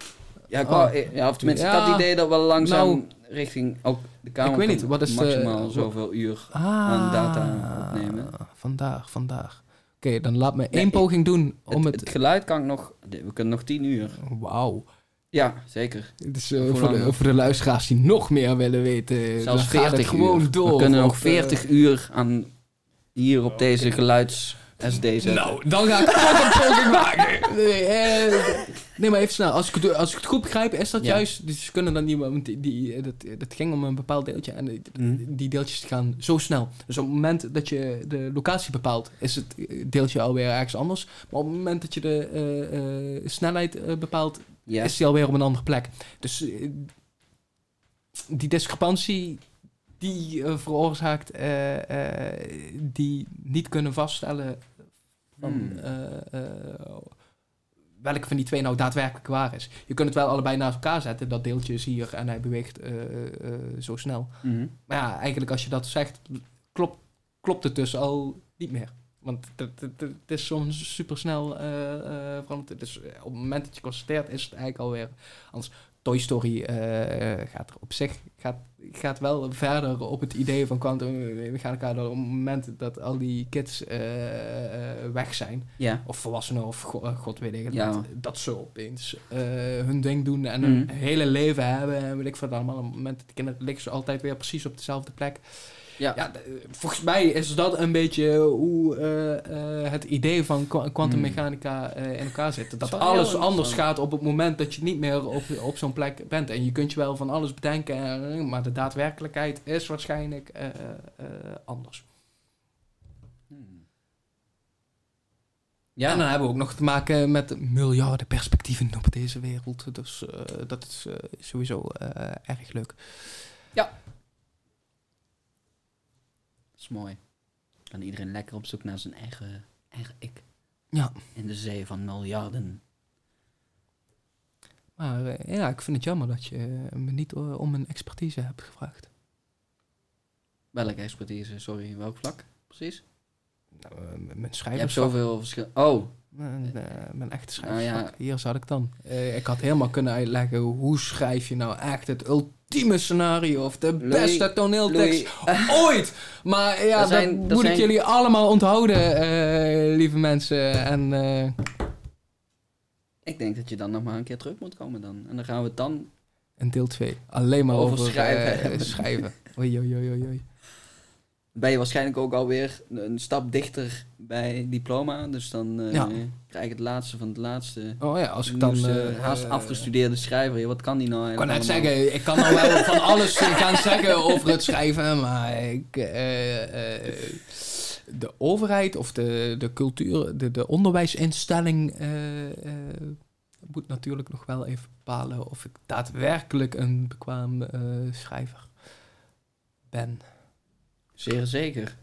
Ja, ik Oh. ja, of tenminste, ik Ja, had het idee dat we langzaam nou, richting ook de kamer ik weet niet, wat is maximaal zoveel uur. Ah, aan data opnemen. Vandaag, vandaag. Oké, dan laat me één ik- poging doen om het, het... het geluid kan ik nog, we kunnen nog tien uur. Wauw. Ja, zeker. Dus eh, voor, de, voor de luisteraars die nog meer willen weten, Zelfs dan gaat 40 het gewoon uur. door. we kunnen nog op, eh, 40 uur aan hier op deze geluids SD zetten. Nou, dan ga ik een poging maken. Nee, eh, nee, maar even snel. Als ik, het, als ik het goed begrijp, is dat Ja. juist... Dus ze kunnen dan niet... Want die, die, dat, dat ging om een bepaald deeltje. En die, Mhm. die deeltjes gaan zo snel. Dus op het moment dat je de locatie bepaalt... is het deeltje alweer ergens anders. Maar op het moment dat je de eh, eh, snelheid eh, bepaalt... ja. is die alweer op een andere plek. Dus eh, die discrepantie die eh, veroorzaakt eh, eh, die niet kunnen vaststellen van Hmm. eh, eh, welke van die twee nou daadwerkelijk waar is. Je kunt het wel allebei naast elkaar zetten, dat deeltje is hier en hij beweegt eh, zo snel. Mhm. Maar ja, eigenlijk als je dat zegt, klopt, klopt het dus al niet meer. Want het, is soms super snel veranderd. Dus op het moment dat je constateert, is het eigenlijk alweer anders. Toy Story eh, gaat er op zich gaat, gaat wel verder op het idee van kwantummechanica. dat Op het moment dat al die kids eh, eh, weg zijn, Ja. of volwassenen, of go- god weet ik Ja. dat, dat ze opeens hun ding doen en een Mhm. hele leven hebben. En weet ik veel allemaal. Op het moment dat de kinderen liggen ze altijd weer precies op dezelfde plek. Ja. Ja, volgens mij is dat een beetje hoe eh, eh, het idee van kwa- kwantummechanica eh, in elkaar zit. Dat alles anders gaat op het moment dat je niet meer op, op zo'n plek bent. En je kunt je wel van alles bedenken, maar de daadwerkelijkheid is waarschijnlijk anders. Hmm. Ja, En dan hebben we ook nog te maken met miljarden perspectieven op deze wereld. Dus dat is sowieso erg leuk. dat is mooi. Dan iedereen lekker op zoek naar zijn eigen, eigen ik. Ja. In de zee van miljarden. Maar eh, ja, ik vind het jammer dat je eh, me niet eh, om een expertise hebt gevraagd. Welke expertise? Sorry, welk vlak? Precies? Nou, mijn Je hebt zoveel verschil. Oh, Mijn, eh, mijn echte Nou ja. schrijversvak. Hier zat ik dan. Eh, ik had helemaal kunnen uitleggen hoe schrijf je nou echt het ultieme scenario of de Louis, beste toneeltekst Louis. ooit. Maar ja, zijn- dat moet ik jullie allemaal onthouden, eh, lieve mensen. En eh, Ik denk dat je dan nog maar een keer terug moet komen dan. En dan gaan we het dan... en deel 2. Alleen maar Over over, schrijven. eh, schrijven. Oei, oei, oei, oei, oei. Ben je waarschijnlijk ook alweer een stap dichter bij diploma. Dus dan eh, Ja. krijg je het laatste van het laatste. Oh ja, als ik dan... eh, haast eh, afgestudeerde schrijver. Wat kan die nou Ik kan eigenlijk net zeggen, ik kan nou wel van alles gaan zeggen over het schrijven, maar ik, de overheid of de, de cultuur, de, de onderwijsinstelling moet natuurlijk nog wel even bepalen of ik daadwerkelijk een bekwaam schrijver ben. Zeer zeker.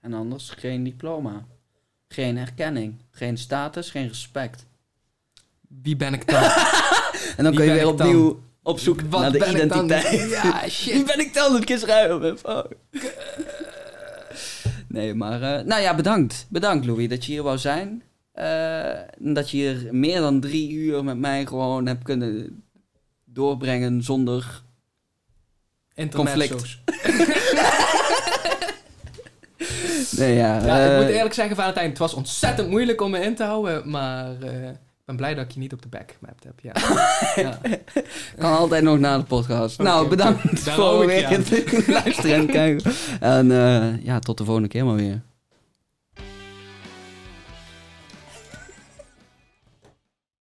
En anders geen diploma. Geen erkenning. Geen status, geen respect. Wie ben ik dan? En dan Wie kun je ben weer ik dan? opnieuw op zoek Wat naar de ben ik dan? identiteit. Ja, Wie shit. ben ik dan dat ik ben? Fuck. Nee, maar... eh, nou ja, bedankt. Bedankt, Louis, dat je hier wou zijn. Eh, en dat je hier meer dan drie uur met mij gewoon hebt kunnen doorbrengen zonder... Intermezzo's. Nee, ja. Ja, ik eh, moet eerlijk zeggen, Valentijn, het was ontzettend moeilijk om me in te houden, maar eh, ik ben blij dat ik je niet op de back gemapt heb. Ja. ja. Kan altijd nog na de podcast. Nou, bedankt Daar voor weer het luisteren en kijken. En eh, ja, tot de volgende keer maar weer.